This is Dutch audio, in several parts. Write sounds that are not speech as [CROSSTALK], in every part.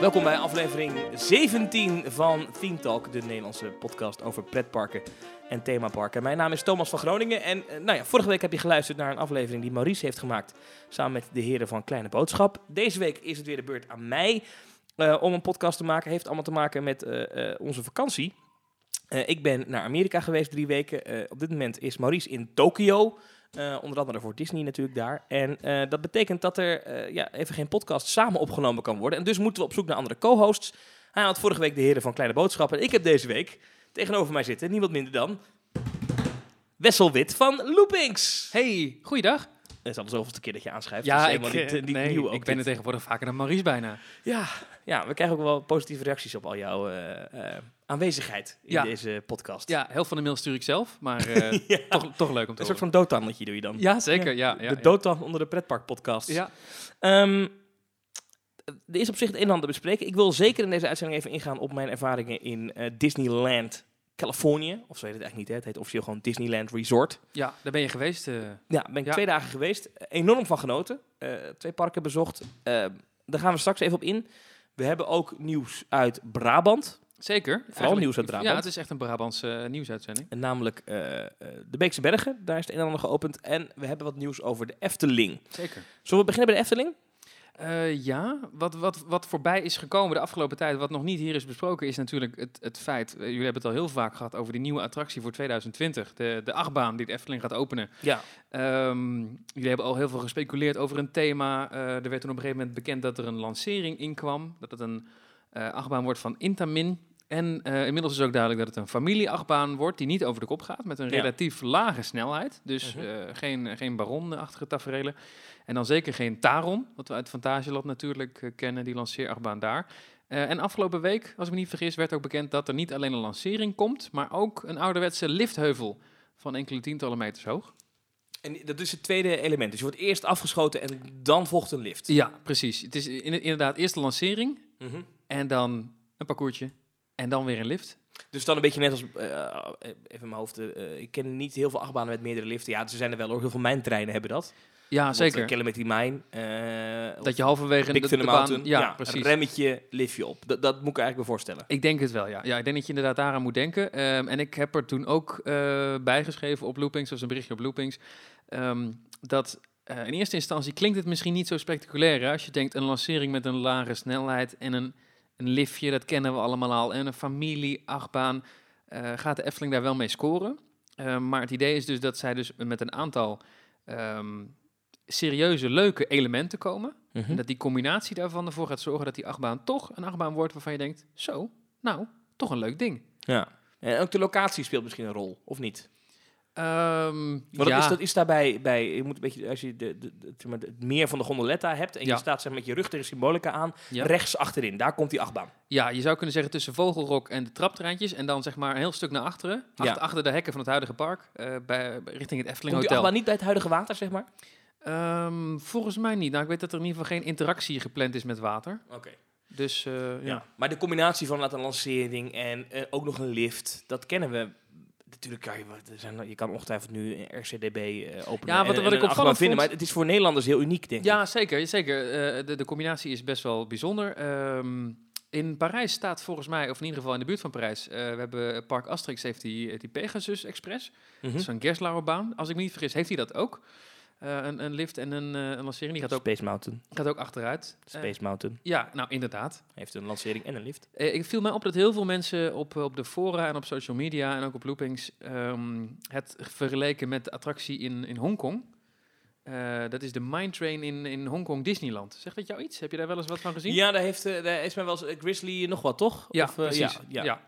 Welkom bij aflevering 17 van Theme Talk, de Nederlandse podcast over pretparken en themaparken. Mijn naam is Thomas van Groningen en eh, nou ja, vorige week heb je geluisterd naar een aflevering die Maurice heeft gemaakt samen met de heren van Kleine Boodschap. Deze week is het weer de beurt aan mij eh, om een podcast te maken. Heeft allemaal te maken met eh, onze vakantie. Ik ben naar Amerika geweest drie weken. Op dit moment is Maurice in Tokio. Eh, onder andere voor Disney natuurlijk daar. En eh, dat betekent dat er eh, ja, even geen podcast samen opgenomen kan worden. En dus moeten we op zoek naar andere co-hosts. Hij had vorige week de heren van Kleine Boodschappen. En ik heb deze week tegenover mij zitten niemand minder dan... Wessel Wit van Loopings. Hey, goeiedag. Het is al de zoveelste keer dat je aanschrijft. Ja, dus ik, niet, niet nee, nieuw ook ik ben er tegenwoordig vaker dan Maurice bijna. Ja, ja, we krijgen ook wel positieve reacties op al jouw aanwezigheid in Ja. deze podcast. Ja, helft van de mail stuur ik zelf, maar [LAUGHS] eh, Ja. toch, toch leuk om te Een soort van doodtannetje doe je dan. Ja, zeker. Ja, ja, de ja. doodtan onder de pretparkpodcasts. Ja, Ehm, er is op zich het een en ander te bespreken. Ik wil zeker in deze uitzending even ingaan op mijn ervaringen in eh, Disneyland Californië. Of zo heet het eigenlijk niet, hè? het heet officieel gewoon Disneyland Resort. ja, daar ben je geweest. eh. Ja, ben ik Ja. twee dagen geweest. Enorm van genoten. Twee parken bezocht. Eh, daar gaan we straks even op in. We hebben ook nieuws uit Brabant. Zeker. Vooral nieuws uit Brabant. Ja, het is echt een Brabantse eh, nieuwsuitzending. En namelijk eh, eh, de Beekse Bergen. Daar is het een en ander geopend. En we hebben wat nieuws over de Efteling. Zeker. Zullen we beginnen bij de Efteling? Ja, wat, wat, wat voorbij is gekomen de afgelopen tijd, wat nog niet hier is besproken, is natuurlijk het, het feit, jullie hebben het al heel vaak gehad over die nieuwe attractie voor 2020, de, de achtbaan die de Efteling gaat openen. Ja. Ehm, jullie hebben al heel veel gespeculeerd over een thema. Er werd toen op een gegeven moment bekend dat er een lancering inkwam. Dat het een achtbaan wordt van Intamin. En eh, inmiddels is ook duidelijk dat het een familieachtbaan wordt die niet over de kop gaat. Met een Ja. relatief lage snelheid. Dus Mhm. eh, geen, geen baronachtige tafereelen. En dan zeker geen Taron, wat we uit Fantasieland natuurlijk eh, kennen, die lanceerachtbaan daar. En afgelopen week, als ik me niet vergis, werd ook bekend dat er niet alleen een lancering komt, maar ook een ouderwetse liftheuvel van enkele tientallen meters hoog. En dat is het tweede element. Dus je wordt eerst afgeschoten en dan volgt een lift. Ja, precies. Het is in- inderdaad eerst de lancering Mhm. en dan een parcoursje en dan weer een lift. Dus dan een beetje net als, eh, even in mijn hoofd, eh, ik ken niet heel veel achtbanen met meerdere liften. Ja, ze zijn er wel hoor, heel veel mijntreinen hebben dat. Ja, zeker. eh, Calamity Mine. eh, Dat je halverwege de, de baan... Ja, Ja, precies. remmetje, liftje op. Dat, dat moet ik eigenlijk wel voorstellen. Ik denk het wel, ja. ja. Ik denk dat je inderdaad daaraan moet denken. Ehm, en ik heb er toen ook eh, bijgeschreven op Loopings, zoals een berichtje op Loopings, ehm, dat eh, in eerste instantie klinkt het misschien niet zo spectaculair. Hè? Als je denkt een lancering met een lage snelheid en een, een liftje, dat kennen we allemaal al, en een familie-achtbaan, eh, gaat de Efteling daar wel mee scoren. Ehm, maar het idee is dus dat zij dus met een aantal ehm, serieuze, leuke elementen komen. Mhm. En dat die combinatie daarvan ervoor gaat zorgen dat die achtbaan toch een achtbaan wordt waarvan je denkt, zo, nou, toch een leuk ding. Ja. En ook de locatie speelt misschien een rol, of niet? Ehm Maar dat, ja, is, dat is daarbij, bij, je moet een beetje, als je de, de, maar, het meer van de gondoletta hebt en Ja. je staat zeg maar, met je rug tegen symbolica aan, ja. rechts achterin, daar komt die achtbaan. ja, je zou kunnen zeggen tussen Vogelrok en de traptreintjes en dan zeg maar een heel stuk naar achteren, achter, Ja. achter de hekken van het huidige park, eh, bij, richting het Efteling Komt Hotel. achtbaan niet bij het huidige water, zeg maar? Ehm, volgens mij niet. Nou, ik weet dat er in ieder geval geen interactie gepland is met water. Oké. Dus eh, ja. Ja. Maar de combinatie van laat een lancering en eh, ook nog een lift, dat kennen we. Natuurlijk kan je, er zijn, je kan ongetwijfeld nu RCDB eh openen Ja, wat- en, wat en ik opvallend vinden, maar het is voor Nederlanders heel uniek, denk ik. Ja, zeker. zeker. Eh, de, de combinatie is best wel bijzonder. Ehm, in Parijs staat volgens mij, of in ieder geval in de buurt van Parijs, eh, we hebben Park Asterix heeft die, die Pegasus Express. Mhm. Dat is een Gerslauerbaan. Als ik me niet vergis, heeft hij dat ook. Eh, een, een lift en een, eh, een lancering. Die gaat ook, Space Mountain. gaat ook achteruit. Eh, Space Mountain ja, nou inderdaad. heeft een lancering en een lift. Ik viel mij op dat heel veel mensen op, op de fora en op social media en ook op loopings ehm, het vergeleken met de attractie in, in Hongkong. Eh, dat is de Mine Train in, in Hongkong Disneyland. Zegt dat jou iets? Heb je daar wel eens wat van gezien? Ja, daar, heeft, daar is mij wel eens Grizzly nog wat, toch? Ja, Of, precies. Ja, ja. ja.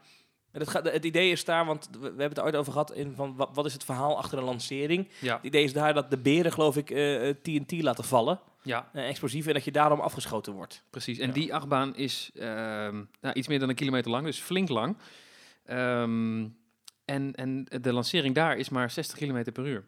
Het, gaat, het idee is daar, want we, hebben het er ooit over gehad, in van wat, wat is het verhaal achter een lancering? Ja, Het idee is daar dat de beren, geloof ik, eh, eh, TNT laten vallen, ja, eh, explosief, en dat je daarom afgeschoten wordt. precies. En Ja. die achtbaan is ehm, nou, iets meer dan een kilometer lang, dus flink lang. Ehm, en, en de lancering daar is maar 60 km per uur.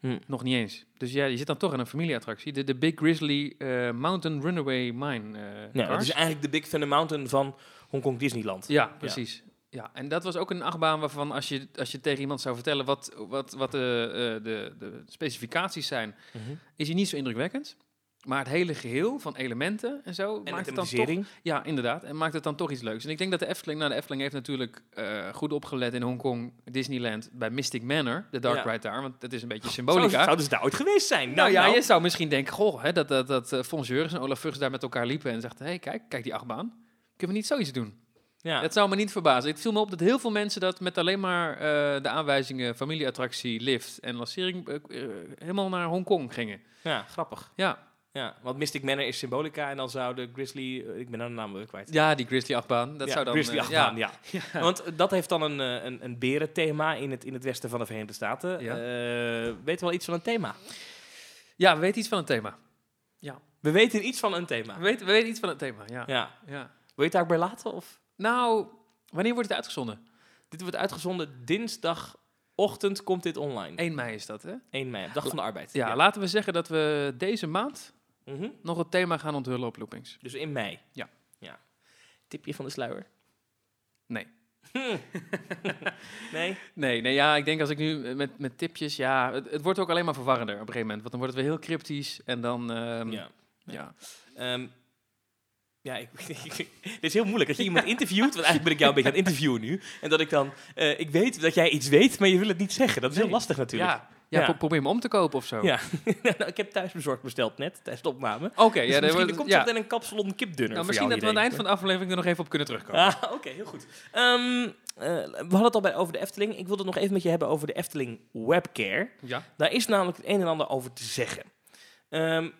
Hm. Nog niet eens. Dus ja, je zit dan toch in een familieattractie. De, de Big Grizzly Mountain Runaway Mine Ja, het cars. is eigenlijk de Big Thunder Mountain van Hongkong Disneyland. Ja, precies. Ja. En dat was ook een achtbaan waarvan als je, als je tegen iemand zou vertellen wat, wat, wat de, eh, de, de specificaties zijn, Mhm. is hij niet zo indrukwekkend. maar het hele geheel van elementen en zo En maakt het dan toch. Ja, inderdaad. En maakt het dan toch iets leuks. En ik denk dat de Efteling, nou de Efteling heeft natuurlijk eh, goed opgelet in Hongkong, Disneyland, bij Mystic Manor, de dark Ja. ride daar, want dat is een beetje Zou, symbolica. zouden ze daar ooit geweest zijn? nou ja, je zou misschien denken, goh, hè, dat, dat, dat eh, Fons Jurgens en Olaf Vugs daar met elkaar liepen en zegt, hé, hey, kijk, kijk die achtbaan. Kunnen we niet zoiets doen? Ja. Het zou me niet verbazen. Het viel me op dat heel veel mensen dat met alleen maar eh, de aanwijzingen familieattractie, lift en lancering eh, eh, helemaal naar Hongkong gingen. ja, grappig. Ja, Ja, want Mystic Manor is symbolica en dan zou de Grizzly... ik ben nou de naam weer kwijt. ja die Grizzly achtbaan. Dat ja, zou dan... Grizzly eh, achtbaan, ja. ja. Want dat heeft dan een, een, een berenthema in het, in het westen van de Verenigde Staten. Ja. Eh, weet wel iets van een thema? ja, we weten iets van het thema. We weten iets van een thema. We weten, we weten iets van het thema, ja. Ja. ja. Wil je het daarbij laten? Of? Nou, wanneer wordt het uitgezonden? Dit wordt uitgezonden dinsdagochtend komt dit online. 1 mei is dat, hè? 1 mei, dag van de arbeid. Ja, laten we zeggen dat we deze maand Mhm. nog het thema gaan onthullen op Loopings. Dus in mei. Ja. ja. Tipje van de sluier. Nee. [LAUGHS] nee? Nee, nee, ja, ik denk als ik nu met, met tipjes, ja, het, het wordt ook alleen maar verwarrender op een gegeven moment. Want dan wordt het weer heel cryptisch en dan, ehm, Ja. ja. Ehm, ja, ik, [LAUGHS] dit is heel moeilijk dat je iemand interviewt, want eigenlijk ben ik jou een beetje aan het interviewen nu. En dat ik dan, eh, ik weet dat jij iets weet, maar je wil het niet zeggen. Dat is heel lastig natuurlijk. Ja, ja, Ja. pro- probeer me om te kopen of zo. Ja. [LAUGHS] nou, ik heb thuisbezorgd besteld net, tijdens de opname. Oké, Dus ja, misschien wordt- er komt ja. een kapsalon kipdunner Nou, misschien dat we aan het eind van de aflevering er nog even op kunnen terugkomen. Ah, oké, heel goed. Ehm, eh, we hadden het al bij over de Efteling. Ik wilde het nog even met je hebben over de Efteling Webcare. Ja. Daar is namelijk het een en ander over te zeggen. Ehm, eh,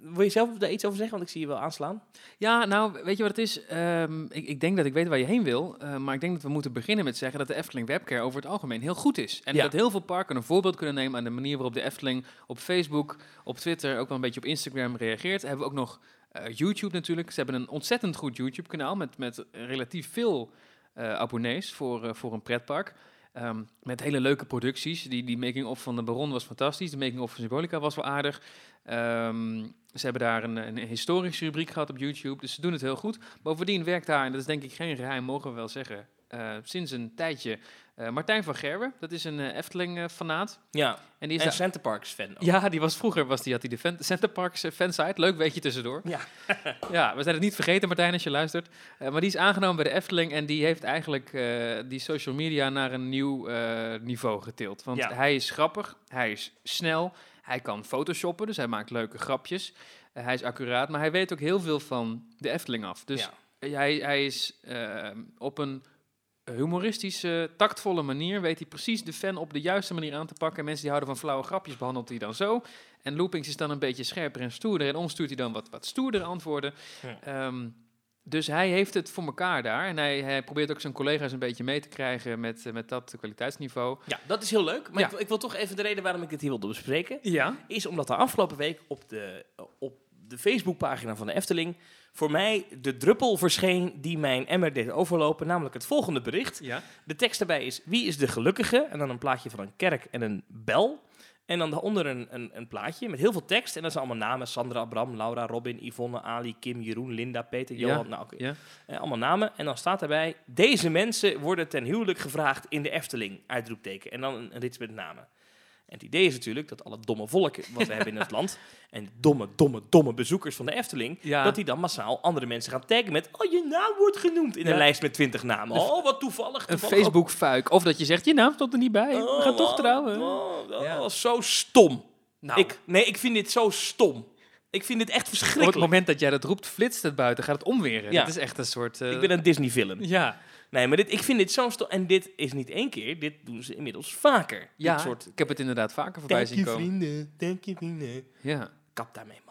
wil je zelf daar iets over zeggen? Want ik zie je wel aanslaan. Ja, nou, weet je wat het is? Ehm, ik, ik denk dat ik weet waar je heen wil. eh, maar ik denk dat we moeten beginnen met zeggen dat de Efteling Webcare over het algemeen heel goed is. En Ja. dat heel veel parken een voorbeeld kunnen nemen aan de manier waarop de Efteling op Facebook, op Twitter, ook wel een beetje op Instagram reageert. Hebben we ook nog eh, YouTube natuurlijk. Ze hebben een ontzettend goed YouTube-kanaal met, met relatief veel eh, abonnees voor, eh, voor een pretpark. Ehm, met hele leuke producties. Die, die making-of van de Baron was fantastisch. De making-of van Symbolica was wel aardig. Ehm, ze hebben daar een, een historische rubriek gehad op YouTube. Dus ze doen het heel goed. Bovendien werkt daar, en dat is denk ik geen geheim, mogen we wel zeggen, eh, sinds een tijdje eh, Martijn van Gerwen. Dat is een eh, Efteling-fanaat. Ja, en die is en daar- Center Parks fan ook. ja, die was vroeger, was die, had hij de fan, Center Parks eh, fansite. Leuk weetje tussendoor. Ja. [LAUGHS] ja, we zijn het niet vergeten, Martijn, als je luistert. Eh, maar die is aangenomen bij de Efteling en die heeft eigenlijk eh, die social media naar een nieuw eh, niveau getild. Want Ja. hij is grappig, hij is snel, hij kan photoshoppen, dus hij maakt leuke grapjes. Eh, hij is accuraat, maar hij weet ook heel veel van de Efteling af. Dus Ja. eh, hij, hij is eh, op een humoristische, tactvolle manier weet hij precies de fan op de juiste manier aan te pakken. En mensen die houden van flauwe grapjes behandelt hij dan zo. En Loopings is dan een beetje scherper en stoerder. En ons stuurt hij dan wat, wat stoerder antwoorden. Ja. Ehm, dus hij heeft het voor elkaar daar. En hij, hij probeert ook zijn collega's een beetje mee te krijgen met, eh, met dat kwaliteitsniveau. Ja, dat is heel leuk. Maar Ja. ik, wil- ik wil toch even de reden waarom ik het hier wilde bespreken. Ja. Is omdat er afgelopen week op de, op de Facebookpagina van de Efteling... voor mij de druppel verscheen die mijn emmer deed overlopen. Namelijk het volgende bericht. Ja. De tekst daarbij is wie is de gelukkige? En dan een plaatje van een kerk en een bel. En dan daaronder een, een, een plaatje met heel veel tekst. En dat zijn allemaal namen. Sandra, Bram, Laura, Robin, Yvonne, Ali, Kim, Jeroen, Linda, Peter, Ja, Johan. Nou, ja. Eh, allemaal namen. En dan staat daarbij, deze mensen worden ten huwelijk gevraagd in de Efteling. Uitroepteken. En dan een, een rits met namen. En het idee is natuurlijk dat alle domme volk wat we hebben in het [LAUGHS] land... en domme, domme, domme bezoekers van de Efteling... Ja. dat die dan massaal andere mensen gaan taggen met... oh, je naam wordt genoemd in Ja. een lijst met twintig namen. Oh, wat toevallig. Een toevallig Facebook-fuik. Of dat je zegt, je naam stond er niet bij. Oh, We gaan toch trouwen. Oh, oh, Ja. Zo stom. Nou, Ik, nee, ik vind dit zo stom. Ik vind dit echt op het verschrikkelijk. moment dat jij dat roept, flitst het buiten. Gaat het omweren. Ja. Dat is echt een soort... eh, Ik ben een Disney-villain. Ja. Nee, maar dit, ik vind dit zo stom. En dit is niet één keer, dit doen ze inmiddels vaker. Ja, Dit soort, ik heb het inderdaad vaker voorbij dank zien je komen. vrienden, dank je vrienden. Ja. Kap daarmee, man.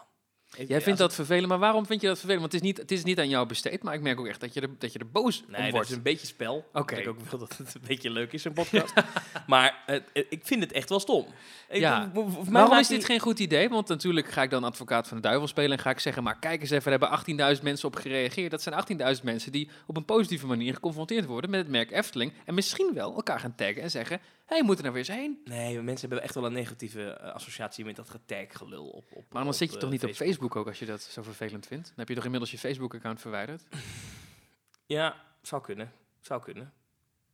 Jij vindt dat vervelend, maar waarom vind je dat vervelend? Want het is niet, het is niet aan jou besteed, maar ik merk ook echt dat je er, dat je er boos Nee, om dat wordt. is een beetje spel. Oké. Ik ook wil dat het een beetje leuk is, een podcast. [LAUGHS] maar ik vind het echt wel stom. Ik, Ja. voor- voor mij Waarom is dit geen goed idee? Want natuurlijk ga ik dan advocaat van de duivel spelen en ga ik zeggen, maar kijk eens even, er hebben 18.000 mensen op gereageerd. Dat zijn 18.000 mensen die op een positieve manier geconfronteerd worden met het merk Efteling en misschien wel elkaar gaan taggen en zeggen, hé, hey, moeten er weer eens heen. Nee, mensen hebben echt wel een negatieve eh, associatie met dat getag-gelul op, op Maar dan zit je eh, toch niet op Facebook ook als je dat zo vervelend vindt? Dan heb je toch inmiddels je Facebook-account verwijderd? Ja, zou kunnen. Zou kunnen.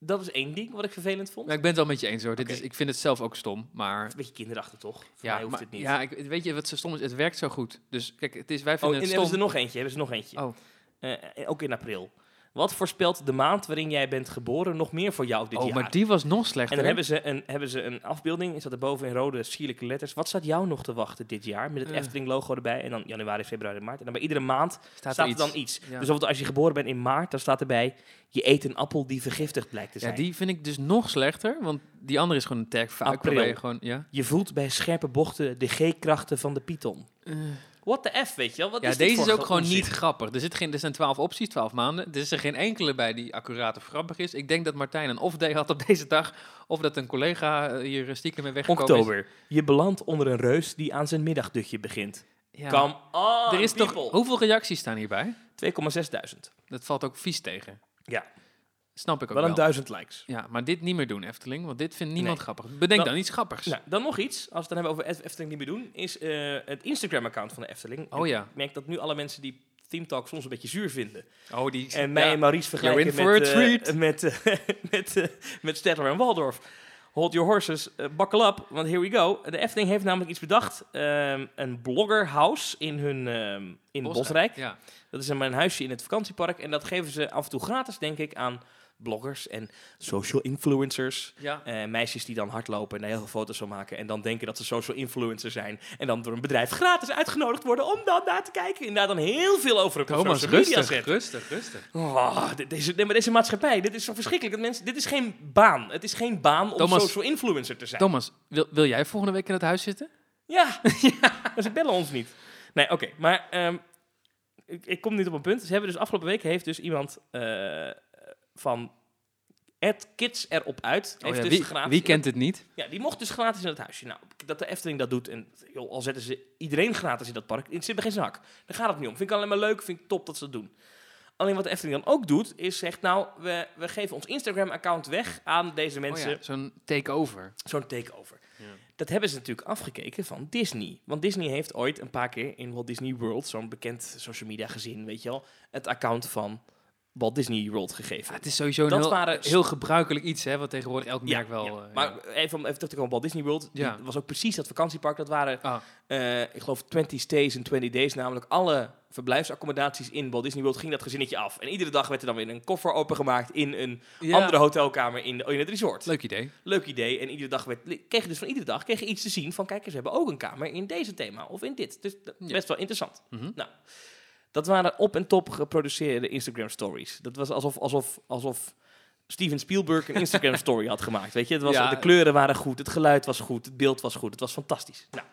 Dat is één ding wat ik vervelend vond. Ja, ik ben het wel met je eens hoor. Dit is, ik vind het zelf ook stom, maar... Een beetje kinderachtig, toch? Voor Ja, mij hoeft maar- het niet. ja ik, weet je wat zo stom is? Het werkt zo goed. Dus kijk, het is, wij oh, vinden en het hebben stom. ze er nog eentje? Hebben ze nog eentje? Oh. Eh, eh, ook in april. Wat voorspelt de maand waarin jij bent geboren nog meer voor jou dit Oh, jaar? maar die was nog en slechter. dan hè? hebben ze, een, hebben ze een afbeelding, is dat erboven in rode sierlijke letters. Wat staat jou nog te wachten dit jaar? Met het Eh. Efteling-logo erbij. En dan januari, februari, maart. En dan bij iedere maand staat, staat, er er dan iets. Ja. Dus bijvoorbeeld als je geboren bent in maart, dan staat erbij... je eet een appel die vergiftigd blijkt te Ja, zijn. die vind ik dus nog slechter, want die andere is gewoon een tag vaak. April. je gewoon, ja. Je voelt bij scherpe bochten de G-krachten van de Python. What the F, weet je wel? Wat Ja, is dit deze is ook gewoon onzin? niet grappig. Er, zit geen, er zijn twaalf opties, twaalf maanden. Er is er geen enkele bij die accuraat of grappig is. Ik denk dat Martijn een off-day had op [LAUGHS] deze dag. Of dat een collega eh, hier stiekem mee weggekomen Oktober. Je belandt onder een reus die aan zijn middagdutje begint. Ja. Come on, er is toch, hoeveel reacties staan hierbij? 2,6 Dat valt ook vies tegen. Ja, Snap ik ook wel wel. een duizend likes. Ja, maar dit niet meer doen, Efteling. Want dit vindt niemand Nee. grappig. Bedenk Dan- dan iets grappigs. Nou, dan nog iets, als we het dan hebben over Ef- Efteling niet meer doen, is eh, het Instagram-account van de Efteling. Oh ja. Ik merk dat nu alle mensen die Team Talk soms een beetje zuur vinden. Oh, die... En mij ja. en Maurice vergelijken met, eh, met, eh, [LAUGHS] met, met Stedtler en Waldorf. Hold your horses, buckle up, want here we go. De Efteling heeft namelijk iets bedacht. ehm, een bloggerhouse in hun ehm, in Bosrijk. Ja. Dat is een, een huisje in het vakantiepark. En dat geven ze af en toe gratis, denk ik, aan bloggers en social influencers. ja. Eh, meisjes die dan hardlopen en daar heel veel foto's van maken. En dan denken dat ze social influencer zijn. En dan door een bedrijf gratis uitgenodigd worden om dan naar te kijken. En daar dan heel veel over op Thomas, social media rustig, zetten. rustig, rustig. Oh, dit- deze, nee, maar deze maatschappij, dit is zo verschrikkelijk. Dat mensen, dit is geen baan. Het is geen baan om Thomas- social influencer te zijn. Thomas, wil, wil jij volgende week in het huis zitten? Ja, [LAUGHS] [LAUGHS] maar ze bellen ons niet. Nee, oké. Maar ehm, ik, ik kom niet op een punt. Ze hebben dus afgelopen week heeft dus iemand eh, van Ed Kids erop uit. Oh Heeft ja, dus wie, gratis wie kent het niet? Ja, die mocht dus gratis in het huisje. Nou, dat de Efteling dat doet, en joh, al zetten ze iedereen gratis in dat park, het zit me geen zak. Daar gaat het niet om. Vind ik alleen maar leuk, vind ik top dat ze dat doen. Alleen wat de Efteling dan ook doet, is zegt, nou, we, we geven ons Instagram-account weg aan deze mensen. Oh ja, zo'n takeover. Zo'n takeover. Dat hebben ze natuurlijk afgekeken van Disney. Want Disney heeft ooit een paar keer in Walt Disney World, zo'n bekend social media gezin, weet je wel, het account van Walt Disney World gegeven. Ja, het is sowieso een Dat heel, waren- heel gebruikelijk iets, hè, wat tegenwoordig elk Ja, merk wel... ja. eh, maar even even terug te komen op Walt Disney World. Ja. Dat was ook precies dat vakantiepark. Dat waren, Ah, eh, ik geloof, 20 stays en 20 days. Namelijk alle verblijfsaccommodaties in Walt Disney World ging dat gezinnetje af. En iedere dag werd er dan weer een koffer opengemaakt in een andere hotelkamer in, in het resort. Leuk idee. Leuk idee. En iedere dag werd, kreeg je dus van iedere dag kreeg je iets te zien van, kijk, ze hebben ook een kamer in deze thema of in dit. Dus best wel interessant. Mhm. Nou, dat waren op en top geproduceerde Instagram stories. Dat was alsof, alsof, alsof Steven Spielberg een Instagram [LAUGHS] story had gemaakt. Weet je, het was, Ja. de kleuren waren goed, het geluid was goed, het beeld was goed, het was fantastisch. Nou,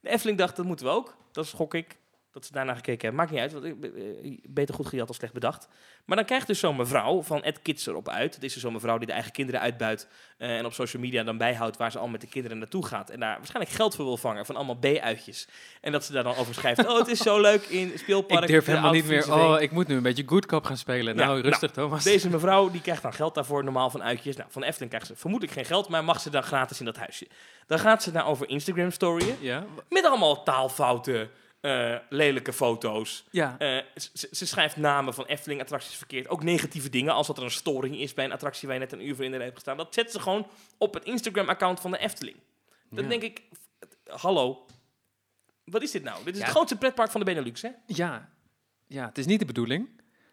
de Efteling dacht, dat moeten we ook. Dat schok ik. Dat ze daarna gekeken hebben. Maakt niet uit, want ik, eh, beter goed gejat dan slecht bedacht. Maar dan krijgt dus zo'n mevrouw van Ed Kids erop uit. Het is dus zo'n mevrouw die de eigen kinderen uitbuit. eh, en op social media dan bijhoudt waar ze al met de kinderen naartoe gaat. En daar waarschijnlijk geld voor wil vangen van allemaal B-uitjes. En dat ze daar dan over schrijft. oh, het is zo [LAUGHS] leuk in speelpark. Ik durf helemaal niet meer... Oh, ik moet nu een beetje good cop gaan spelen. Ja, nou, nou, rustig, Thomas. Deze [LAUGHS] mevrouw die krijgt dan geld daarvoor, normaal van uitjes. Nou, van Efteling krijgt ze vermoedelijk geen geld, maar mag ze dan gratis in dat huisje. Dan gaat ze naar over Instagram storyen. Ja? Met allemaal taalfouten, eh, lelijke foto's. Ja. Eh, ze, ze schrijft namen van Efteling-attracties verkeerd. Ook negatieve dingen, als dat er een storing is bij een attractie waar je net een uur voor in de rij hebt gestaan. Dat zet ze gewoon op het Instagram-account van de Efteling. Dan Ja. denk ik, hallo, wat is dit nou? Dit is Ja. het grootste pretpark van de Benelux, hè? Ja. Ja, het is niet de bedoeling.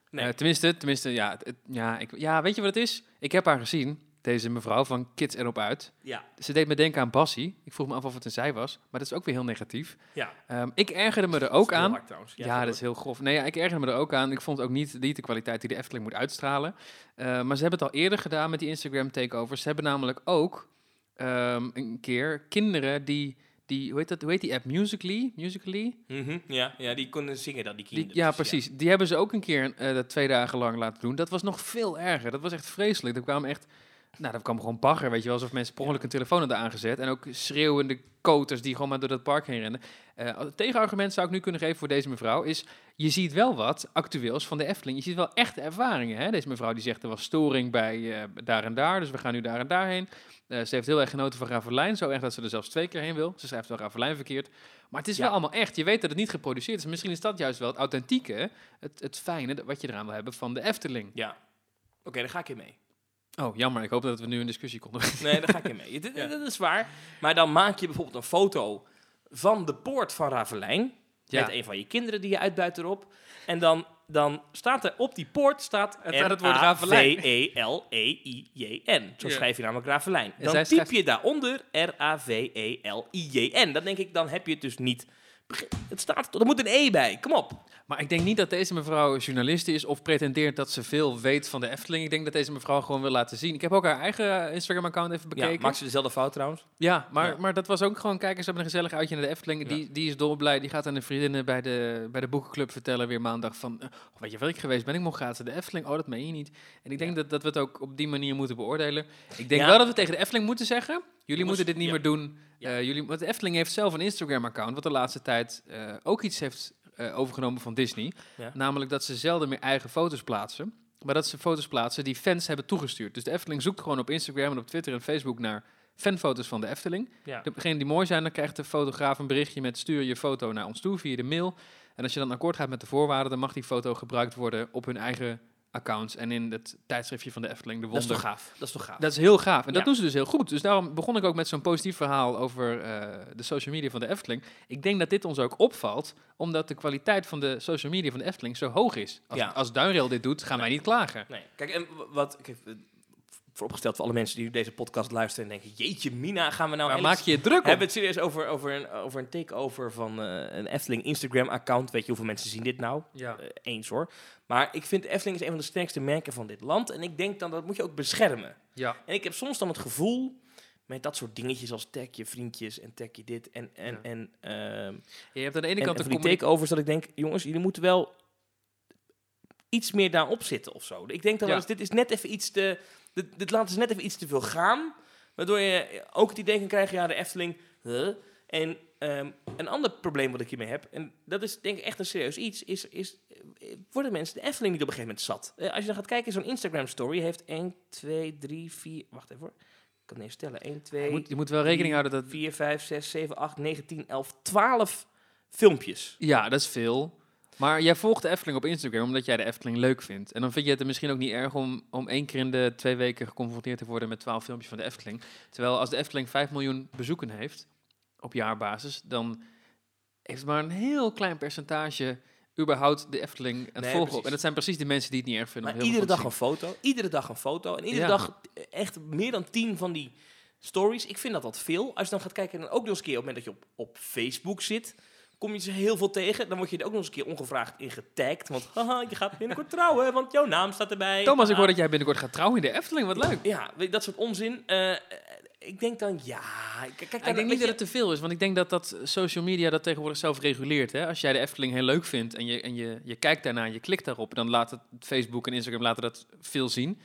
Nee. Eh, tenminste, tenminste ja, het- ja, ik, ja, weet je wat het is? Ik heb haar gezien, deze mevrouw van Kids erop uit. ja, Ze deed me denken aan Bassie. Ik vroeg me af of het een zij was, maar dat is ook weer heel negatief. ja. Ehm, ik ergerde me er ook aan. hard. Ja, dat is heel grof. Nee, ja, ik ergerde me er ook aan. Ik vond ook niet, niet de kwaliteit die de Efteling moet uitstralen. Eh, maar ze hebben het al eerder gedaan met die Instagram takeovers. Ze hebben namelijk ook ehm, een keer kinderen die, die hoe, heet dat, hoe heet die app? Musically? Musically? Mhm, ja, ja, die konden zingen dan, die Die, kinderen. ja, precies. Die hebben ze ook een keer dat twee dagen lang laten doen. Dat was nog veel erger. Dat was echt vreselijk. Er kwam echt... Nou, dat kwam gewoon bagger, weet je wel. Alsof mensen per ongeluk een telefoon hadden aangezet. En ook schreeuwende koters die gewoon maar door dat park heen rennen. Eh, het tegenargument zou ik nu kunnen geven voor deze mevrouw is... Je ziet wel wat actueels van de Efteling. Je ziet wel echte ervaringen. Hè? Deze mevrouw die zegt er was storing bij eh, daar en daar. Dus we gaan nu daar en daarheen. Eh ze heeft heel erg genoten van Ravelijn. Zo erg dat ze er zelfs twee keer heen wil. Ze schrijft wel Ravelijn verkeerd. Maar het is Ja. wel allemaal echt. Je weet dat het niet geproduceerd is. Misschien is dat juist wel het authentieke, het, het fijne, dat- wat je eraan wil hebben van de Efteling. Ja. Oké, daar ga ik in mee. Oh, jammer. Ik hoop dat we nu een discussie konden. [LAUGHS] Nee, daar ga ik in mee. [LAUGHS] Ja. Dat is waar. Maar dan maak je bijvoorbeeld een foto van de poort van Ravelijn. Ja. Met een van je kinderen die je uitbuit erop. En dan, dan staat er op die poort staat Het staat het woord Ravelijn. R-A-V-E-L-E-I-J-N. Zo schrijf je namelijk Ravelijn. Dan typ je daaronder R-A-V-E-L-I-J-N. Dan denk ik, dan heb je het dus niet... Het staat, er moet een E bij, kom op. Maar ik denk niet dat deze mevrouw journalist is of pretendeert dat ze veel weet van de Efteling. Ik denk dat deze mevrouw gewoon wil laten zien. Ik heb ook haar eigen Instagram-account even bekeken. Ja, maakt ze dezelfde fout trouwens? Ja, maar, Ja. maar dat was ook gewoon, kijk eens, we hebben een gezellig uitje naar de Efteling. Die, die is dolblij, die gaat aan de vriendinnen bij de, bij de boekenclub vertellen weer maandag van... eh, oh, weet je waar ik geweest ben? Ik mocht naar de Efteling. Oh, dat meen je niet. En ik denk dat, dat we het ook op die manier moeten beoordelen. Ik denk wel dat we tegen de Efteling moeten zeggen... Jullie moeten dit niet ja. meer doen. Eh, jullie, want de Efteling heeft zelf een Instagram-account... wat de laatste tijd eh, ook iets heeft eh, overgenomen van Disney. Ja. Namelijk dat ze zelden meer eigen foto's plaatsen. Maar dat ze foto's plaatsen die fans hebben toegestuurd. Dus de Efteling zoekt gewoon op Instagram en op Twitter en Facebook naar fanfoto's van de Efteling. Ja. Degene die mooi zijn, dan krijgt de fotograaf een berichtje met stuur je foto naar ons toe via de mail. En als je dan akkoord gaat met de voorwaarden, dan mag die foto gebruikt worden op hun eigen accounts en in het tijdschriftje van de Efteling, de Dat is Wonder. toch gaaf? Dat is toch gaaf? Dat is heel gaaf. En dat Ja. doen ze dus heel goed. Dus daarom begon ik ook met zo'n positief verhaal over eh, de social media van de Efteling. Ik denk dat dit ons ook opvalt, omdat de kwaliteit van de social media van de Efteling zo hoog is. Als, Ja. als Duinrail dit doet, gaan wij niet klagen. Nee. Kijk, en wat... Kijk, vooropgesteld voor alle mensen die deze podcast luisteren en denken... Jeetje, Mina, gaan we nou... maar maak je je druk op? Hebben het serieus over, over, een, over een takeover van eh, een Efteling Instagram-account? Weet je hoeveel mensen zien dit nou? Ja. Eh, eens hoor. Maar ik vind Efteling is een van de sterkste merken van dit land. En ik denk dan, dat moet je ook beschermen. ja. En ik heb soms dan het gevoel... Met dat soort dingetjes als tag je vriendjes en tag je dit en, en, Ja. en, ehm, Je hebt aan de ene en, kant en de die takeovers dat ik denk... Jongens, jullie moeten wel iets meer daarop zitten of zo. Ik denk dan Ja. wel eens, dit is net even iets te... Dit, dit laat dus net even iets te veel gaan. Waardoor je ook het idee kan krijgen, ja, de Efteling... huh? En ehm, een ander probleem wat ik hiermee heb, en dat is denk ik echt een serieus iets, is, is worden mensen de Efteling niet op een gegeven moment zat? Eh, als je dan gaat kijken, zo'n Instagram story heeft 1, 2, 3, 4... Wacht even hoor. Ik kan het niet eens stellen. 1, 2, je, moet, je moet wel rekening houden dat... 4, 5, 6, 7, 8, 9, 10, 11, 12 filmpjes. Ja, dat is veel. Maar jij volgt de Efteling op Instagram omdat jij de Efteling leuk vindt. En dan vind je het er misschien ook niet erg om, om één keer in de twee weken geconfronteerd te worden met twaalf filmpjes van de Efteling. Terwijl als de Efteling 5 miljoen bezoeken heeft op jaarbasis, dan heeft maar een heel klein percentage überhaupt de Efteling het Nee, volgen. precies. En dat zijn precies de mensen die het niet erg vinden. Maar iedere dag een foto, iedere dag een foto en iedere Ja. dag echt meer dan 10 van die stories. Ik vind dat wat veel. Als je dan gaat kijken en ook nog eens een keer op het moment dat je op, op Facebook zit, kom je ze heel veel tegen. Dan word je er ook nog eens een keer ongevraagd in getagd. Want haha, je gaat binnenkort [LAUGHS] trouwen, want jouw naam staat erbij. Thomas, ik hoor dat jij binnenkort gaat trouwen in de Efteling. Wat leuk. Ja, dat soort onzin. Eh, ik denk dan, ja... Kijk, ik denk niet dat het te veel is, want ik denk dat dat social media dat tegenwoordig zelf reguleert. Hè? Als jij de Efteling heel leuk vindt en je, en je, je kijkt daarna en je klikt daarop, dan laat het Facebook en Instagram laten dat veel zien.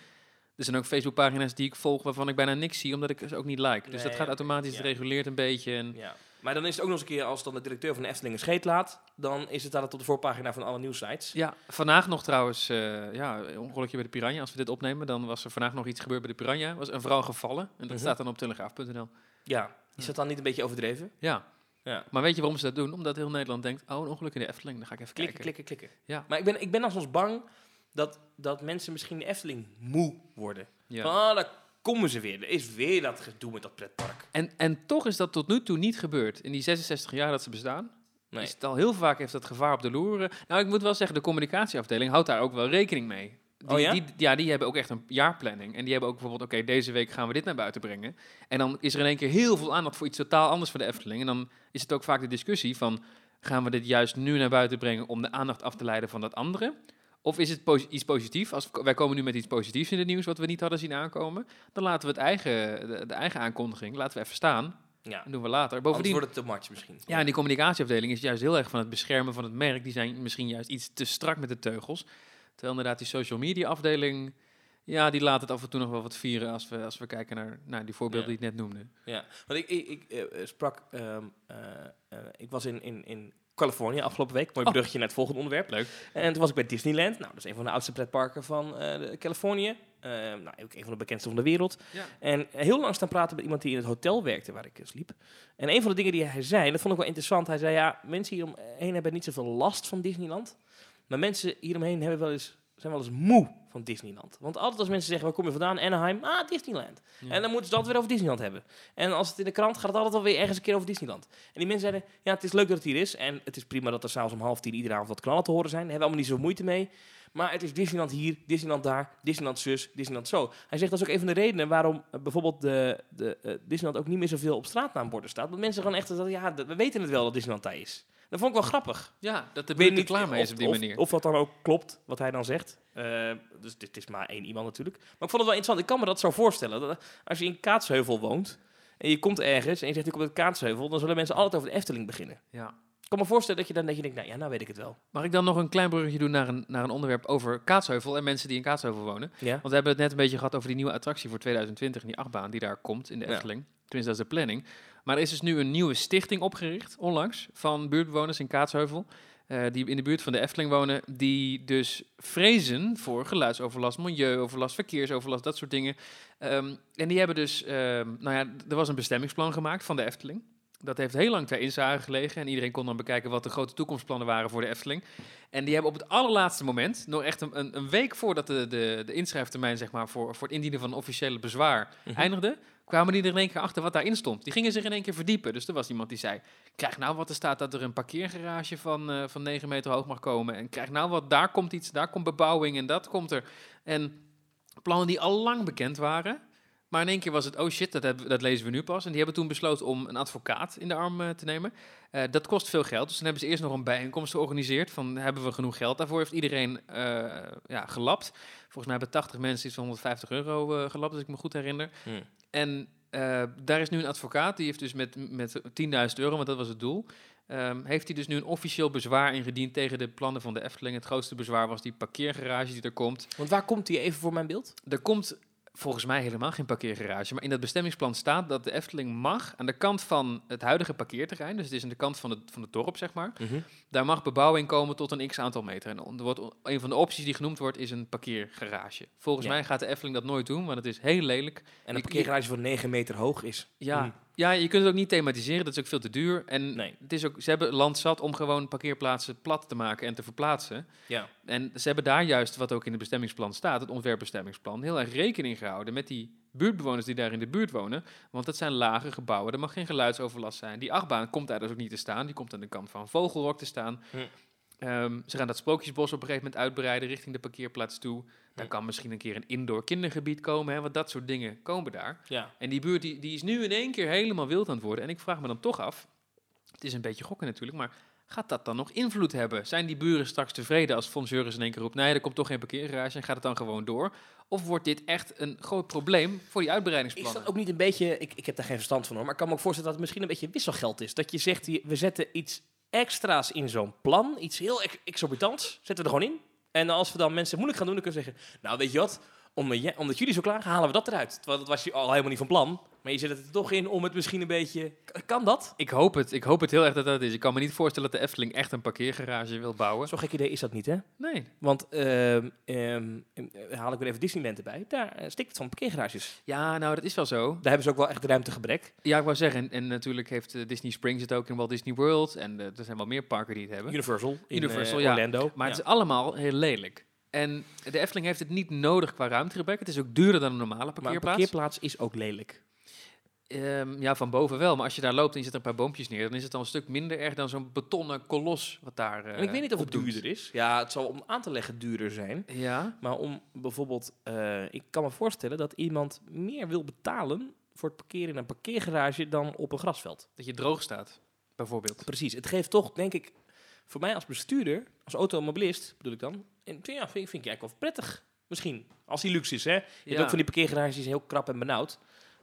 Er zijn ook Facebookpagina's die ik volg waarvan ik bijna niks zie, omdat ik ze ook niet like. Dus Nee, dat gaat automatisch, ja. het reguleert een beetje. En Ja. Maar dan is het ook nog eens een keer, als dan de directeur van de Efteling een scheet laat, dan is het daar op de voorpagina van alle nieuwsites. ja, vandaag nog trouwens, eh ja, ongelukje bij de Piranha. Als we dit opnemen, dan was er vandaag nog iets gebeurd bij de Piranha. Was een vrouw gevallen en dat Mhm. staat dan op telegraaf.nl. Ja, is dat dan niet een beetje overdreven? Ja. Ja. Maar weet je waarom ze dat doen? Omdat heel Nederland denkt, oh, een ongeluk in de Efteling, dan ga ik even Klikken, kijken. klikken, klikken. Ja. Maar ik ben, ik ben dan soms bang dat, dat mensen misschien de Efteling moe worden. Ja. Van, ah, komen ze weer. Er is weer dat gedoe met dat pretpark. En, en toch is dat tot nu toe niet gebeurd. In die 66 jaar dat ze bestaan, Nee. is het al heel vaak heeft dat gevaar op de loer. Nou, ik moet wel zeggen, de communicatieafdeling houdt daar ook wel rekening mee. Die, Oh ja? Die, ja, die hebben ook echt een jaarplanning. En die hebben ook bijvoorbeeld, oké, deze week gaan we dit naar buiten brengen. En dan is er in één keer heel veel aandacht voor iets totaal anders voor de Efteling. En dan is het ook vaak de discussie van, gaan we dit juist nu naar buiten brengen om de aandacht af te leiden van dat andere? Of is het iets positiefs? Als wij komen nu met iets positiefs in het nieuws wat we niet hadden zien aankomen, dan laten we het eigen, de, de eigen aankondiging laten we even staan. Ja. En doen we later. Anders Bovendien, wordt het te much misschien. ja, en die communicatieafdeling is juist heel erg van het beschermen van het merk. Die zijn misschien juist iets te strak met de teugels. Terwijl inderdaad die social media afdeling, ja, die laat het af en toe nog wel wat vieren als we, als we kijken naar, naar die voorbeelden Ja. die ik net noemde. Ja, want ik, ik, ik eh, sprak, ehm, eh, eh, ik was in, in, in Californië afgelopen week. Mooi Oh. bruggetje naar het volgende onderwerp. Leuk. En toen was ik bij Disneyland. Nou, dat is een van de oudste pretparken van eh, Californië. Eh, nou, ook een van de bekendste van de wereld. Ja. En heel lang staan praten met iemand die in het hotel werkte waar ik eh, sliep. En een van de dingen die hij zei, dat vond ik wel interessant. Hij zei, ja, mensen hieromheen hebben niet zoveel last van Disneyland. Maar mensen hieromheen hebben wel eens zijn wel eens moe van Disneyland. Want altijd als mensen zeggen, waar kom je vandaan? Anaheim, ah, Disneyland. Ja. En dan moeten ze het altijd weer over Disneyland hebben. En als het in de krant gaat het altijd wel weer ergens een keer over Disneyland. En die mensen zeiden, ja, het is leuk dat het hier is. En het is prima dat er s'avonds om half tien iedere avond wat knallen te horen zijn. Daar hebben we allemaal niet zo moeite mee. Maar het is Disneyland hier, Disneyland daar, Disneyland zus, Disneyland zo. Hij zegt dat is ook een van de redenen waarom eh, bijvoorbeeld de, de, eh, Disneyland ook niet meer zoveel op straatnaamborden staat. Want mensen gewoon echt, dat, ja, we weten het wel dat Disneyland daar is. Dat vond ik wel grappig. Ja, dat de buurt er klaar mee is op die manier. Of dat dan ook klopt, wat hij dan zegt. Eh, dus dit is maar één iemand natuurlijk. Maar ik vond het wel interessant. Ik kan me dat zo voorstellen. Dat als je in Kaatsheuvel woont en je komt ergens en je zegt ik kom uit Kaatsheuvel, dan zullen mensen altijd over de Efteling beginnen. ja. Ik kan me voorstellen dat je dan dat je denkt, nou ja, nou weet ik het wel. Mag ik dan nog een klein bruggetje doen naar een, naar een onderwerp over Kaatsheuvel en mensen die in Kaatsheuvel wonen? Ja? Want we hebben het net een beetje gehad over die nieuwe attractie voor 2020 en die achtbaan die daar komt in de Ja. Efteling. Tenminste, dat is de planning. Maar er is dus nu een nieuwe stichting opgericht, onlangs, van buurtbewoners in Kaatsheuvel. eh, die in de buurt van de Efteling wonen, die dus vrezen voor geluidsoverlast, milieuoverlast, verkeersoverlast, dat soort dingen. Ehm, en die hebben dus, ehm, nou ja, er was een bestemmingsplan gemaakt van de Efteling. Dat heeft heel lang ter inzage gelegen en iedereen kon dan bekijken wat de grote toekomstplannen waren voor de Efteling. En die hebben op het allerlaatste moment, nog echt een, een, week voordat de, de, de inschrijftermijn zeg maar, voor, voor het indienen van een officiële bezwaar Mhm. eindigde, kwamen die er in één keer achter wat daarin stond. Die gingen zich in één keer verdiepen. Dus er was iemand die zei, krijg nou wat er staat dat er een parkeergarage van, eh, van 9 meter hoog mag komen. En krijg nou wat, daar komt iets, daar komt bebouwing en dat komt er. En plannen die al lang bekend waren. Maar in één keer was het, oh shit, dat, dat lezen we nu pas. En die hebben toen besloten om een advocaat in de arm eh, te nemen. Eh, dat kost veel geld, dus dan hebben ze eerst nog een bijeenkomst georganiseerd. Van, hebben we genoeg geld daarvoor? Heeft iedereen ja, gelapt. Volgens mij hebben 80 mensen iets van 150 euro gelapt, als ik me goed herinner. Hmm. En eh, daar is nu een advocaat, die heeft dus met, met 10.000 euro, want dat was het doel... ehm, heeft hij dus nu een officieel bezwaar ingediend tegen de plannen van de Efteling. Het grootste bezwaar was die parkeergarage die er komt. Want waar komt die even voor mijn beeld? Er komt volgens mij helemaal geen parkeergarage. Maar in dat bestemmingsplan staat dat de Efteling mag aan de kant van het huidige parkeerterrein, dus het is aan de kant van het, van het dorp, zeg maar, daar mag bebouwing komen tot een x aantal meter. En er wordt, een van de opties die genoemd wordt is een parkeergarage. Volgens Ja. mij gaat de Efteling dat nooit doen, want het is heel lelijk. En een parkeergarage van 9 meter hoog is. Ja, Hmm. Ja, je kunt het ook niet thematiseren, dat is ook veel te duur. En Nee. het is ook, ze hebben land zat om gewoon parkeerplaatsen plat te maken en te verplaatsen. Ja. En ze hebben daar juist, wat ook in het bestemmingsplan staat, het ontwerpbestemmingsplan, heel erg rekening gehouden met die buurtbewoners die daar in de buurt wonen. Want het zijn lage gebouwen, er mag geen geluidsoverlast zijn. Die achtbaan komt daar dus ook niet te staan, die komt aan de kant van Vogelrok te staan. Hm. Ehm, ze gaan dat Sprookjesbos op een gegeven moment uitbreiden richting de parkeerplaats toe. Daar Hm. kan misschien een keer een indoor kindergebied komen, hè, want dat soort dingen komen daar. Ja. En die buurt die, die is nu in één keer helemaal wild aan het worden. En ik vraag me dan toch af, het is een beetje gokken natuurlijk, maar gaat dat dan nog invloed hebben? Zijn die buren straks tevreden als Juris in één keer roept, nee, er komt toch geen parkeergarage en gaat het dan gewoon door? Of wordt dit echt een groot probleem voor die Is uitbreidingsplannen? dat ook niet een beetje, ik, ik heb daar geen verstand van hoor, maar ik kan me ook voorstellen dat het misschien een beetje wisselgeld is. Dat je zegt, we zetten iets extra's in zo'n plan, iets heel ex- exorbitants, zetten we er gewoon in. En als we dan mensen moeilijk gaan doen, dan kunnen we zeggen, nou weet je wat, omdat, jullie zo klagen, halen we dat eruit. Terwijl dat was je al helemaal niet van plan, maar je zet het er toch in om het misschien een beetje, kan dat? Ik hoop het. Ik hoop het heel erg dat dat is. Ik kan me niet voorstellen dat de Efteling echt een parkeergarage wil bouwen. Zo'n gek idee is dat niet hè? Nee. Want, ehm ehm, eh, haal ik weer even Disneyland erbij, daar eh, stikt het van parkeergarages. Ja, nou, dat is wel zo. Daar hebben ze ook wel echt ruimtegebrek. Ja, ik wou zeggen, en, en natuurlijk heeft eh, Disney Springs het ook in Walt Disney World. En eh, er zijn wel meer parken die het hebben. Universal in Universal, eh, ja. Orlando. Maar Ja. het is allemaal heel lelijk. En de Efteling heeft het niet nodig qua ruimtegebrek. Het is ook duurder dan een normale Maar een parkeerplaats. parkeerplaats is ook lelijk. Ehm, ja, van boven wel. Maar als je daar loopt en je zet er een paar boompjes neer, dan is het al een stuk minder erg dan zo'n betonnen kolos wat daar. eh, En ik weet niet of het op doet. duurder is. Ja, het zal om aan te leggen duurder zijn. Ja, Maar om bijvoorbeeld, eh, ik kan me voorstellen dat iemand meer wil betalen voor het parkeren in een parkeergarage dan op een grasveld. dat je droog staat, bijvoorbeeld. Precies. Het geeft toch, denk ik, voor mij als bestuurder, als automobilist bedoel ik dan, en, ja, vind, vind ik eigenlijk wel prettig. Misschien, als die luxe is, hè. Je hebt ook van die parkeergarages heel krap en benauwd.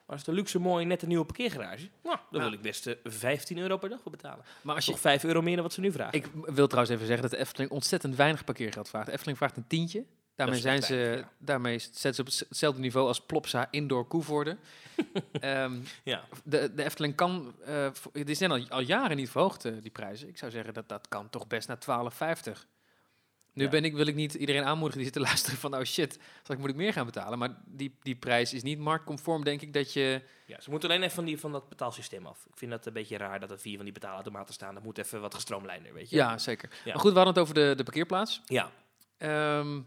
Maar als de luxe mooi net een nieuwe parkeergarage, nou, dan Ja. wil ik best eh, 15 euro per dag voor betalen. Maar als je, Toch 5 euro meer dan wat ze nu vragen. ik wil trouwens even zeggen dat de Efteling ontzettend weinig parkeergeld vraagt. De Efteling vraagt een tientje. Daarmee, is zijn ze, weinig, ja. daarmee zetten ze op het- hetzelfde niveau als Plopsa Indoor Koevoorde. [LAUGHS] Ehm ja. de, de Efteling kan, eh, die zijn al, al jaren niet verhoogd, eh, die prijzen. Ik zou zeggen dat dat kan toch best naar 12,50. Nu Ja. ben ik, wil ik niet iedereen aanmoedigen die zit te [LAUGHS] luisteren van, oh shit, straks moet ik meer gaan betalen. Maar die, die prijs is niet marktconform, denk ik, dat je... Ja, ze moeten alleen even van, die, van dat betaalsysteem af. Ik vind dat een beetje raar dat er vier van die betaalautomaten staan. Dat moet even wat gestroomlijnder, weet je. Ja, zeker. Ja. Maar goed, we hadden het over de, de parkeerplaats. Ja. Ehm,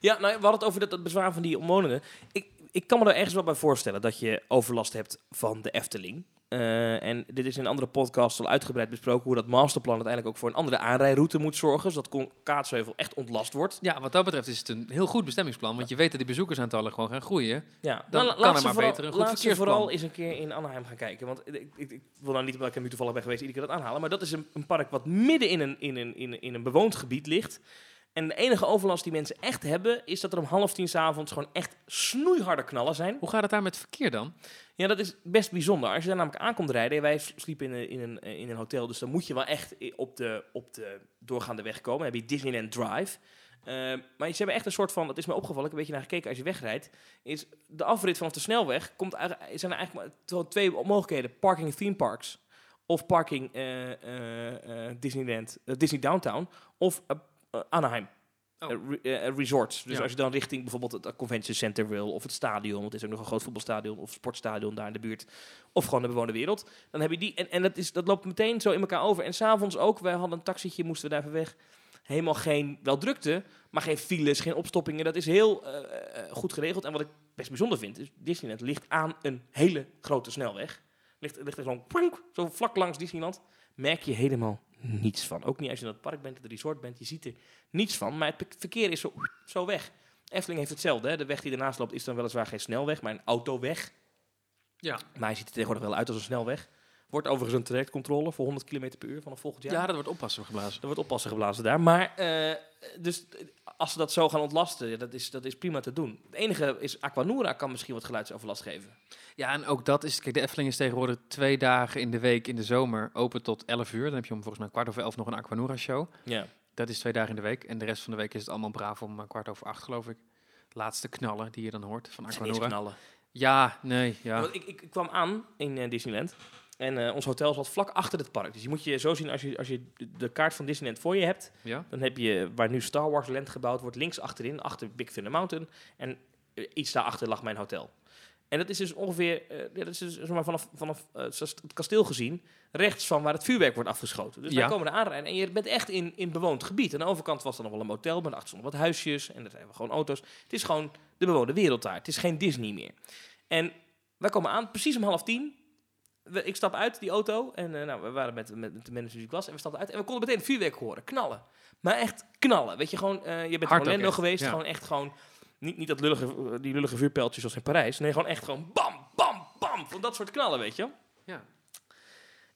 Ja, nou, we hadden het over dat, dat bezwaar van die omwonenden. Ik, ik kan me er ergens wel bij voorstellen dat je overlast hebt van de Efteling. Uh, en dit is in een andere podcast al uitgebreid besproken hoe dat masterplan uiteindelijk ook voor een andere aanrijroute moet zorgen, zodat Kaatsheuvel echt ontlast wordt. Ja, wat dat betreft is het een heel goed bestemmingsplan, want je weet dat die bezoekersaantallen gewoon gaan groeien. Ja, dan nou, kan er maar beter een goed laat verkeersplan. vooral eens een keer in Anaheim gaan kijken, want ik, ik, ik wil nou niet omdat ik er nu toevallig ben geweest iedere keer dat aanhalen, maar dat is een, een park wat midden in een, in, een, in, een, in een bewoond gebied ligt. En de enige overlast die mensen echt hebben, is dat er om half tien s'avonds gewoon echt snoeiharde knallen zijn. Hoe gaat het daar met verkeer dan? Ja, dat is best bijzonder. Als je daar namelijk aankomt rijden, wij sliepen in een, in een, in een hotel, dus dan moet je wel echt op de, op de doorgaande weg komen. Dan heb je Disneyland Drive. Uh, maar ze hebben echt een soort van, dat is me opgevallen, ik heb een beetje naar gekeken als je wegrijdt, is de afrit vanaf de snelweg, komt, zijn er eigenlijk maar twee mogelijkheden. Parking theme parks of parking eh, eh, eh, Disneyland, eh, Disney Downtown of eh, eh, Anaheim. Oh. Eh, eh, resorts. Dus Ja. als je dan richting bijvoorbeeld het convention center wil, of het stadion, want het is ook nog een groot voetbalstadion of sportstadion daar in de buurt, of gewoon de bewoonde wereld, dan heb je die. En, en dat, is, dat loopt meteen zo in elkaar over. En s'avonds ook, wij hadden een taxietje, moesten we daar even weg. Helemaal geen, wel drukte, maar geen files, geen opstoppingen. Dat is heel eh, eh, goed geregeld. En wat ik best bijzonder vind, is Disneyland ligt aan een hele grote snelweg. Ligt, ligt er zo'n pronk, zo vlak langs Disneyland. Merk je helemaal niets van. Ook niet als je in het park bent, het resort bent, je ziet er niets van. Maar het verkeer is zo, zo weg. Efteling heeft hetzelfde. Hè? De weg die ernaast loopt is dan weliswaar geen snelweg, maar een autoweg. Ja. Maar hij ziet er tegenwoordig wel uit als een snelweg. Wordt overigens een trajectcontrole voor 100 km per uur vanaf volgend jaar. Ja, dat wordt oppassen geblazen. Er wordt oppassen geblazen daar. Maar eh, dus als ze dat zo gaan ontlasten, dat is, dat is prima te doen. Het enige is, Aquanura kan misschien wat geluidsoverlast geven. Ja, en ook dat is... Kijk, de Efteling is tegenwoordig twee dagen in de week in de zomer open tot 11 uur. Dan heb je om volgens mij kwart over elf nog een Aquanura-show. Ja. Dat is twee dagen in de week. En de rest van de week is het allemaal braaf om eh, kwart over acht, geloof ik. Laatste knallen die je dan hoort van Aquanura. knallen. Ja, nee, ja. Want ik, ik, ik kwam aan in eh, Disneyland. En eh, ons hotel zat vlak achter het park. Dus je moet je zo zien, als je, als je de- kaart van Disneyland voor je hebt, ja? dan heb je waar nu Star Wars Land gebouwd wordt, links achterin, achter Big Thunder Mountain. En eh, iets daarachter lag mijn hotel. En dat is dus ongeveer, eh, ja, dat is dus, zeg maar, vanaf, vanaf het kasteel gezien, rechts van waar het vuurwerk wordt afgeschoten. Dus Ja. wij komen er aanrijden en je bent echt in, in bewoond gebied. Aan de overkant was er nog wel een motel, maar achter stonden wat huisjes en er zijn gewoon auto's. Het is gewoon de bewoonde wereld daar. Het is geen Disney meer. En wij komen aan, precies om half tien. We- ik stap uit die auto en eh, nou, we waren met, met, met de manager die ik was en we stapten uit en we konden meteen het vuurwerk horen, knallen. Maar echt knallen, weet je gewoon, eh, je bent in Orlando geweest, ja. gewoon echt gewoon, niet, niet dat lullige, eh, die lullige vuurpijltjes zoals in Parijs, nee, gewoon echt gewoon bam, bam, bam, van dat soort knallen, weet je. Ja.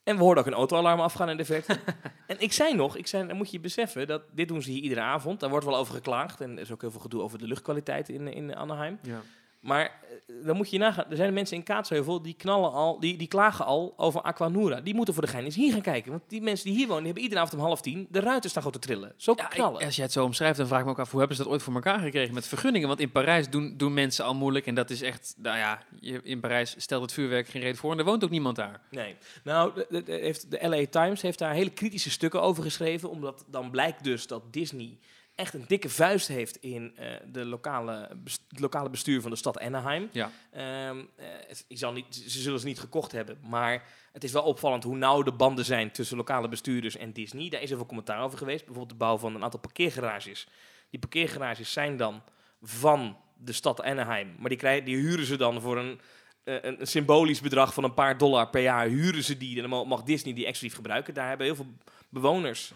En we hoorden ook een autoalarm afgaan in de verte. [LAUGHS] en ik zei nog, ik zei, dan moet je beseffen dat dit doen ze hier iedere avond. Daar wordt wel over geklaagd en er is ook heel veel gedoe over de luchtkwaliteit in, in Anaheim. ja. Maar eh, dan moet je nagaan, er zijn mensen in Kaatsheuvel die knallen al, die, die klagen al over Aquanura. Die moeten voor de gein eens hier gaan kijken. Want die mensen die hier wonen, die hebben iedere avond om half tien de ruiten staan gewoon te trillen. Zo Ja, ik- knallen. als jij het zo omschrijft, dan vraag ik me ook af, hoe hebben ze dat ooit voor elkaar gekregen met vergunningen? Want in Parijs doen, doen mensen al moeilijk en dat is echt, nou ja, je, in Parijs stelt het vuurwerk geen reden voor en er woont ook niemand daar. Nee. Nou, de, de- de- heeft, de LA Times heeft daar hele kritische stukken over geschreven. Omdat dan blijkt dus dat Disney echt een dikke vuist heeft in eh, de lokale, het lokale bestuur van de stad Anaheim. Ja. Ehm, eh, het- ik zal niet, ze zullen ze niet gekocht hebben, maar het is wel opvallend hoe nauw de banden zijn tussen lokale bestuurders en Disney. Daar is er veel commentaar over geweest. Bijvoorbeeld de bouw van een aantal parkeergarages. Die parkeergarages zijn dan van de stad Anaheim, maar die, krijgen, die huren ze dan voor een, eh, een, een symbolisch bedrag van een paar dollar per jaar. Huren ze die en dan ma- mag Disney die exclusief gebruiken. Daar hebben heel veel bewoners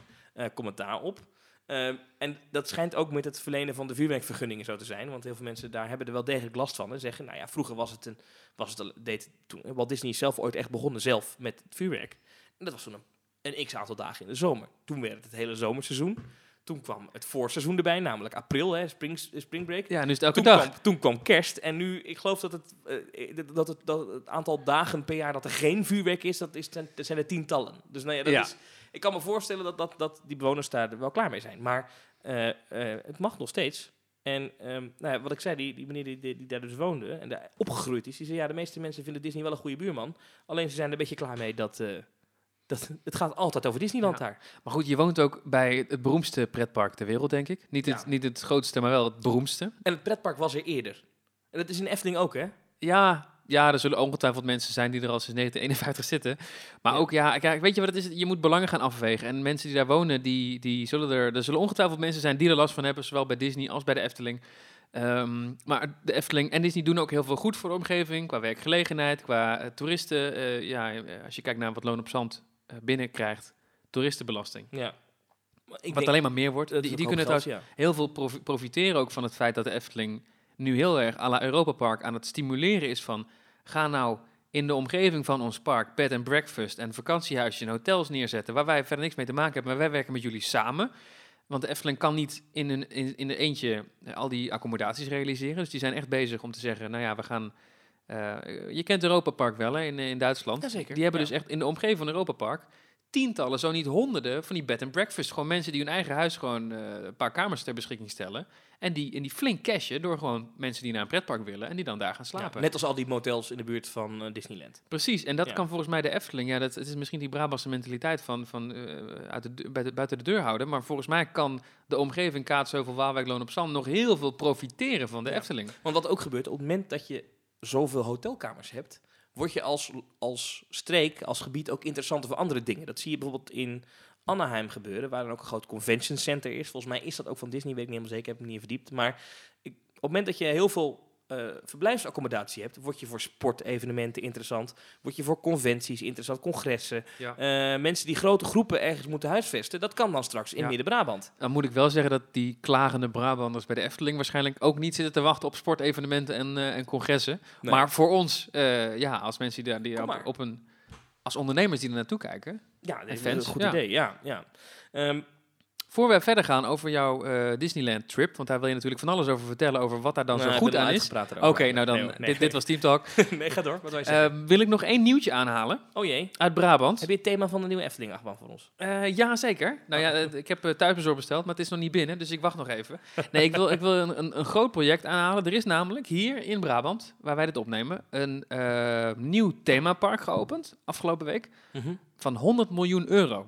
commentaar op. Eh, en dat schijnt ook met het verlenen van de vuurwerkvergunningen zo te zijn. Want heel veel mensen daar hebben er wel degelijk last van. En zeggen, nou ja, vroeger was het een... Was het deed toen, Walt Disney is zelf ooit echt begonnen zelf met het vuurwerk. En dat was toen een, een x-aantal dagen in de zomer. Toen werd het het hele zomerseizoen. Toen kwam het voorseizoen erbij, namelijk april, hè, spring, springbreak. Ja, nu is het elke Toen dag. kwam, toen kwam kerst en nu, ik geloof dat het, eh, dat, het, dat het aantal dagen per jaar dat er geen vuurwerk is, dat, is dat zijn er tientallen. Dus nou ja, dat Ja. is, ik kan me voorstellen dat, dat, dat die bewoners daar wel klaar mee zijn. Maar eh, eh, het mag nog steeds. En ehm, nou ja, wat ik zei, die, die meneer die, die, die daar dus woonde en daar opgegroeid is, die zei ja, de meeste mensen vinden Disney wel een goede buurman. Alleen ze zijn er een beetje klaar mee dat, eh, dat het gaat altijd over Disneyland Ja. daar. Maar goed, je woont ook bij het beroemdste pretpark ter wereld, denk ik. Niet het, Ja. niet het grootste, maar wel het beroemdste. En het pretpark was er eerder. En dat is in Efteling ook, hè? Ja, ja, er zullen ongetwijfeld mensen zijn die er al sinds 1951 zitten. Maar Ja. ook, ja, kijk, weet je wat het is? Je moet belangen gaan afwegen. En mensen die daar wonen, die, die zullen er... Er zullen ongetwijfeld mensen zijn die er last van hebben, zowel bij Disney als bij de Efteling. Ehm, maar de Efteling en Disney doen ook heel veel goed voor de omgeving, qua werkgelegenheid, qua eh, toeristen. Eh, ja, eh, als je kijkt naar wat Loon op Zand binnenkrijgt, toeristenbelasting. Ja. Maar Ik wat alleen maar meer wordt. Die, kunnen trouwens heel veel profi- profiteren ook van het feit dat de Efteling nu heel erg à la Europa Park aan het stimuleren is van ga nou in de omgeving van ons park bed and breakfast en vakantiehuisjes en hotels neerzetten waar wij verder niks mee te maken hebben, maar wij werken met jullie samen. Want de Efteling kan niet in een, in, in een eentje eh, al die accommodaties realiseren. Dus die zijn echt bezig om te zeggen, nou ja, we gaan... eh, je kent Europa Park wel hè, in, in Duitsland. Jazeker, Die hebben ja. dus echt in de omgeving van Europa Park tientallen, zo niet honderden van die bed and breakfast. Gewoon mensen die hun eigen huis gewoon eh, een paar kamers ter beschikking stellen. En die, en die flink cashen door gewoon mensen die naar een pretpark willen en die dan daar gaan Ja, slapen. net als al die motels in de buurt van eh, Disneyland. Precies, en dat Ja. kan volgens mij de Efteling. Ja, dat het is misschien die Brabantse mentaliteit van, van eh, uit de, de- buiten de deur houden. Maar volgens mij kan de omgeving Kaatsheuvel, Waalwijk, Loon op Zand nog heel veel profiteren van de Ja. Efteling. Want wat ook gebeurt, op het moment dat je zoveel hotelkamers hebt, word je als, als streek, als gebied ook interessanter voor andere dingen. Dat zie je bijvoorbeeld in Anaheim gebeuren, waar dan ook een groot convention center is. Volgens mij is dat ook van Disney, weet ik niet helemaal zeker, heb ik me niet verdiept. Maar ik, op het moment dat je heel veel eh, verblijfsaccommodatie hebt, word je voor sportevenementen interessant, word je voor conventies interessant, congressen. Ja. Eh, mensen die grote groepen ergens moeten huisvesten, dat kan dan straks in Ja. Midden-Brabant. Dan moet ik wel zeggen dat die klagende Brabanders bij de Efteling waarschijnlijk ook niet zitten te wachten op sportevenementen en, eh, en congressen. Nee. Maar voor ons, ja, als mensen die daar die op, op een. Als ondernemers die er naartoe kijken. Ja, dat is een goed idee. Ja, ja. Ehm, Voor we verder gaan over jouw eh, Disneyland trip, want daar wil je natuurlijk van alles over vertellen, over wat daar dan nou, zo ik goed aan is. Oké, nou dan, Nee, nee, dit, dit was Team Talk. [LAUGHS] nee, ga door. Wat wil je zeggen? Ehm, wil ik nog één nieuwtje aanhalen oh jee. uit Brabant? Heb je het thema van de nieuwe Efteling achtbaan voor ons? Eh, ja, zeker. Nou ja, eh, ik heb uh, thuisbezorgd besteld, maar het is nog niet binnen, dus ik wacht nog even. Nee, ik wil, ik wil een, een, een groot project aanhalen. Er is namelijk hier in Brabant, waar wij dit opnemen, een eh, nieuw themapark geopend afgelopen week van 100 miljoen euro.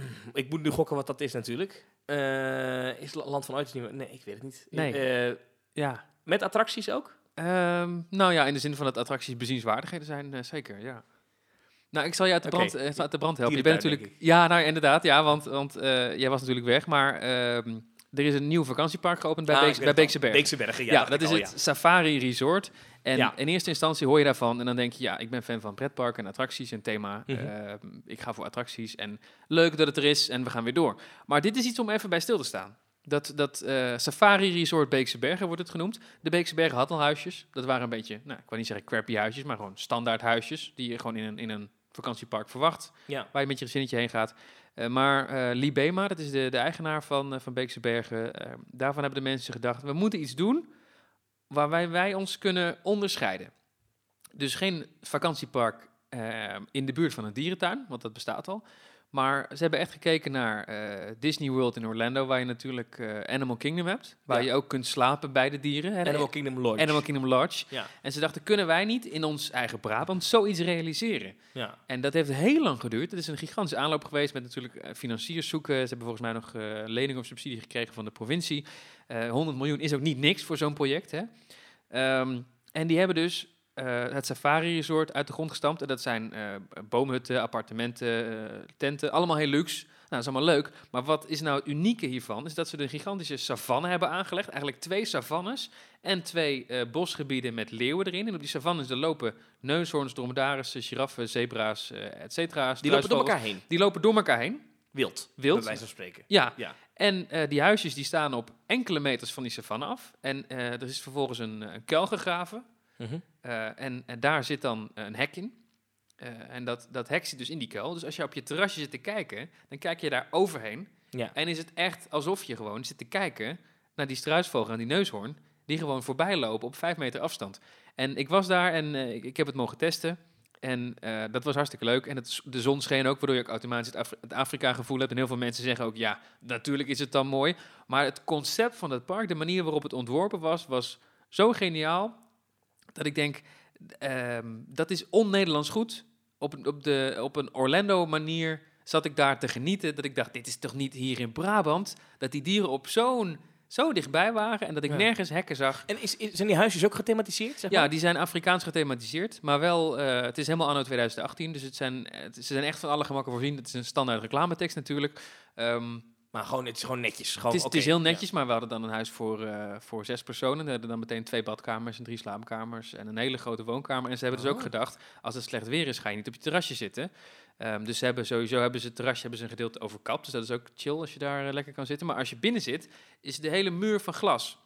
[CLEARS THROAT] Ik moet nu gokken wat dat is natuurlijk. Eh, is La- Land van Ooit niet meer? Nee, ik weet het niet. Nee. Eh, Ja. met attracties ook? Ehm, nou ja, in de zin van dat attracties bezienswaardigheden zijn, eh, zeker, ja. Nou, ik zal je uit de brand, uit de brand helpen. Je bent natuurlijk, ja, nou inderdaad, ja, want, want jij was natuurlijk weg, maar ehm, er is een nieuw vakantiepark geopend bij, Ah, Beeks, bij Beekse het al. Berg. Beekse Bergen, ja. Dat is al, het Safari Resort. En Ja. in eerste instantie hoor je daarvan en dan denk je, ja, ik ben fan van pretparken en attracties en thema. Mhm. Ehm, ik ga voor attracties en leuk dat het er is en we gaan weer door. Maar dit is iets om even bij stil te staan. Dat, dat eh, Safari Resort Beekse Bergen wordt het genoemd. De Beekse Bergen had al huisjes. Dat waren een beetje, nou, ik wil niet zeggen crappy huisjes, maar gewoon standaard huisjes die je gewoon in een, in een vakantiepark verwacht Ja. waar je met je gezinnetje heen gaat. Eh, maar eh Lee Bema, dat is de, de eigenaar van, van Beekse Bergen, eh, daarvan hebben de mensen gedacht, we moeten iets doen waarbij wij ons kunnen onderscheiden. Dus geen vakantiepark eh, in de buurt van een dierentuin, want dat bestaat al. Maar ze hebben echt gekeken naar eh, Disney World in Orlando, waar je natuurlijk eh, Animal Kingdom hebt. Waar Ja. je ook kunt slapen bij de dieren. hè, Animal Kingdom Lodge. Animal Kingdom Lodge. Ja. En ze dachten, kunnen wij niet in ons eigen Brabant zoiets realiseren? Ja. En dat heeft heel lang geduurd. Het is een gigantische aanloop geweest met natuurlijk eh, financiers zoeken. Ze hebben volgens mij nog lening of subsidie gekregen van de provincie. Eh 100 miljoen is ook niet niks voor zo'n project. Hè? Ehm, en die hebben dus het Safari Resort uit de grond gestampt. En dat zijn eh, boomhutten, appartementen, eh, tenten, allemaal heel luxe. Nou, dat is allemaal leuk. Maar wat is nou het unieke hiervan? Is dat ze een gigantische savanne hebben aangelegd. Eigenlijk twee savannes en twee eh, bosgebieden met leeuwen erin. En op die savannes er lopen neushoorns, dromedarissen, giraffen, zebra's, eh et cetera. Die lopen door elkaar heen. Die lopen door elkaar heen. Wild. Wild. Bij wijze van spreken. Ja, Ja. en eh, die huisjes die staan op enkele meters van die savanne af. En eh, er is vervolgens een, eh, een kuil gegraven. Mhm. Eh, en, en daar zit dan een hek in. Eh, en dat, dat hek zit dus in die kuil. Dus als je op je terrasje zit te kijken, dan kijk je daar overheen. Ja. En is het echt alsof je gewoon zit te kijken naar die struisvogel en die neushoorn, die gewoon voorbij lopen op vijf meter afstand. En ik was daar en eh, ik, ik heb het mogen testen. En dat was hartstikke leuk. En het, de zon scheen ook, waardoor je ook automatisch het, Af- het Afrika-gevoel hebt. En heel veel mensen zeggen ook, ja, natuurlijk is het dan mooi. Maar het concept van het park, de manier waarop het ontworpen was, was zo geniaal. Dat ik denk, ehm, dat is on-Nederlands goed. Op, een- op, de, op een Orlando-manier zat ik daar te genieten. Dat ik dacht, dit is toch niet hier in Brabant? Dat die dieren op zo'n zo dichtbij waren en dat ik Ja. nergens hekken zag. En is, is- zijn die huisjes ook gethematiseerd? Zeg Ja, maar? die zijn Afrikaans gethematiseerd, maar wel, eh, het is helemaal anno 2018, dus het zijn, het, ze zijn echt van alle gemakken voorzien. Het is een standaard reclametekst natuurlijk. Ehm, Maar gewoon, het is gewoon netjes. Gewoon, het, is, het is heel ja. netjes, maar we hadden dan een huis voor, eh, voor zes personen. We hadden dan meteen twee badkamers en drie slaapkamers en een hele grote woonkamer. En ze hebben dus ook Oh. gedacht, als het slecht weer is, ga je niet op je terrasje zitten. Ehm, dus ze hebben sowieso hebben ze het terrasje hebben ze een gedeelte overkapt. Dus dat is ook chill als je daar eh, lekker kan zitten. Maar als je binnen zit, is de hele muur van glas.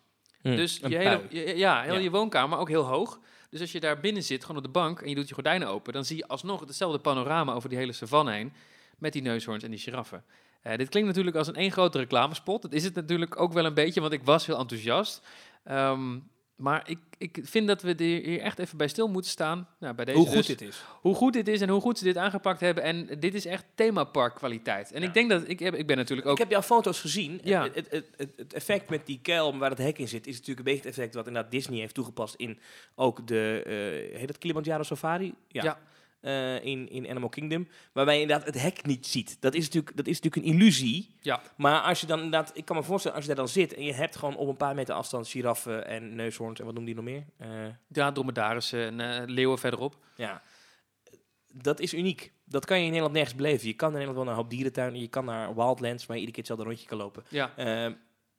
Hm, Dus je hele, je- ja, heel Ja. je woonkamer ook heel hoog. Dus als je daar binnen zit, gewoon op de bank, en je doet je gordijnen open, dan zie je alsnog hetzelfde panorama over die hele savanne heen. Met die neushoorns en die giraffen. Eh, dit klinkt natuurlijk als een één grote reclamespot. Dat is het natuurlijk ook wel een beetje, want ik was heel enthousiast. Ehm, maar ik, ik vind dat we er hier echt even bij stil moeten staan. Nou, bij deze Hoe goed dus. dit is. Hoe goed dit is en hoe goed ze dit aangepakt hebben. En dit is echt themapark kwaliteit. En Ja. ik denk dat, ik, heb, ik ben natuurlijk ook... Ik heb jouw foto's gezien. Ja. Het, het, het, effect met die kuil waar het hek in zit, is natuurlijk een beetje het effect wat inderdaad Disney heeft toegepast in ook de, eh heet het Kilimanjaro Safari? Ja. Eh, in, in Animal Kingdom, waarbij je inderdaad het hek niet ziet. Dat is natuurlijk, dat is natuurlijk een illusie. Ja. Maar als je dan inderdaad, ik kan me voorstellen, als je daar dan zit en je hebt gewoon op een paar meter afstand giraffen en neushoorns en wat noemen die nog meer? Eh, Ja, dromedarissen en eh, leeuwen verderop. ja, dat is uniek. Dat kan je in Nederland nergens beleven. Je kan in Nederland wel naar een hoop dierentuinen, je kan naar Wildlands, waar je iedere keer hetzelfde rondje kan lopen. Ja.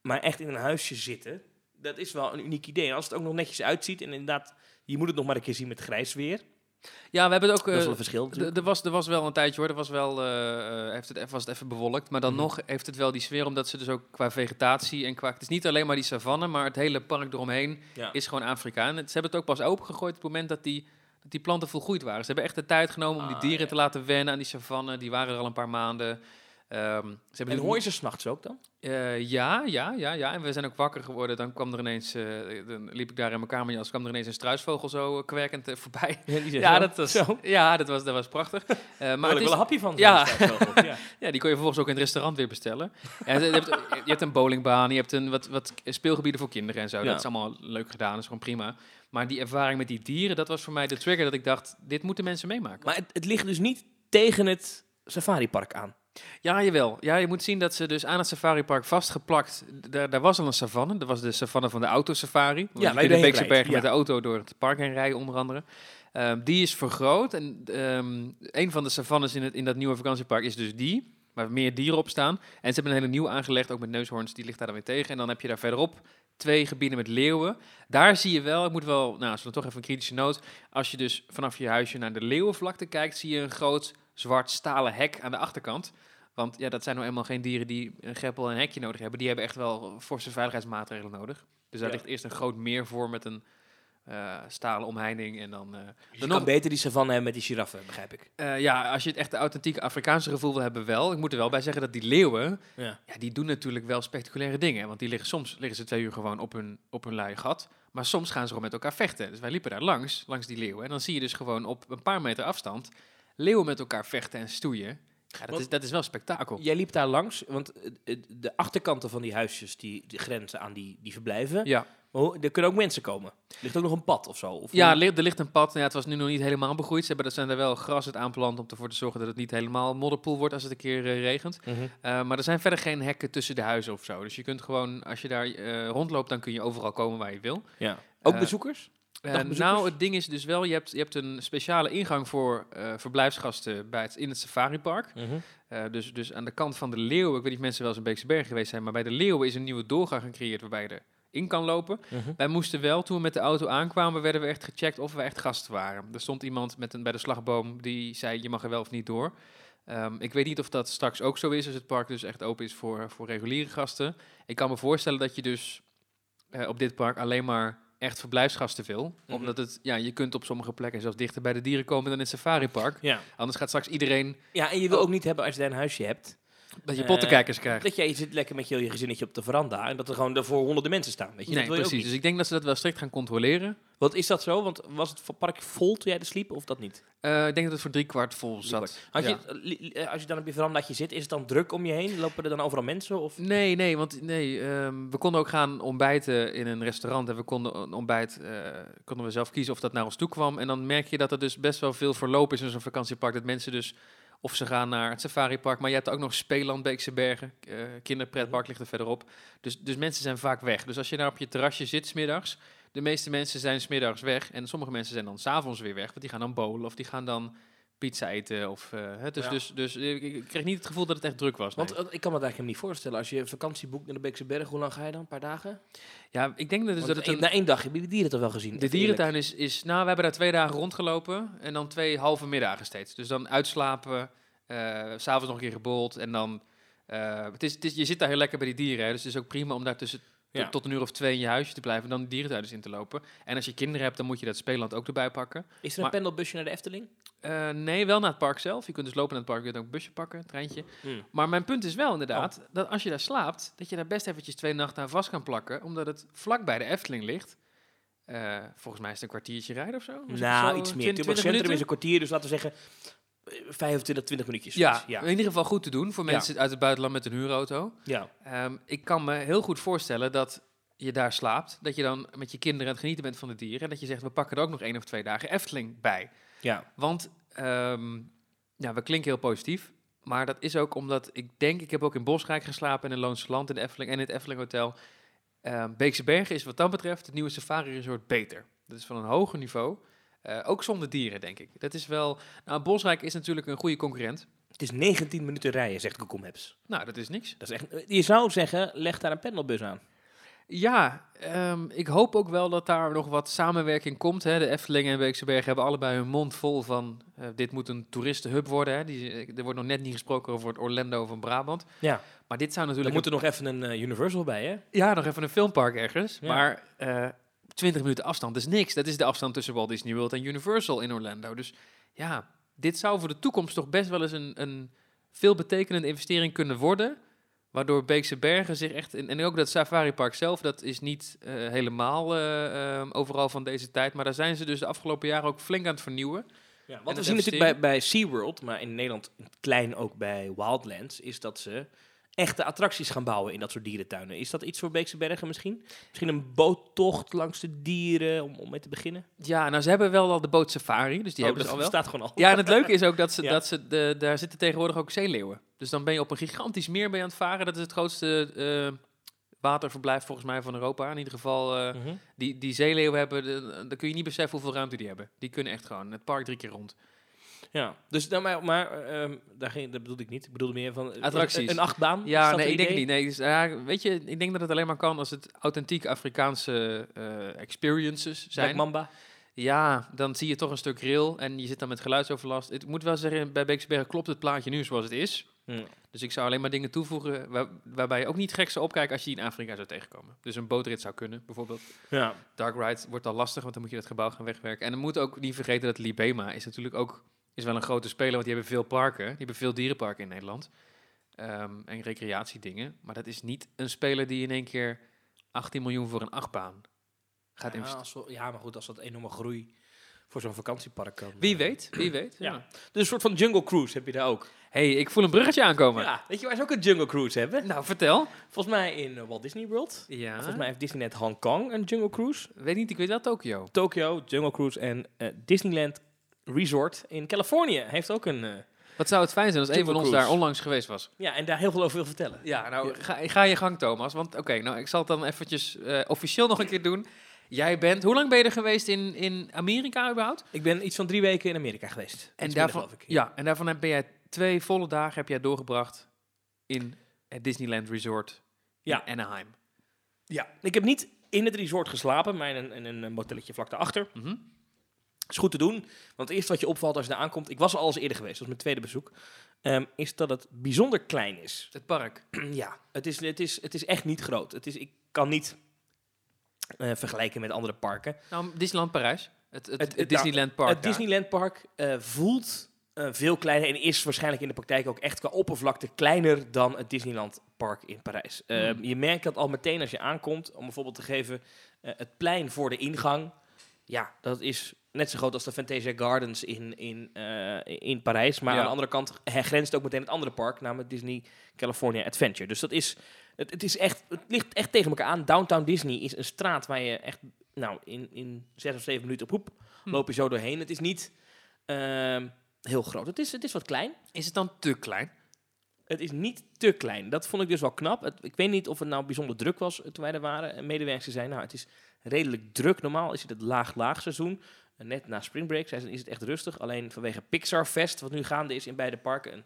Maar echt in een huisje zitten, dat is wel een uniek idee. En als het ook nog netjes uitziet en inderdaad, je moet het nog maar een keer zien met grijs weer. Ja, we hebben het ook... dat is eh, wel een verschil d- natuurlijk. Er was, er was wel een tijdje hoor, er was wel, eh, eh, heeft het, even- was het even bewolkt. Maar dan Mhm. nog heeft het wel die sfeer, omdat ze dus ook qua vegetatie en qua... Het is niet alleen maar die savanne, maar het hele park eromheen Ja. is gewoon Afrika. En het- ze hebben het ook pas opengegooid op het moment dat die, dat die planten volgroeid waren. Ze hebben echt de tijd genomen om die Ah, dieren ja. te laten wennen aan die savanne. Die waren er al een paar maanden. Ehm, ze hebben En hoor je ze s'nachts ook dan? Eh, ja, ja, ja, ja. En we zijn ook wakker geworden. Dan kwam er ineens, eh, dan liep ik daar in mijn kamerjas, kwam er ineens een struisvogel zo eh, kwerkend voorbij. [LAUGHS] Ja, dat was, zo. ja dat, was, dat was prachtig. [LAUGHS] Maar ik is, wel een hapje van. Ja. [LAUGHS] ja. ja, die kon je vervolgens ook in het restaurant weer bestellen. En je, hebt, je hebt een bowlingbaan, je hebt een, wat, wat speelgebieden voor kinderen en zo. Ja. Dat is allemaal leuk gedaan, dat is gewoon prima. Maar die ervaring met die dieren, dat was voor mij de trigger dat ik dacht, dit moeten mensen meemaken. Maar het, het ligt dus niet tegen het safaripark aan. Ja, jawel. Ja, je moet zien dat ze dus aan het safaripark vastgeplakt... Daar, daar was al een savanne. Dat was de savanne van de autosafari. Ja, je de Beekse Bergen ja. met de auto door het park heen rijden, onder andere. Ehm, die is vergroot. En ehm, een van de savannes in, het, in dat nieuwe vakantiepark is dus die. Waar meer dieren op staan. En ze hebben een hele nieuw aangelegd, ook met neushoorns. Die ligt daar dan weer tegen. En dan heb je daar verderop twee gebieden met leeuwen. Daar zie je wel, ik moet wel, nou, we toch even een kritische noot. Als je dus vanaf je huisje naar de leeuwenvlakte kijkt, zie je een groot zwart stalen hek aan de achterkant. Want ja, dat zijn nou eenmaal geen dieren die een greppel en een hekje nodig hebben. Die hebben echt wel forse veiligheidsmaatregelen nodig. Dus daar Ja. ligt eerst een groot meer voor met een eh, stalen omheining. En dan, eh, Dus je dan kan nog, beter die savanne hebben met die giraffen, begrijp ik. eh, ja, als je het echt authentieke Afrikaanse gevoel wil hebben, wel. Ik moet er wel bij zeggen dat die leeuwen, Ja. ja, die doen natuurlijk wel spectaculaire dingen. Want die liggen, soms liggen ze twee uur gewoon op hun, op hun luie gat. Maar soms gaan ze gewoon met elkaar vechten. Dus wij liepen daar langs, langs die leeuwen. En dan zie je dus gewoon op een paar meter afstand leeuwen met elkaar vechten en stoeien. Ja, dat, Want- is, dat is wel spektakel. Jij liep daar langs, want eh, eh, de achterkanten van die huisjes die, die grenzen aan die, die verblijven. Ja, er kunnen ook mensen komen. Er ligt ook nog een pad of zo. Of ja er ligt- er ligt een pad. Ja, het was nu nog niet helemaal begroeid. Ze hebben, er zijn er wel gras het aanplant om ervoor te zorgen dat het niet helemaal modderpoel wordt als het een keer eh, regent. Mhm. Uh, maar er zijn verder geen hekken tussen de huizen of zo. Dus je kunt gewoon, als je daar rondloopt, dan kun je overal komen waar je wil. ja. Ook bezoekers? Eh, nou, het ding is dus wel, je hebt, je hebt een speciale ingang voor eh, verblijfsgasten bij het, in het safaripark. Mhm. Eh, dus, dus aan de kant van de Leeuwen, ik weet niet of mensen wel eens in Beekse Bergen geweest zijn, maar bij de Leeuwen is een nieuwe doorgang gecreëerd waarbij je erin kan lopen. Mhm. Wij moesten wel, toen we met de auto aankwamen, werden we echt gecheckt of we echt gasten waren. Er stond iemand met een, bij de slagboom die zei, je mag er wel of niet door. Ehm, ik weet niet of dat straks ook zo is, als het park dus echt open is voor, voor reguliere gasten. Ik kan me voorstellen dat je dus op dit park alleen maar echt verblijfsgasten wil. Mhm. Omdat het, ja, je kunt op sommige plekken zelfs dichter bij de dieren komen dan in het safaripark. Ja. Anders gaat straks iedereen ja, en je wil Oh. ook niet hebben als je daar een huisje hebt. Dat je Eh, pottenkijkers krijgt. Dat jij zit lekker met je, je gezinnetje op de veranda en dat er gewoon daarvoor honderden mensen staan. Weet je? Nee, dat wil je ook precies. Dus ik denk dat ze dat wel strikt gaan controleren. Wat is dat zo? Want was het park vol toen jij er sliep of dat niet? Eh, ik denk dat het voor drie kwart vol zat. Had Ja. je, eh, als je dan op je verandaatje zit, is het dan druk om je heen? Lopen er dan overal mensen? Of? Nee, nee, want nee, ehm, we konden ook gaan ontbijten in een restaurant. En we konden ontbijt, eh, konden we zelf kiezen of dat naar ons toe kwam. En dan merk je dat er dus best wel veel verloop is in zo'n vakantiepark. Dat mensen dus Of ze gaan naar het safaripark. Maar je hebt ook nog Speeland, Beekse Bergen. eh kinderpretpark ligt er verderop. Dus, dus mensen zijn vaak weg. Dus als je daar op je terrasje zit smiddags... De meeste mensen zijn smiddags weg. En sommige mensen zijn dan s'avonds weer weg. Want die gaan dan bowlen of die gaan dan pizza eten. Of, hè, dus, Ja. dus, dus ik, kreeg niet het gevoel dat het echt druk was. Want eh, ik kan me het eigenlijk niet voorstellen. Als je vakantie boekt naar de Beekse Berg, hoe lang ga je dan? Een paar dagen? ja, ik denk dat, dus Want dat het een, Na één dag je de dieren toch wel gezien? De dierentuin is, is, nou, we hebben daar twee dagen rondgelopen en dan twee halve middagen steeds. Dus dan uitslapen, s s'avonds nog een keer gebold en dan, het is, het is, je zit daar heel lekker bij die dieren, hè, dus het is ook prima om daar tussen Ja. tot, een uur of twee in je huisje te blijven en dan de dierentuin eens in te lopen. En als je kinderen hebt, dan moet je dat speelland ook erbij pakken. Is er een Maar- pendelbusje naar de Efteling? Eh, nee, wel naar het park zelf. Je kunt dus lopen naar het park, je kunt ook een busje pakken, een treintje. Hmm. Maar mijn punt is wel inderdaad, dat als je daar slaapt, dat je daar best eventjes twee nachten aan vast kan plakken, omdat het vlak bij de Efteling ligt. Eh, volgens mij is het een kwartiertje rijden of zo. Nou, zo- iets meer. 20 Tilburg Centrum minuten? is een kwartier, dus laten we zeggen 25, 20 minuutjes. Ja, ja. in ieder geval goed te doen voor Ja. mensen uit het buitenland met een huurauto. ja. Ehm, ik kan me heel goed voorstellen dat je daar slaapt, dat je dan met je kinderen aan het genieten bent van de dieren en dat je zegt, we pakken er ook nog één of twee dagen Efteling bij. ja. Want ehm, ja, we klinken heel positief. Maar dat is ook omdat ik denk, ik heb ook in Bosrijk geslapen, in een Loonse Land, in de Efteling en in het Efteling Hotel. Ehm, Beekse Bergen is wat dat betreft het nieuwe Safari Resort beter. Dat is van een hoger niveau. Eh, ook zonder dieren, denk ik. Dat is wel. Nou, Bosrijk is natuurlijk een goede concurrent. Het is 19 minuten rijden, zegt Google Maps. Nou, dat is niks. Dat is echt, je zou zeggen, leg daar een pendelbus aan. Ja, ehm, ik hoop ook wel dat daar nog wat samenwerking komt. Hè. De Efteling en Beekse Bergen hebben allebei hun mond vol van... eh, dit moet een toeristenhub worden. Hè. Die, er wordt nog net niet gesproken over het Orlando van Brabant. Ja. Maar dit zou natuurlijk... moet er nog even een eh, Universal bij, hè? Ja, nog even een filmpark ergens. Ja. Maar eh 20 minuten afstand is niks. Dat is de afstand tussen Walt Disney World en Universal in Orlando. Dus ja, dit zou voor de toekomst toch best wel eens een, een veelbetekenende investering kunnen worden. Waardoor Beekse Bergen zich echt... En, en ook dat Safari Park zelf, dat is niet eh, helemaal eh, eh, overal van deze tijd. Maar daar zijn ze dus de afgelopen jaren ook flink aan het vernieuwen. Ja, wat we zien natuurlijk bij, bij SeaWorld, maar in Nederland klein ook bij Wildlands, is dat ze echte attracties gaan bouwen in dat soort dierentuinen. Is dat iets voor Beekse Bergen misschien? Misschien een boottocht langs de dieren, om, om mee te beginnen? Ja, nou ze hebben wel al de boot Safari, dus die Oh, hebben ze al wel. staat gewoon al. Ja, en het leuke is ook dat ze, [LAUGHS] Ja. dat ze de, daar zitten tegenwoordig ook zeeleeuwen. Dus dan ben je op een gigantisch meer bij aan het varen. Dat is het grootste eh, waterverblijf volgens mij van Europa. In ieder geval, eh, Mhm. die, die zeeleeuwen hebben, de- dan kun je niet beseffen hoeveel ruimte die hebben. Die kunnen echt gewoon het park drie keer rond. Ja, dus nou, maar, maar ehm, daar ging, dat bedoelde ik niet. Ik bedoelde meer van eh, Attracties. Een, een achtbaan. Ja, nee, ik denk niet. Nee, dus, ja, weet je, ik denk dat het alleen maar kan als het authentiek Afrikaanse eh, experiences Black zijn. Mamba. Ja, dan zie je toch een stuk rail en je zit dan met geluidsoverlast. Ik moet wel zeggen, bij Beeksbergen klopt het plaatje nu zoals het is. Hm. Dus ik zou alleen maar dingen toevoegen waar- waarbij je ook niet gek zou opkijken als je die in Afrika zou tegenkomen. Dus een bootrit zou kunnen, bijvoorbeeld. Ja. Dark Ride wordt al lastig, want dan moet je dat gebouw gaan wegwerken. En dan moet ook niet vergeten dat Libema is natuurlijk ook is wel een grote speler, want die hebben veel parken. Die hebben veel dierenparken in Nederland. Ehm, en recreatiedingen. Maar dat is niet een speler die in één keer 18 miljoen voor een achtbaan gaat Ja, investeren. we- ja, maar goed, als dat enorme groei voor zo'n vakantiepark kan. Wie eh, weet, wie weet. Ja. Ja. Dus een soort van jungle cruise heb je daar ook. hey, ik voel een bruggetje aankomen. Ja, weet je waar ze ook een jungle cruise hebben? Nou, vertel. Volgens mij in eh, Walt Disney World. Ja, Volgens mij heeft Disneyland Hong Kong een jungle cruise. weet niet, ik weet wel Tokio. Tokyo, jungle cruise en eh, Disneyland Resort in Californië heeft ook een... eh, Wat zou het fijn zijn als een van ons Cruise. daar onlangs geweest was? ja, en daar heel veel over wil vertellen. Ja, nou, ga, ga je gang, Thomas. Want oké, nou, ik zal het dan eventjes eh, officieel nog een keer doen. Jij bent, hoe lang ben je er geweest in, in Amerika überhaupt? Ik ben iets van drie weken in Amerika geweest. En minder, daarvan, geloof ik. ja, en daarvan heb ben jij twee volle dagen heb jij doorgebracht in het Disneyland Resort Ja. in Anaheim. ja. Ik heb niet in het resort geslapen, maar in een, in een motelletje vlak daarachter. Mhm. Is goed te doen. Want het eerste wat je opvalt als je daar aankomt, ik was al eens eerder geweest, dat was mijn tweede bezoek, ehm, is dat het bijzonder klein is. Het park. [CLEARS THROAT] ja, het is, het, is, het is echt niet groot. Het is, ik kan niet eh, vergelijken met andere parken. Nou, Disneyland Parijs. Het, het, Het- het, het- Disneyland Park. het. Disneyland Park eh, voelt eh, veel kleiner en is waarschijnlijk in de praktijk ook echt qua oppervlakte kleiner dan het Disneyland Park in Parijs. Ehm, Hmm. Je merkt dat al meteen als je aankomt, om bijvoorbeeld te geven, het plein voor de ingang. Ja, dat is net zo groot als de Fantasia Gardens in, in, eh, in Parijs. Maar Ja. aan de andere kant grenst ook meteen het andere park, namelijk Disney California Adventure. Dus dat is, het, het is echt, het ligt echt tegen elkaar aan. Downtown Disney is een straat waar je echt, nou, in, in zes of zeven minuten op hoep Hm. loop je zo doorheen. Het is niet, ehm, heel groot. Het is, het is wat klein. Is het dan te klein? Het is niet te klein. Dat vond ik dus wel knap. Het- ik weet niet of het nou bijzonder druk was toen wij er waren. En medewerkers zijn, nou, het is redelijk druk. Normaal is het het laag-laag seizoen. En Net na Spring Break zijn- is het echt rustig. Alleen vanwege Pixar Fest, wat nu gaande is in beide parken, een,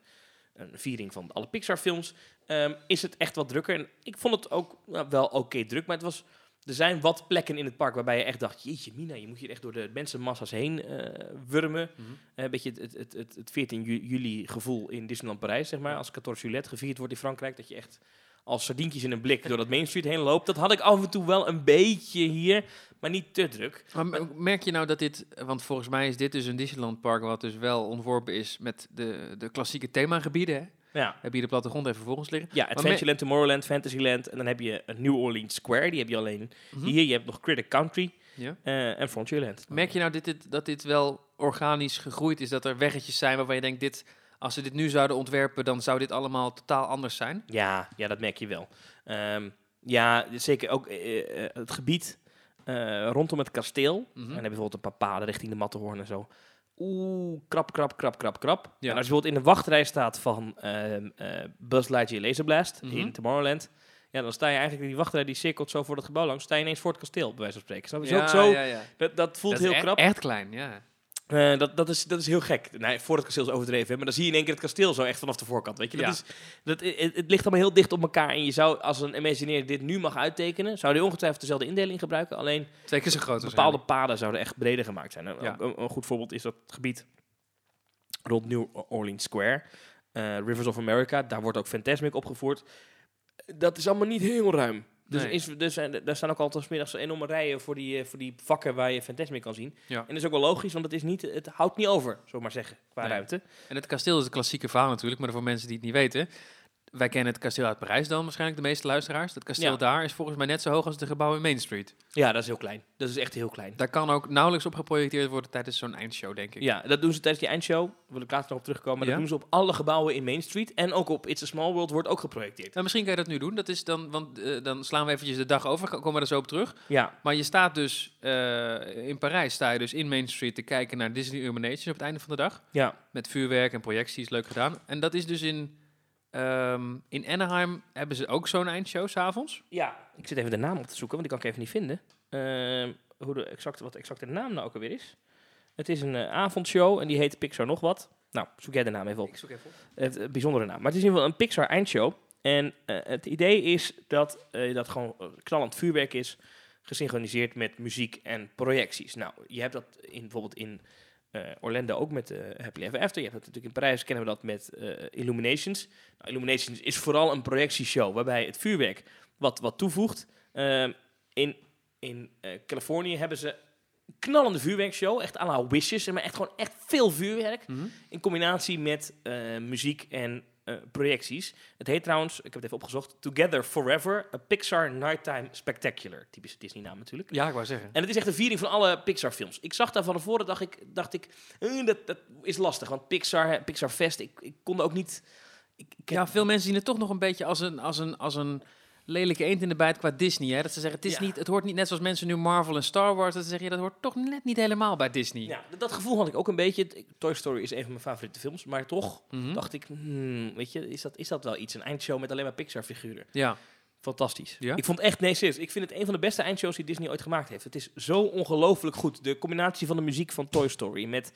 een viering van alle Pixar films, ehm, is het echt wat drukker. En ik vond het ook nou, wel oké druk, maar het was... Er zijn wat plekken in het park waarbij je echt dacht... Jeetje, Mina, je moet hier echt door de mensenmassa's heen eh, wurmen. Mhm. Eh, Een beetje het, het, het, het, het 14 ju- juli gevoel in Disneyland Parijs, zeg maar. Als 14 Juillet gevierd wordt in Frankrijk. Dat je echt als sardientjes in een blik door dat [LAUGHS] Main Street heen loopt. Dat had ik af en toe wel een beetje hier, maar niet te druk. Maar merk je nou dat dit, want volgens mij is dit dus een Disneyland park wat dus wel ontworpen is met de, de klassieke themagebieden. Hè? Ja, Heb je de plattegrond even voor ons liggen? ja Adventureland, Tomorrowland, Fantasyland. En dan heb je een New Orleans Square, die heb je alleen Mhm. hier. Je hebt nog Critic Country Ja. eh, en Frontierland. Merk je nou dit, dit, dat dit wel organisch gegroeid is? Dat er weggetjes zijn waarvan je denkt, dit, als ze dit nu zouden ontwerpen, dan zou dit allemaal totaal anders zijn? Ja, ja, dat merk je wel. Ehm, ja, zeker ook eh, eh, het gebied eh, rondom het kasteel. Mhm. En dan heb je bijvoorbeeld een paar paden richting de Matterhorn en zo. Oeh, krap, krap, krap, krap, krap. Ja. En als je bijvoorbeeld in de wachtrij staat van ehm eh Buzz Lightyear Laser Blast Mhm. in Tomorrowland... Ja, dan sta je eigenlijk in die wachtrij, die cirkelt zo voor het gebouw langs. Sta je ineens voor het kasteel, bij wijze van spreken. Snap je? Ook zo, ja, ja. Dat, dat voelt Dat heel krap. echt klein, ja. Eh, dat, dat, is, dat is heel gek. Nee, voor het kasteel is overdreven, hè, maar dan zie je in één keer het kasteel zo echt vanaf de voorkant. Weet je? Dat Ja. is, dat, het, het ligt allemaal heel dicht op elkaar. En je zou, als een Imagineer dit nu mag uittekenen, zou hij ongetwijfeld dezelfde indeling gebruiken. Alleen Twee keer zo groot bepaalde paden zouden echt breder gemaakt zijn. Ja. Een, een goed voorbeeld is dat gebied rond New Orleans Square, eh, Rivers of America, daar wordt ook Fantasmic opgevoerd. Dat is allemaal niet heel ruim. Dus, Nee. is, dus en daar staan ook altijd middags enorme rijen voor die, eh, voor die vakken waar je Fantasmic kan zien. Ja. En dat is ook wel logisch, want het, is niet, het houdt niet over, we maar zeggen, qua Nee. ruimte. En het kasteel is het klassieke verhaal natuurlijk, maar voor mensen die het niet weten. Wij kennen het kasteel uit Parijs dan waarschijnlijk, de meeste luisteraars. Het kasteel Ja. daar is volgens mij net zo hoog als de gebouwen in Main Street. Ja, dat is heel klein. Dat is echt heel klein. Daar kan ook nauwelijks op geprojecteerd worden tijdens zo'n eindshow, denk ik. Ja, dat doen ze tijdens die eindshow. Wil ik later nog op terugkomen. Maar Ja? dat doen ze op alle gebouwen in Main Street. En ook op It's a Small World wordt ook geprojecteerd. Nou, misschien kan je dat nu doen. Dat is dan, want eh, dan slaan we eventjes de dag over, ko- komen we er zo op terug. Ja, Maar je staat dus eh, in Parijs, sta je dus in Main Street te kijken naar Disney Illumination op het einde van de dag. ja. Met vuurwerk en projecties, leuk gedaan. En dat is dus in, ehm, in Anaheim hebben ze ook zo'n eindshow s'avonds. Ja, ik zit even de naam op te zoeken, want die kan ik even niet vinden. Ehm, hoe de exacte, wat exact de naam nou ook alweer is. Het is een eh, avondshow en die heet Pixar nog wat. Nou, zoek jij de naam even op. Ik zoek even op. Het eh, bijzondere naam. Maar het is in ieder geval een Pixar eindshow. En eh, het idee is dat dat gewoon knallend vuurwerk is, gesynchroniseerd met muziek en projecties. Nou, je hebt dat in, bijvoorbeeld in eh, Orlando ook met eh, Happy Ever After. Je hebt dat natuurlijk in Parijs, kennen we dat met eh, Illuminations. Nou, Illuminations is vooral een projectieshow waarbij het vuurwerk wat, wat toevoegt. In in Californië hebben ze een knallende vuurwerkshow, echt à la Wishes, maar echt gewoon echt veel vuurwerk. Mhm. In combinatie met muziek en eh, projecties. Het heet trouwens, ik heb het even opgezocht, Together Forever, a Pixar Nighttime Spectacular. Typische Disney-naam natuurlijk. Ja, ik wou zeggen. En het is echt een viering van alle Pixar-films. Ik zag daar van tevoren, dacht ik, dacht ik eh, dat, dat is lastig. Want Pixar, Pixar Fest, ik, ik kon ook niet... Ik, ik heb- Ja, veel mensen zien het toch nog een beetje als een, als een, als een lelijke eend in de bijt qua Disney. Hè? Dat ze zeggen, het, is Ja. niet, het hoort niet net zoals mensen nu Marvel en Star Wars. Dat ze zeggen, ja, dat hoort toch net niet helemaal bij Disney. ja, dat- gevoel had ik ook een beetje. Toy Story is een van mijn favoriete films, maar toch Mhm. dacht ik, hmm, weet je, is dat, is dat wel iets? Een eindshow met alleen maar Pixar-figuren. ja. Fantastisch. Ja? Ik vond echt, nee, serieus. Ik vind het een van de beste eindshows die Disney ooit gemaakt heeft. Het is zo ongelooflijk goed. De combinatie van de muziek van Toy Story met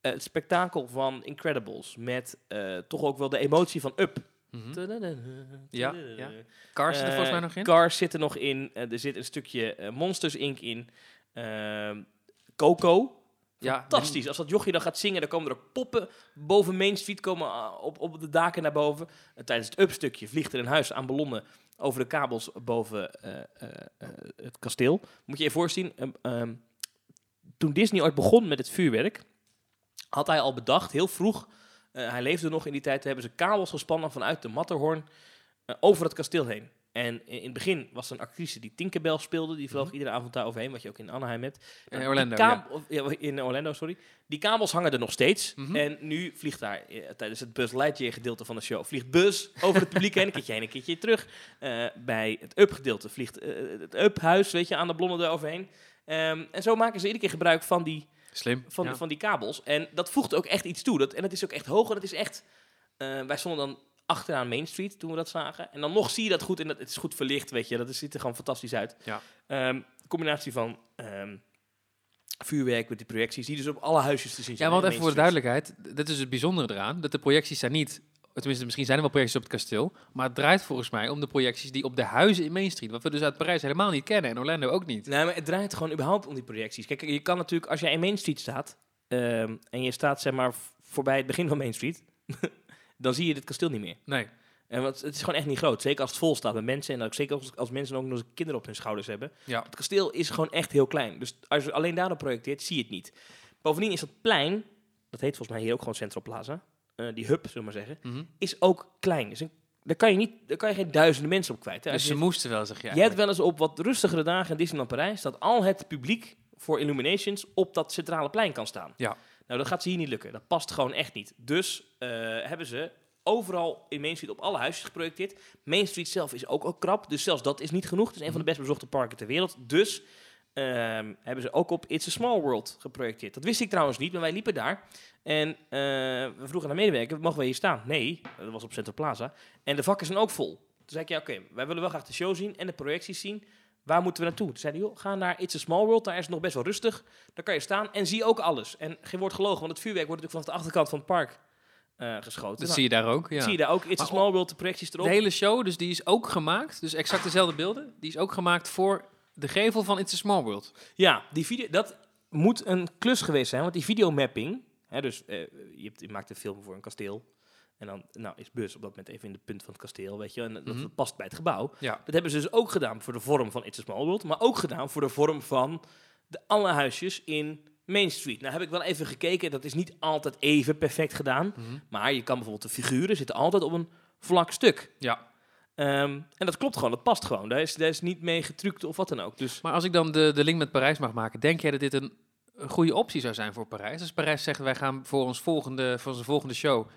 eh, het spektakel van Incredibles, met eh, toch ook wel de emotie van Up. Mhm. Ja, ja. Cars zit er Eh, volgens mij nog in. Cars zit er nog in. Eh, er zit een stukje eh, Monsters Inc. in. Ehm, Coco. Ja, Fantastisch. Als dat jochie dan gaat zingen, dan komen er poppen boven Main Street, komen op, op de daken naar boven. En tijdens het up-stukje vliegt er een huis aan ballonnen over de kabels boven eh, eh, eh, het kasteel. Moet je je voorzien, ehm, ehm, toen Disney ooit begon met het vuurwerk, had hij al bedacht, heel vroeg, eh, hij leefde nog in die tijd, hebben ze kabels gespannen vanuit de Matterhorn eh, over het kasteel heen. En in het begin was er een actrice die Tinkerbell speelde, die vloog Mhm. iedere avond daar overheen, wat je ook in Anaheim hebt. In Orlando, ja, in Orlando, sorry. Die kabels hangen er nog steeds. Mhm. En nu vliegt daar eh, tijdens het Buzz Lightyear gedeelte van de show... vliegt Buzz over het publiek heen, een keertje heen, een keertje terug. Bij het Up gedeelte vliegt het Up huis, weet je, aan de blonnen eroverheen. Ehm en zo maken ze iedere keer gebruik van die Slim. van, ja. van die kabels. En dat voegt ook echt iets toe. Dat, en het is ook echt hoog. En het is echt... eh, wij stonden dan achteraan Main Street toen we dat zagen. En dan nog zie je dat goed. En dat, het is goed verlicht, weet je. Dat is- ziet er gewoon fantastisch uit. Ja. Ehm, combinatie van ehm, vuurwerk met die projecties. Die dus op alle huisjes te zien zijn. Ja, want even voor de duidelijkheid, dit is het bijzondere eraan, dat de projecties zijn niet, tenminste misschien zijn er wel projecties op het kasteel, maar het draait volgens mij om de projecties die op de huizen in Main Street, wat we dus uit Parijs helemaal niet kennen en Orlando ook niet. Nee, maar het draait gewoon überhaupt om die projecties. Kijk, je kan natuurlijk, als jij in Main Street staat... ehm, en je staat zeg maar voorbij het begin van Main Street... [LAUGHS] dan zie je dit kasteel niet meer. Nee. En want het is gewoon echt niet groot. Zeker als het vol staat met mensen. En ook zeker als, als mensen ook nog eens kinderen op hun schouders hebben. Ja. Het kasteel is gewoon echt heel klein. Dus als je alleen daarop projecteert, zie je het niet. Bovendien is dat plein, dat heet volgens mij hier ook gewoon Central Plaza. Eh, die hub, zullen we maar zeggen, Mhm. is ook klein. Dus een, daar, kan je niet, daar kan je geen duizenden mensen op kwijt. Hè. Dus ze moesten wel, zeg je je hebt wel eens op wat rustigere dagen in Disneyland Parijs... dat al het publiek voor Illuminations op dat centrale plein kan staan. Ja. Nou, dat gaat ze hier niet lukken. Dat past gewoon echt niet. Dus eh, hebben ze overal in Main Street op alle huisjes geprojecteerd. Main Street zelf is ook, ook krap, dus zelfs dat is niet genoeg. Het is een van de best bezochte parken ter wereld. Dus ehm, hebben ze ook op It's a Small World geprojecteerd. Dat wist ik trouwens niet, maar wij liepen daar. En eh, we vroegen aan de medewerker, mogen we hier staan? Nee, dat was op Central Plaza. En de vakken zijn ook vol. Toen zei ik, ja oké, wij willen wel graag de show zien en de projecties zien. Waar moeten we naartoe? Toen zeiden joh, ga naar It's a Small World, daar is het nog best wel rustig. Daar kan je staan en zie ook alles. En geen woord gelogen, want het vuurwerk wordt natuurlijk vanaf de achterkant van het park eh, geschoten. Dat Nou, zie je daar ook, ja. zie je daar ook, It's a Small World, de projecties erop. De hele show, dus die is ook gemaakt, dus exact dezelfde beelden, die is ook gemaakt voor de gevel van It's a Small World. Ja, die video, dat moet een klus geweest zijn, want die videomapping, hè, dus eh, je, hebt, je maakt een film voor een kasteel. En dan nou, is Bus op dat moment even in de punt van het kasteel, weet je, en dat Mhm. past bij het gebouw. Ja. Dat hebben ze dus ook gedaan voor de vorm van It's a Small World, maar ook gedaan voor de vorm van de alle huisjes in Main Street. Nou heb ik wel even gekeken, dat is niet altijd even perfect gedaan, Mhm. maar je kan bijvoorbeeld de figuren zitten altijd op een vlak stuk. Ja. Ehm, en dat klopt gewoon, dat past gewoon. Daar is, daar is niet mee getrukt of wat dan ook. Dus Maar als ik dan de, de link met Parijs mag maken, denk jij dat dit een, een goede optie zou zijn voor Parijs? Als Parijs zegt, wij gaan voor, ons volgende, voor onze volgende show,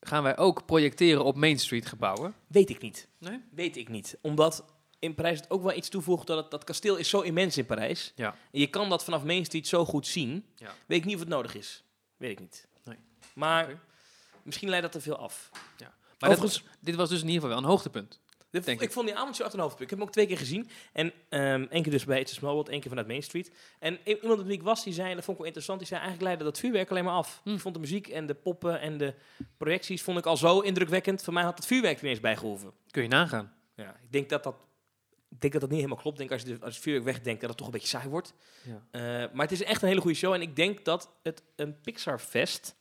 gaan wij ook projecteren op Main Street gebouwen? weet ik niet. Nee? Weet ik niet. Omdat in Parijs het ook wel iets toevoegt dat het, dat kasteel is zo immens in Parijs. Ja. En je kan dat vanaf Main Street zo goed zien. Ja. Weet ik niet of het nodig is. Weet ik niet. Nee. Maar misschien leidt dat te veel af. Maar dit, Overigens- was- dit was dus in ieder geval wel een hoogtepunt. Ik ik. vond die avondshow echt een hoofdpunt. Ik heb hem ook twee keer gezien. En ehm één keer dus bij It's a Small World, één keer vanuit Main Street. En iemand wie ik was, die zei, en dat vond ik wel interessant, die zei eigenlijk leidde dat vuurwerk alleen maar af. Hm. Ik vond de muziek en de poppen en de projecties vond ik al zo indrukwekkend. Voor mij had het vuurwerk er ineens bijgehoeven. Kun je nagaan. Ja, ik denk dat dat, ik denk dat dat niet helemaal klopt. Ik denk als je, de, als je vuurwerk wegdenkt, dat het toch een beetje saai wordt. Ja. Eh, maar het is echt een hele goede show. En ik denk dat het een Pixar-fest,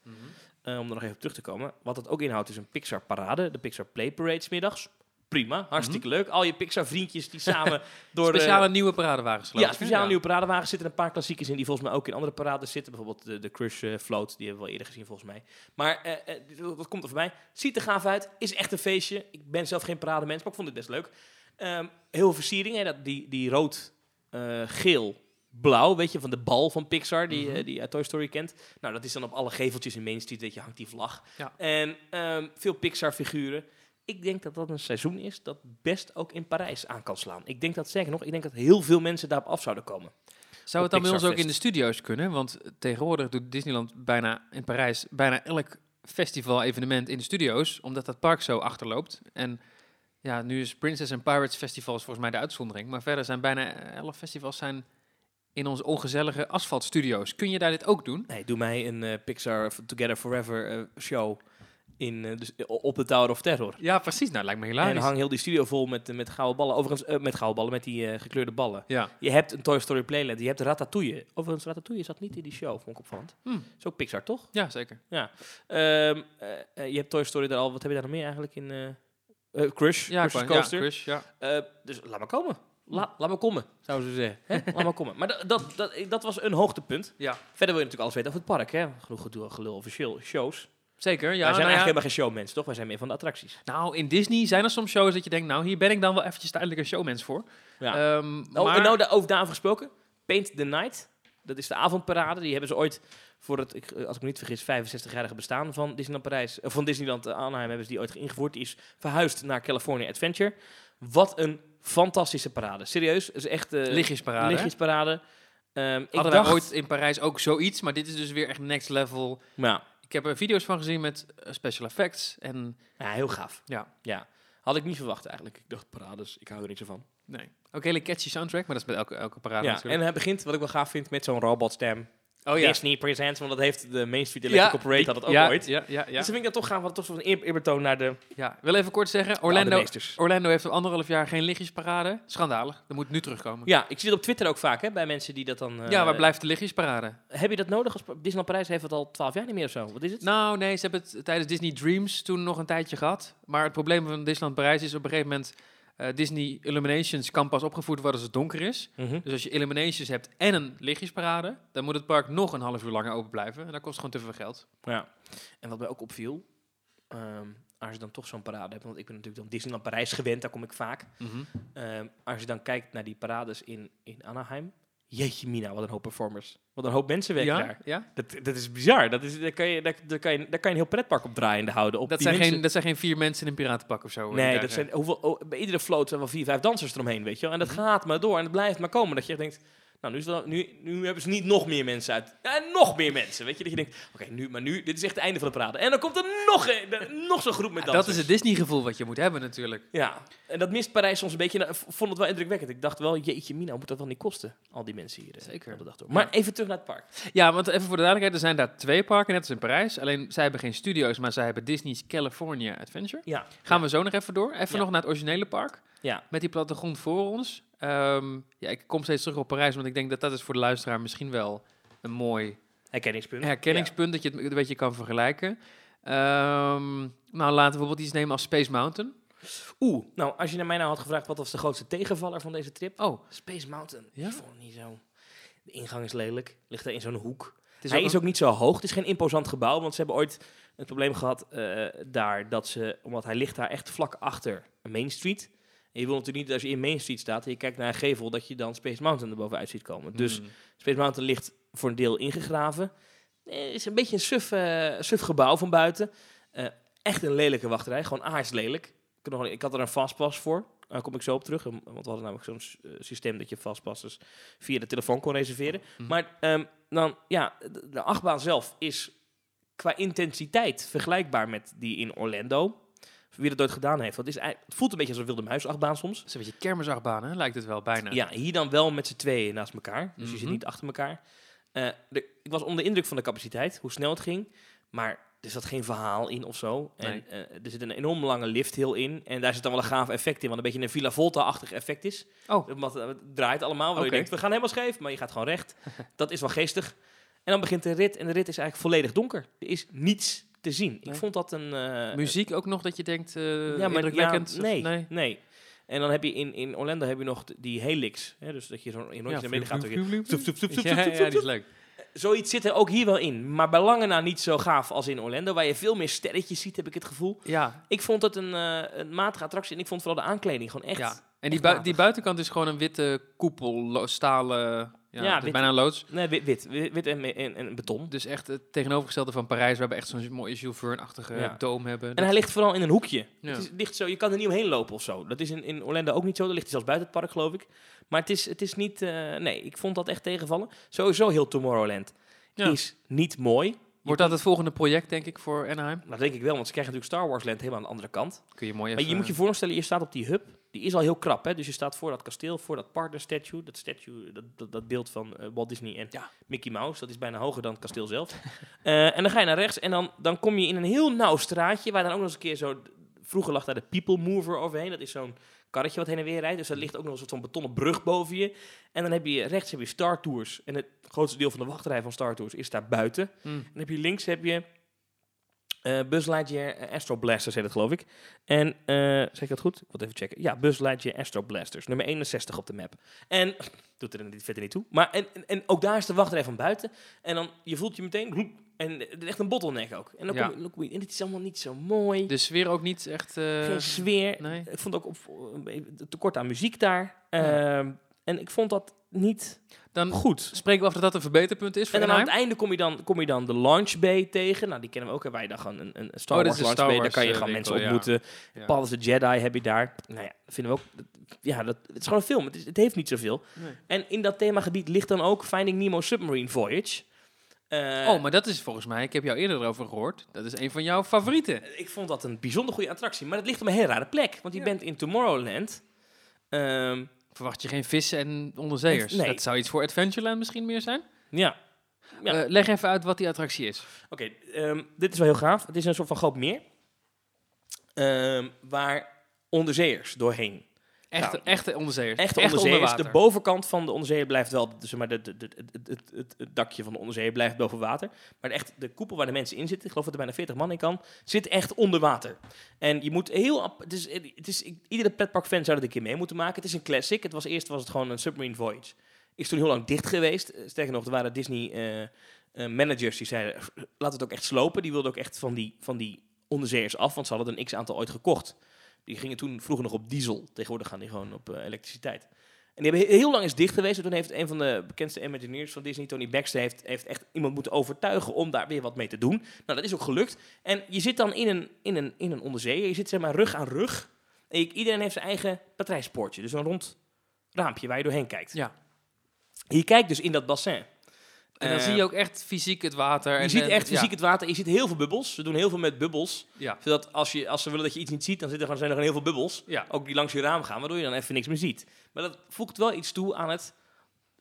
eh, om er nog even op terug te komen, wat het ook inhoudt is een Pixar-parade, de Pixar Play Parade 's middags. Prima, hartstikke leuk. Al je Pixar-vriendjes die samen [LAUGHS] door... de Speciale nieuwe paradewagens geloof ja, speciale nieuwe paradewagens zitten een paar klassiekers in die volgens mij ook in andere parades zitten. Bijvoorbeeld de, de Crush eh, Float, die hebben we wel eerder gezien volgens mij. Maar eh, wat komt er voorbij? Ziet er gaaf uit, is echt een feestje. Ik ben zelf geen parademens, maar ik vond het best leuk. Ehm, heel veel versiering, hè, dat, die, die rood, eh, geel, blauw, weet je, van de bal van Pixar, die, eh, die uit Toy Story kent. Nou, dat is dan op alle geveltjes in Main Street, weet je, hangt die vlag. Ja. En ehm, veel Pixar-figuren. Ik denk dat dat een seizoen is dat best ook in Parijs aan kan slaan. Ik denk dat, zeker nog, ik denk dat heel veel mensen daarop af zouden komen. Zou het dan bij ons ook in de studio's kunnen? Want tegenwoordig doet Disneyland bijna in Parijs bijna elk festival-evenement in de studio's, omdat dat park zo achterloopt. En ja, nu is Princess and Pirates Festival volgens mij de uitzondering, maar verder zijn bijna elf festivals zijn in onze ongezellige asfaltstudio's. Kun je daar dit ook doen? Nee, doe mij een eh, Pixar Together Forever eh, show in, eh, dus, op de Tower of Terror. Ja, precies. Nou, lijkt me En hilarisch. hang heel die studio vol met, met gouden ballen. Overigens, met gouden ballen, met die gekleurde ballen. Ja. Je hebt een Toy Story Playland, je hebt Ratatouille. Overigens, Ratatouille zat niet in die show, vond ik opvallend. Hm. Is ook Pixar, toch? ja, zeker. Ehm, eh, eh, je hebt Toy Story daar al, wat heb je daar nog meer eigenlijk in? Crush, Ja, Crush qua- ja, Coaster. Crush, ja. Dus laat maar komen. La, laat maar komen, zouden ze zeggen. Laat maar komen. Maar dat, dat, dat, dat was een hoogtepunt. Ja. Verder wil je natuurlijk alles weten over het park. Hè? Genoeg gedoe, gelul over show- shows. Zeker, ja. Wij zijn nou, ja. eigenlijk helemaal geen showmens, toch? Wij zijn meer van de attracties. nou, in Disney zijn er soms shows dat je denkt, nou, hier ben ik dan wel eventjes tijdelijk een showmens voor. Ja. Ehm, Oh, maar- en nou, daar- over daarover gesproken. Paint the Night. Dat is de avondparade. Die hebben ze ooit voor het, ik- als ik me niet vergis, 65-jarige bestaan van Disneyland Parijs, eh, van Disneyland eh, Anaheim hebben ze die ooit ingevoerd. Die is verhuisd naar California Adventure. Wat een fantastische parade. Serieus, het is echt eh Lichtjesparade, lichtjesparade. Ehm, ik Hadden dacht, ooit in Parijs ook zoiets, maar dit is dus weer echt next level. Ja, Ik heb er video's van gezien met eh, special effects en ja, heel gaaf. ja, Ja. Had ik niet verwacht eigenlijk. Ik dacht, parades, ik hou er niet zo van. nee. Ook hele catchy soundtrack, maar dat is bij elke, elke parade Ja, natuurlijk. en hij begint, wat ik wel gaaf vind, met zoon robotstem. Oh ja. Disney Presents, want dat heeft de Main Street Electrical Parade die- had het ook ja, ooit. Ja, ja, ja. Dus vind ik dat toch gaan, want toch zo'n eer, eerbetoon naar de ja. Ik wil even kort zeggen, Orlando. Orlando heeft al anderhalf jaar geen lichtjesparade. Schandalig, dat moet nu terugkomen. Ja, ik zie het op Twitter ook vaak, hè, bij mensen die dat dan... eh, ja, waar blijft de lichtjesparade? Heb je dat nodig? Als, Disneyland Parijs heeft het al twaalf jaar niet meer of zo. Wat is het? Nou, nee, ze hebben het tijdens Disney Dreams toen nog een tijdje gehad. Maar het probleem van Disneyland Parijs is op een gegeven moment... eh, Disney Illuminations kan pas opgevoerd worden als het donker is. Mhm. Dus als je Illuminations hebt en een lichtjesparade... dan moet het park nog een half uur langer open blijven. En dat kost gewoon te veel geld. Ja. En wat mij ook opviel, ehm, als je dan toch zo'n parade hebt, want ik ben natuurlijk dan Disneyland Parijs gewend, daar kom ik vaak. Ehm, als je dan kijkt naar die parades in, in Anaheim, jeetje mina, wat een hoop performers. Wat een hoop mensen werken Ja, daar. ja? Dat, dat is bizar. Dat is, daar, kan je, daar, daar, kan je, daar kan je een heel pretpark op draaiende houden. Op Dat, die zijn mensen. geen, dat zijn geen vier mensen in een piratenpak of zo. Nee, dat daar, zijn hoeveel, oh, bij iedere float zijn wel vier, vijf dansers eromheen, weet je wel. En dat Mhm. gaat maar door en het blijft maar komen. Dat je denkt, nou, nu, is wel- nu, nu hebben ze niet nog meer mensen uit. Ja, nog meer mensen, weet je. Dat je denkt, oké, nu, maar nu, dit is echt het einde van de parade. En dan komt er nog, een- nog zo'n groep met Ja, dansers. dat is het Disney-gevoel wat je moet hebben natuurlijk. Ja, en dat mist Parijs soms een beetje. Nou, ik vond het wel indrukwekkend. Ik dacht wel, jeetje mina, moet dat wel niet kosten? Al die mensen hier. eh, Zeker. dag door. Maar even terug naar het park. Ja, want even voor de duidelijkheid, er zijn daar twee parken, net als in Parijs. Alleen zij hebben geen studio's, maar zij hebben Disney's California Adventure. Ja. Gaan we zo nog even door. Even Ja. nog naar het originele park. Ja. Met die plattegrond voor ons. Ehm, ja, ik kom steeds terug op Parijs, want ik denk dat dat is voor de luisteraar misschien wel een mooi Herkenningspunt. herkenningspunt, dat je het een beetje kan vergelijken. Ehm, nou, laten we bijvoorbeeld iets nemen als Space Mountain. Oeh, nou, als je naar mij nou had gevraagd wat was de grootste tegenvaller van deze trip? Oh, Space Mountain. Ja? Ik vond het niet zo. De ingang is lelijk. Ligt daar in zo'n hoek. het is Hij ook is ook niet zo hoog. Het is geen imposant gebouw, want ze hebben ooit het probleem gehad eh, daar dat ze, omdat hij ligt daar echt vlak achter Main Street. En je wil natuurlijk niet dat als je in Main Street staat en je kijkt naar een gevel, dat je dan Space Mountain er bovenuit ziet komen. Dus Hmm. Space Mountain ligt voor een deel ingegraven. Het is een beetje een suf, eh, suf gebouw van buiten. Eh, echt een lelijke wachtrij, gewoon. Ik, had nog- ik had er een fastpass voor. Daar kom ik zo op terug. Want we hadden namelijk zo'n eh, systeem dat je fastpasses via de telefoon kon reserveren. Mhm. Maar ehm, dan, ja, de, de achtbaan zelf is qua intensiteit vergelijkbaar met die in Orlando. Wie dat ooit gedaan heeft. Dat is, het voelt een beetje als een wilde muisachtbaan soms. Het is een beetje kermisachtbaan, hè? Lijkt het wel, bijna. Ja, hier dan wel met z'n tweeën naast elkaar. Dus je zit Mhm. niet achter elkaar. Eh, de, ik was onder de indruk van de capaciteit, hoe snel het ging. Maar er zat geen verhaal in of zo. En eh, er zit een enorm lange lift heel in. En daar zit dan wel een gaaf effect in, wat een beetje een Villa Volta-achtig effect is. Oh. Eh, het draait allemaal. Waar je denkt, we gaan helemaal scheef, maar je gaat gewoon recht. [LAUGHS] dat is wel geestig. En dan begint de rit. En de rit is eigenlijk volledig donker. Er is niets te zien. Ik vond dat een... eh, Muziek ook nog dat je denkt, eh ja, maar ja, nee, nee. nee. En dan heb je in, in Orlando heb je nog die helix. Hè, dus dat je zo'n een rondje naar beneden gaat. Ja, die is leuk. Zoiets zit er ook hier wel in. Maar bij lange na niet zo gaaf als in Orlando. Waar je veel meer sterretjes ziet, heb ik het gevoel. Ja, Ik vond het een, eh, een matige attractie. En ik vond vooral de aankleding gewoon echt... ja. En die, bui- matig. die buitenkant is gewoon een witte koepel, stalen, ja, Ja, het is wit. bijna loods. Nee, wit, wit, wit, en, en, en beton. Dus echt het tegenovergestelde van Parijs, waar we echt zo'n mooie Jules Verne-achtige Ja. dome hebben. En hij ligt vooral in een hoekje. Ja. Het is, ligt zo, je kan er niet omheen lopen of zo. Dat is in, in Orlando ook niet zo. Daar ligt hij zelfs buiten het park, geloof ik. Maar het is, het is niet... eh, nee, ik vond dat echt tegenvallen. Sowieso heel Tomorrowland is niet mooi. Wordt dat het volgende project, denk ik, voor Anaheim? Dat denk ik wel, want ze krijgen natuurlijk Star Wars Land helemaal aan de andere kant. Kun je mooi Maar je moet je voorstellen, je staat op die hub. Die is al heel krap, hè? Dus je staat voor dat kasteel, voor dat partner statue. Dat statue, dat, dat, dat beeld van eh, Walt Disney en Ja. Mickey Mouse. Dat is bijna hoger dan het kasteel zelf. [LAUGHS] Eh, en dan ga je naar rechts en dan, dan kom je in een heel nauw straatje... waar dan ook nog eens een keer zo... Vroeger lag daar de People Mover overheen. Dat is zo'n karretje wat heen en weer rijdt. Dus er ligt ook nog een soort van betonnen brug boven je. En dan heb je rechts heb je Star Tours. En het grootste deel van de wachtrij van Star Tours is daar buiten. Hm. Dan heb je links heb je eh Buzz Lightyear eh, Astro Blasters heet het geloof ik. En eh zeg ik dat goed? Ik wil even checken. Ja, Buzz Lightyear Astro Blasters, nummer 61 op de map. En [LAUGHS] doet er niet verder niet toe. Maar en, en, en ook daar is de wachtrij van buiten. En dan je voelt je meteen en echt een bottleneck ook. En dan Ja. kom je, dan kom je en het is allemaal niet zo mooi. De sfeer ook niet echt... Geen sfeer. nee. Ik vond ook op, tekort aan muziek daar. Ja. Ehm, En ik vond dat niet Dan goed. spreken we af dat dat een verbeterpunt is voor En dan aan het einde kom je dan, kom je dan de Launch Bay tegen. Nou, die kennen we ook. Je dan gewoon een, een Star Oh, Wars de Launch Star Bay. Daar kan je eh, gewoon mensen ontmoeten. Ja. Paul is de Jedi heb je daar. Nou ja, vinden we ook. Ja, dat, het is gewoon een film. Het, is, het heeft niet zoveel. Nee. En in dat themagebied ligt dan ook Finding Nemo Submarine Voyage. Eh, Oh, maar dat is volgens mij, ik heb jou eerder erover gehoord, dat is een van jouw favorieten. Ik vond dat een bijzonder goede attractie. Maar het ligt op een heel rare plek. Want je Ja. bent in Tomorrowland. Ehm, Verwacht je geen vissen en onderzeeërs? Nee. Dat zou iets voor Adventureland misschien meer zijn? ja. Ja. Eh, leg even uit wat die attractie is. Oké, ehm, dit is wel heel gaaf. Het is een soort van groot meer. ehm, waar onderzeeërs doorheen. Echte, Nou, echte onderzeeërs. Echte Echt onderzeeërs. onder de bovenkant van de onderzeeër blijft wel... Dus maar de, de, de, het, het, dakje van de onderzeeër blijft boven water. Maar echt, de koepel waar de mensen in zitten... Ik geloof dat er bijna 40 man in kan... zit echt onder water. En je moet heel... Het is, het is, iedere pretpark-fan zou dat een keer mee moeten maken. Het is een classic. Het was eerst was het gewoon een submarine voyage. Is toen heel lang dicht geweest. Eh, Sterker nog, er waren Disney... eh, eh, managers die zeiden, laat het ook echt slopen. Die wilden ook echt van die, van die onderzeeërs af, want ze hadden een x-aantal ooit gekocht. Die gingen toen vroeger nog op diesel. Tegenwoordig gaan die gewoon op eh, elektriciteit. En die hebben he- heel lang is dicht geweest. En toen heeft een van de bekendste Imagineers van Disney, Tony Baxter, heeft, heeft echt iemand moeten overtuigen om daar weer wat mee te doen. Nou, dat is ook gelukt. En je zit dan in een, in een, in een onderzeeër. Je zit zeg maar rug aan rug. En je- iedereen heeft zijn eigen patrijspoortje. Dus een rond raampje waar je doorheen kijkt. Ja. Je kijkt dus in dat bassin. En dan Eh, zie je ook echt fysiek het water. Je en, ziet echt ja. fysiek het water. Je ziet heel veel bubbels. Ze doen heel veel met bubbels. Ja. Zodat als, je, als ze willen dat je iets niet ziet, dan zitten er gewoon, zijn er gewoon heel veel bubbels. Ja. Ook die langs je raam gaan, waardoor je dan even niks meer ziet. Maar dat voegt wel iets toe aan het,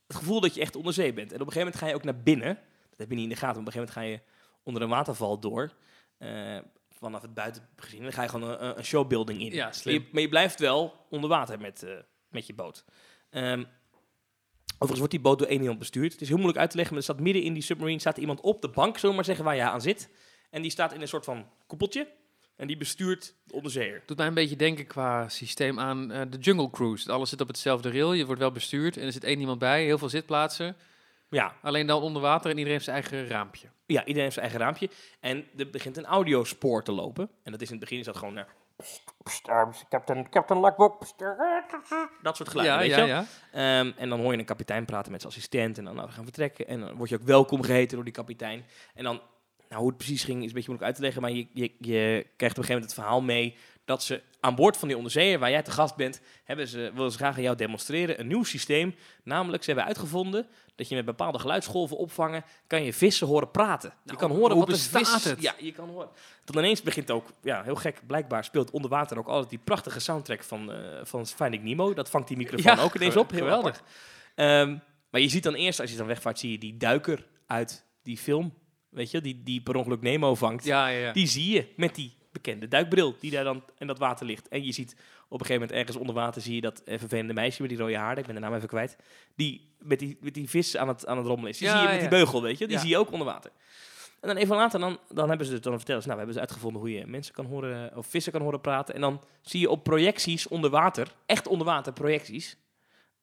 het gevoel dat je echt onder zee bent. En op een gegeven moment ga je ook naar binnen. Dat heb je niet in de gaten. maar Op een gegeven moment ga je onder een waterval door. eh, vanaf het buiten gezien. En dan ga je gewoon een, een showbuilding in. Ja, Maar slim. je, maar je blijft wel onder water met, eh, met je boot. Ehm, overigens wordt die boot door één iemand bestuurd. Het is heel moeilijk uit te leggen, maar er staat midden in die submarine staat iemand op de bank, zullen we maar zeggen, waar je aan zit. En die staat in een soort van koepeltje. En die bestuurt de onderzeeër. Doet mij een beetje denken qua systeem aan eh, de Jungle Cruise. Alles zit op hetzelfde rail, je wordt wel bestuurd en er zit één iemand bij, heel veel zitplaatsen. Ja, Alleen dan onder water en iedereen heeft zijn eigen raampje. ja, iedereen heeft zijn eigen raampje. En er begint een audiospoor te lopen. En dat is in het begin is dat gewoon... Uh, Captain, Captain Lockbook. Dat soort geluiden, weet je wel? ja. Ehm, en dan hoor je een kapitein praten met zijn assistent. En dan nou, we gaan vertrekken. En dan word je ook welkom geheten door die kapitein. En dan, nou, hoe het precies ging, is een beetje moeilijk uit te leggen. Maar je, je, je krijgt op een gegeven moment het verhaal mee dat ze aan boord van die onderzeeër, waar jij te gast bent, hebben ze, willen ze graag aan jou demonstreren een nieuw systeem. Namelijk, ze hebben uitgevonden dat je met bepaalde geluidsgolven opvangen, kan je vissen horen praten. je Nou, kan horen wat bestaat vis... het? Ja, je kan horen. Dan ineens begint ook, ja, heel gek, blijkbaar speelt onder water ook altijd die prachtige soundtrack van, eh van Finding Nemo. Dat vangt die microfoon Ja, ook ineens op. Heel geweldig. Ehm, maar je ziet dan eerst, als je dan wegvaart, zie je die duiker uit die film. Weet je, die, die per ongeluk Nemo vangt. Ja. Die zie je met die bekende duikbril die daar dan in dat water ligt. En je ziet op een gegeven moment ergens onder water zie je dat eh, vervelende meisje met die rode haren, ik ben de naam even kwijt, die met die, met die vis aan het, aan het rommelen is. Die Ja, zie je met ja. die beugel, weet je. Die Ja. zie je ook onder water. En dan even later, dan, dan hebben ze het dan vertellen ze, nou, we hebben ze uitgevonden hoe je mensen kan horen, of vissen kan horen praten. En dan zie je op projecties onder water, echt onder water projecties,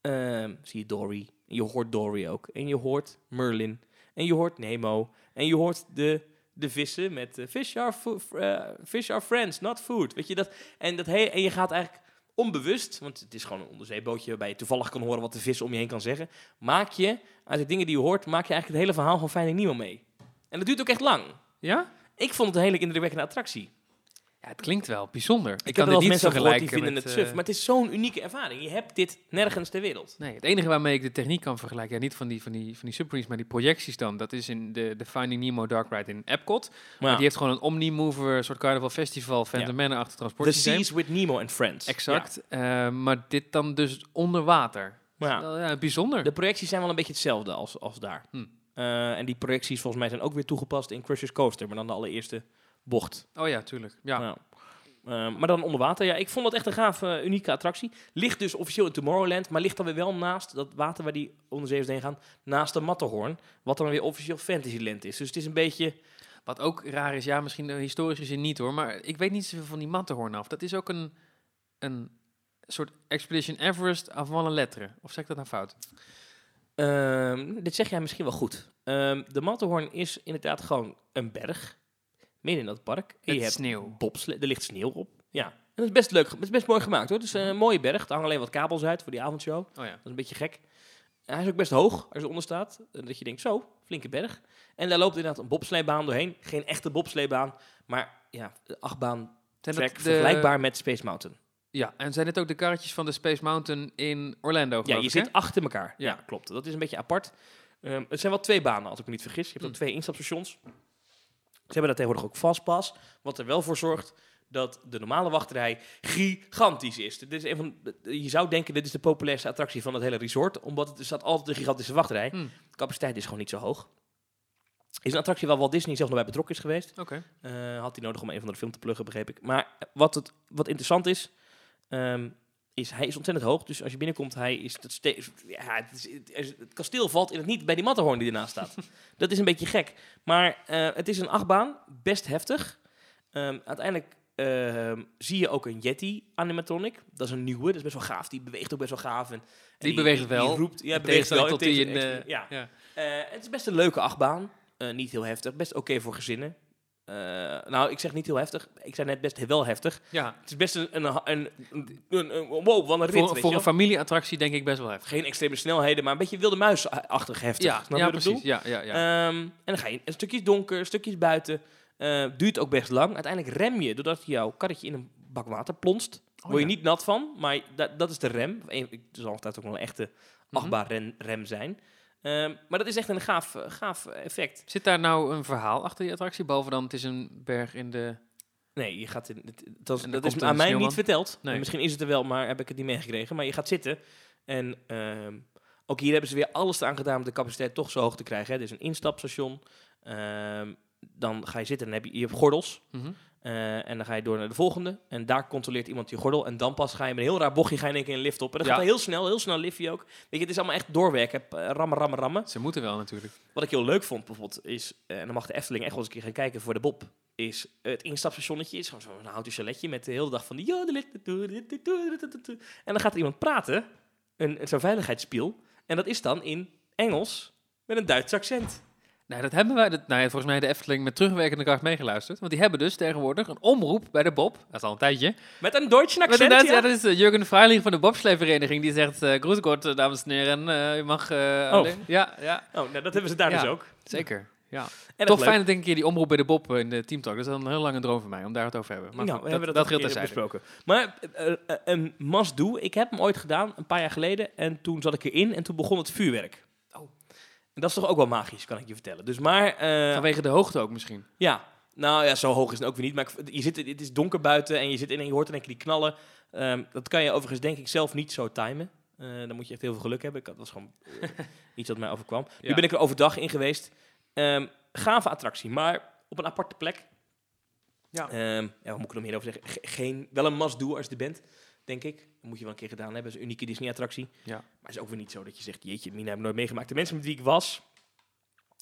ehm, zie je Dory. En je hoort Dory ook. En je hoort Merlin. En je hoort Nemo. En je hoort de, de vissen met eh, fish, are eh, fish are friends, not food. Weet je dat? En, dat he en je gaat eigenlijk onbewust, want het is gewoon een onderzeebootje waarbij je toevallig kan horen wat de vis om je heen kan zeggen. Maak je, uit de dingen die je hoort, maak je eigenlijk het hele verhaal van Finding Nemo mee. En dat duurt ook echt lang. Ja? Ik vond het een hele indrukwekkende attractie. Ja, het klinkt wel bijzonder. Ik, Ik kan er niet mensen gehoord vergelijken die vinden met... het suf, eh, maar het is zo'n unieke ervaring. Je hebt dit nergens ter wereld. Nee, het enige waarmee ik de techniek kan vergelijken, ja, niet van die, van die, van die submarines, maar die projecties dan, dat is in de, de Finding Nemo Dark Ride in Epcot. Maar Maar die heeft gewoon een Omnimover, soort carnaval festival, Phantom Manor-achtig The transportsysteem. Seas with Nemo and Friends. Exact. Eh, maar dit dan dus onder water. Ja. Maar ja, ja, bijzonder. de projecties zijn wel een beetje hetzelfde als, als daar. Hm. Eh, en die projecties volgens mij zijn ook weer toegepast in Crushers Coaster, maar dan de allereerste bocht. Oh ja, tuurlijk. Ja. Nou, eh, maar dan onder water. Ja, ik vond dat echt een gaaf, eh, unieke attractie. Ligt dus officieel in Tomorrowland, maar ligt dan weer wel naast dat water waar die onderzeeërs heen gaan, naast de Matterhorn, wat dan weer officieel Fantasyland is. Dus het is een beetje... Wat ook raar is, ja, misschien historisch gezien niet hoor, maar ik weet niet zoveel van die Matterhorn af. Dat is ook een, een soort Expedition Everest avant la lettre. Of zeg ik dat nou fout? Ehm, dit zeg jij misschien wel goed. Ehm, de Matterhorn is inderdaad gewoon een berg, midden in dat park. En je hebt sneeuw. er ligt sneeuw op. Ja, En dat is best leuk, het is best mooi gemaakt hoor. Het is een mooie berg. Er hangen alleen wat kabels uit voor die avondshow. Oh ja. Dat is een beetje gek. En hij is ook best hoog als je eronder staat. Dat je denkt, zo, flinke berg. En daar loopt inderdaad een bobsleebaan doorheen. Geen echte bobsleebaan, maar ja, de achtbaan track dat de- vergelijkbaar met Space Mountain. Ja, en zijn dit ook de karretjes van de Space Mountain in Orlando? Ja, je ik, zit achter elkaar. Ja. Ja. klopt. Dat is een beetje apart. Ehm, het zijn wel twee banen, als ik me niet vergis. Je hebt ook Hm. twee instapstations. Ze hebben daar tegenwoordig ook fastpass. Wat er wel voor zorgt dat de normale wachtrij gigantisch is. Dit is een van, je zou denken, dit is de populairste attractie van het hele resort. Omdat het staat altijd een gigantische wachtrij. De capaciteit is gewoon niet zo hoog. Is een attractie waar Walt Disney zelf nog bij betrokken is geweest. Oké. Eh, had hij nodig om een van de film te pluggen, begreep ik. Maar wat, het, wat interessant is, ehm, is hij is ontzettend hoog. Dus als je binnenkomt, hij is ja, het, is, het, kasteel valt in het niet bij die Matterhorn die ernaast staat. [LAUGHS] dat is een beetje gek. Maar eh, het is een achtbaan, best heftig. Ehm, uiteindelijk ehm, zie je ook een Yeti animatronic. Dat is een nieuwe, dat is best wel gaaf. Die beweegt ook best wel gaaf. En, en Die beweegt wel. Die roept, ja, beweegt wel. tot die in, eh, ja. ja. Eh, het is best een leuke achtbaan. Niet heel heftig. Best oké voor gezinnen. Eh, nou, ik zeg niet heel heftig. Ik zei net best wel heftig. Ja, Het is best een... een, een, een, een- een- wow, wat een rit, voor, voor een familieattractie denk ik best wel heftig. Geen extreme snelheden, maar een beetje wilde muisachtig heftig. Ja, Snap ja precies. Ja, ja, ja. Ehm, en dan ga je in stukjes donker, stukjes buiten. Eh, duurt ook best lang. Uiteindelijk rem je doordat je jouw karretje in een bak water plonst. Oh, Word je ja. niet nat van, maar dat, dat is de rem. Het zal altijd ook wel een echte Mhm. achtbaar rem, rem zijn. Ehm, maar dat is echt een gaaf, eh, gaaf effect. Zit daar nou een verhaal achter die attractie? Behalve dan, het is een berg in de... Nee, je gaat in, het, dat, is- dat aan een mij sneeuwman? niet verteld. Nee. En Misschien is het er wel, maar heb ik het niet meegekregen. Maar je gaat zitten en ehm, ook hier hebben ze weer alles aan gedaan om de capaciteit toch zo hoog te krijgen. Hè. Dit is een instapstation. Ehm, dan ga je zitten en heb je, je hebt gordels. Mhm. Eh, en dan ga je door naar de volgende. En daar controleert iemand je gordel. En dan pas ga je met een heel raar bochtje ga je in één keer een lift op. En dat Ja. gaat heel snel, heel snel lift je ook. Weet je, het is allemaal echt doorwerken. Eh, Rammen, rammen, rammen. Ze moeten wel natuurlijk. Wat ik heel leuk vond bijvoorbeeld is, eh, en dan mag de Efteling echt wel eens een keer gaan kijken voor de Bob, is het instapstationnetje is gewoon zo'n houten chaletje met de hele dag van die en dan gaat er iemand praten, een, zo'n veiligheidsspiel, en dat is dan in Engels met een Duits accent. Nou, dat hebben wij, dat, nou ja, volgens mij de Efteling met terugwerkende kracht meegeluisterd. Want die hebben dus tegenwoordig een omroep bij de Bob, dat is al een tijdje. Met een Duits Met accent, ja? ja, dat is eh, Jurgen Freiling van de Bobsleevereniging. Die zegt, eh, dames en heren, je mag alleen... Ja, ja, Oh, nou, dat hebben ze daar Ja. dus ook. zeker. Ja. En Toch dat fijn dat ik een keer die omroep bij de Bob in de Teamtalk. Dat is een heel lange droom van mij, om daar het over te hebben. Maar nou, goed, we hebben dat, dat dat terzijde. besproken. Maar een must-do, ik heb hem ooit gedaan, een paar jaar geleden. En toen zat ik erin en toen begon het vuurwerk. En dat is toch ook wel magisch, kan ik je vertellen. Dus maar... eh, Vanwege de hoogte ook misschien. Ja, nou ja, zo hoog is het ook weer niet. Maar ik- je zit, het is donker buiten en je zit in en je hoort in één keer die knallen. Ehm, dat kan je overigens denk ik zelf niet zo timen. Eh, dan moet je echt heel veel geluk hebben. Ik had, dat was gewoon eh, [LAUGHS] iets wat mij overkwam. Nu ben ik er overdag in geweest. Ehm gave attractie, maar op een aparte plek. Ja. Ehm, ja, wat moet ik er nog meer over zeggen? Ge- geen, wel een must-do als je er bent, denk ik. Dat moet je wel een keer gedaan hebben. Dat is een unieke Disney-attractie. Ja. Maar het is ook weer niet zo dat je zegt, jeetje, Mina heb ik nooit meegemaakt. De mensen met wie ik was,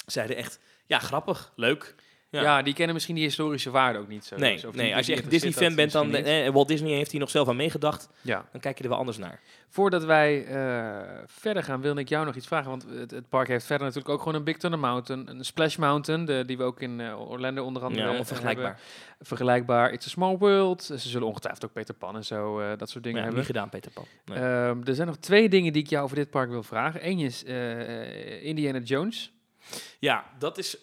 zeiden echt, ja, grappig, leuk. Ja. Ja. die kennen misschien die historische waarde ook niet zo. Nee, Dus nee als je echt Disney-fan bent, dan eh, Walt Disney heeft hier nog zelf aan meegedacht. Ja. Dan kijk je er wel anders naar. Voordat wij eh, verder gaan, wilde ik jou nog iets vragen. Want het, het park heeft verder natuurlijk ook gewoon een Big Thunder Mountain, een Splash Mountain, de, die we ook in eh, Orlando onder andere Ja, vergelijkbaar. hebben. Vergelijkbaar. It's a Small World. Ze zullen ongetwijfeld ook Peter Pan en zo, eh, dat soort dingen Ja, hebben. niet gedaan, Peter Pan. Nee. Ehm, er zijn nog twee dingen die ik jou over dit park wil vragen. Eén is Indiana Jones. Ja, dat is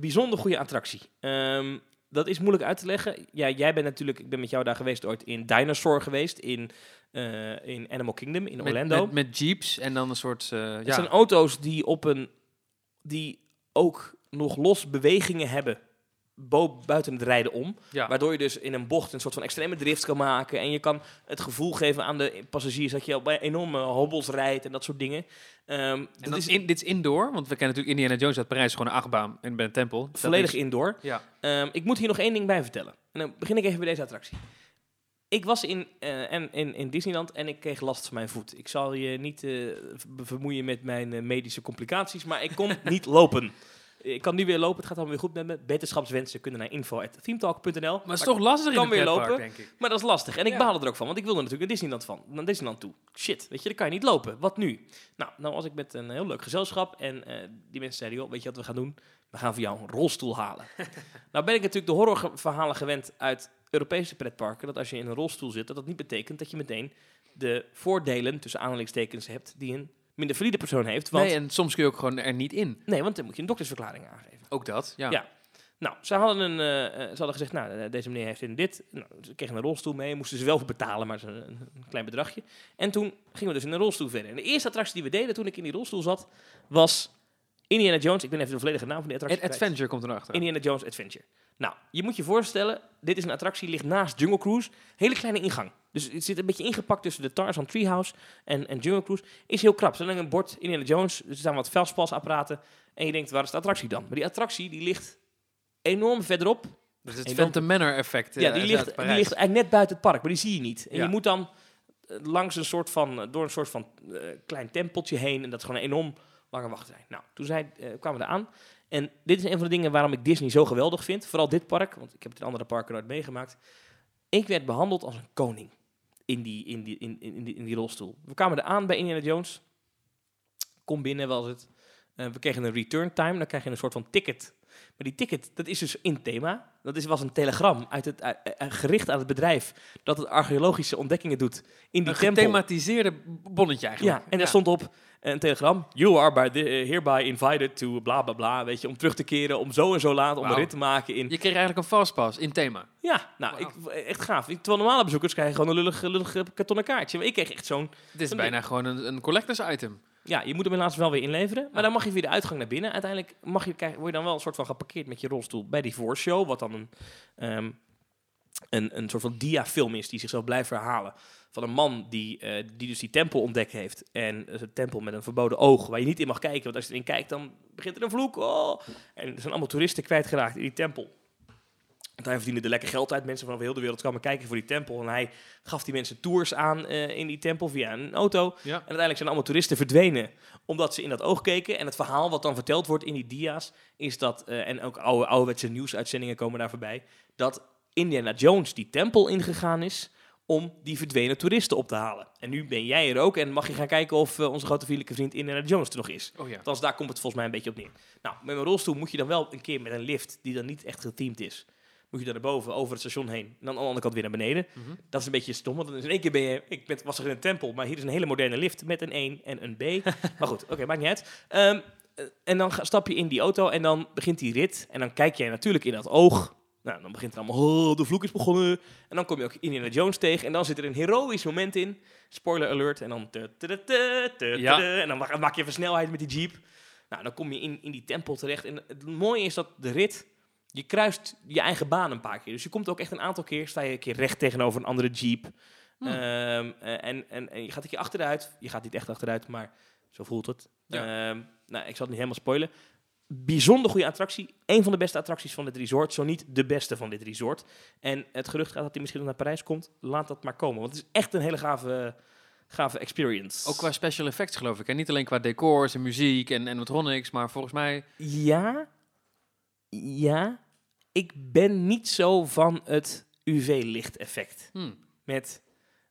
bijzonder goede attractie. Ehm, dat is moeilijk uit te leggen. Ja, jij bent natuurlijk, ik ben met jou daar geweest ooit in Dinosaur geweest, in, eh, in Animal Kingdom, in Met, Orlando. met, met jeeps en dan een soort... Het ja, zijn auto's die op een, die ook nog los bewegingen hebben buiten het rijden om. ja. Waardoor je dus in een bocht een soort van extreme drift kan maken. En je kan het gevoel geven aan de passagiers dat je op enorme hobbels rijdt en dat soort dingen. En dat is in, dit is indoor, want we kennen natuurlijk Indiana Jones uit Parijs, gewoon een achtbaan en bij een tempel. Volledig is- indoor. Ja. Ehm, ik moet hier nog één ding bij vertellen. En dan begin ik even bij deze attractie. Ik was in, eh, en, in, in Disneyland en ik kreeg last van mijn voet. Ik zal je niet eh, ver- vermoeien met mijn eh, medische complicaties, maar ik kon [LAUGHS] niet lopen. Ik kan nu weer lopen, het gaat allemaal weer goed met me. Beterschapswensen kunnen naar info.themetalk.nl. Maar het is toch lastig kan in weer lopen. denk ik. Maar dat is lastig. En ik Ja. baalde er ook van, want ik wilde natuurlijk naar Disneyland, van, naar Disneyland toe. Shit, weet je, dan kan je niet lopen. Wat nu? Nou, nou was ik met een heel leuk gezelschap en eh, die mensen zeiden, joh, weet je wat we gaan doen? we gaan voor jou een rolstoel halen. [LAUGHS] nou ben ik natuurlijk de horrorverhalen gewend uit Europese pretparken, dat als je in een rolstoel zit, dat dat niet betekent dat je meteen de voordelen, tussen aanhalingstekens, hebt die een minder valide persoon heeft. Want, Nee, en soms kun je ook gewoon er niet in. nee, want dan moet je een doktersverklaring aangeven. Ook dat, ja. Ja. Nou, ze hadden, een, eh, eh, ze hadden gezegd, nou, eh, deze meneer heeft in dit. Nou, ze kregen een rolstoel mee, moesten ze wel voor betalen, maar een, een klein bedragje. En toen gingen we dus in een rolstoel verder. En de eerste attractie die we deden toen ik in die rolstoel zat, was Indiana Jones. Ik ben even de volledige naam van die attractie Ad- kwijt. Adventure komt erachter. Indiana Jones Adventure. Nou, je moet je voorstellen, dit is een attractie, die ligt naast Jungle Cruise. Hele kleine ingang. Dus het zit een beetje ingepakt tussen de Tarzan Treehouse en, en Jungle Cruise. Is heel krap. Er staat een bord Indiana Jones, er staan wat velspalsapparaten. En je denkt, waar is de attractie dan? Maar die attractie die ligt enorm verderop. Dus het En Phantom Manor effect. eh, ja, die uit ligt, die ligt eigenlijk net buiten het park, maar die zie je niet. En Ja. je moet dan eh, langs een soort van, eh, door een soort van eh, klein tempeltje heen. En dat is gewoon een enorm lange wachtrij. Nou, toen eh, kwamen we eraan. En dit is een van de dingen waarom ik Disney zo geweldig vind. Vooral dit park, want ik heb het in andere parken nooit meegemaakt. Ik werd behandeld als een koning in die, in die, in, in, in die, in die rolstoel. We kwamen eraan bij Indiana Jones. Kom binnen was het. Eh, we kregen een return time, dan krijg je een soort van ticket. Maar die ticket, dat is dus in thema. Dat is, was een telegram uit het, uit- uit- gericht aan het bedrijf dat het archeologische ontdekkingen doet in die Een tempel. gethematiseerde bonnetje eigenlijk. Ja, en daar stond op eh, een telegram. You are by the, eh, hereby invited to bla bla bla. Weet je, om terug te keren, om zo en zo laat, om een rit te maken in. Je kreeg eigenlijk een fastpass in thema. Ja, nou, ik, echt gaaf. Terwijl normale bezoekers krijgen gewoon een lullig, lullig eh, kartonnen kaartje. Maar ik kreeg echt zo'n... Dit is bijna gewoon een, een collectors item. Ja, je moet hem helaas wel weer inleveren. Maar dan mag je via de uitgang naar binnen. Uiteindelijk mag je, krijg- word je dan wel een soort van geparkeerd met je rolstoel bij die voorshow. Wat dan een, ehm, een, een soort van diafilm is die zichzelf blijft herhalen. Van een man die, eh, die dus die tempel ontdekt heeft. En uh, een tempel met een verboden oog waar je niet in mag kijken. Want als je erin kijkt, dan begint er een vloek. Oh. En er zijn allemaal toeristen kwijtgeraakt in die tempel. Want hij verdiende er lekker geld uit. Mensen van over heel de wereld kwamen kijken voor die tempel. En hij gaf die mensen tours aan eh, in die tempel via een auto. Ja. En uiteindelijk zijn allemaal toeristen verdwenen omdat ze in dat oog keken. En het verhaal wat dan verteld wordt in die dia's is dat, eh, en ook oude, ouderwetse nieuwsuitzendingen komen daar voorbij, dat Indiana Jones die tempel ingegaan is om die verdwenen toeristen op te halen. En nu ben jij er ook en mag je gaan kijken of eh, onze grote vriendelijke vriend Indiana Jones er nog is. Oh ja. Althans, daar komt het volgens mij een beetje op neer. Nou, met mijn rolstoel moet je dan wel een keer met een lift die dan niet echt geteamd is. Moet je dan naar boven, over het station heen. En dan aan de andere kant weer naar beneden. Mhm. Dat is een beetje stom, want dan in één keer ben je... Ik ben, was er in een tempel, maar hier is een hele moderne lift met een 1 en een B. [LAUGHS] maar goed, oké, maakt niet uit. Ehm, eh, en dan stap je in die auto en dan begint die rit. En dan kijk jij natuurlijk in dat oog. Nou, dan begint het allemaal, oh, de vloek is begonnen. En dan kom je ook Indiana Jones tegen. En dan zit er een heroïsch moment in. Spoiler alert. En dan... te- te- te- te- te- Ja. En dan ma- maak je even snelheid met die jeep. Nou, dan kom je in, in die tempel terecht. En het mooie is dat de rit... Je kruist je eigen baan een paar keer. Dus je komt ook echt een aantal keer... Sta je een keer recht tegenover een andere jeep. Hmm. Ehm, eh, en, en, en je gaat een keer achteruit. Je gaat niet echt achteruit, maar zo voelt het. Ehm, nou, ik zal het niet helemaal spoilen. Bijzonder goede attractie. Een van de beste attracties van dit resort. Zo niet de beste van dit resort. En het gerucht gaat dat hij misschien nog naar Parijs komt. Laat dat maar komen. Want het is echt een hele gave, gave experience. Ook qua special effects geloof ik. En niet alleen qua decors en muziek en animatronics, maar volgens mij... Ja. Ja. Ik ben niet zo van het UV-lichteffect. Hmm. met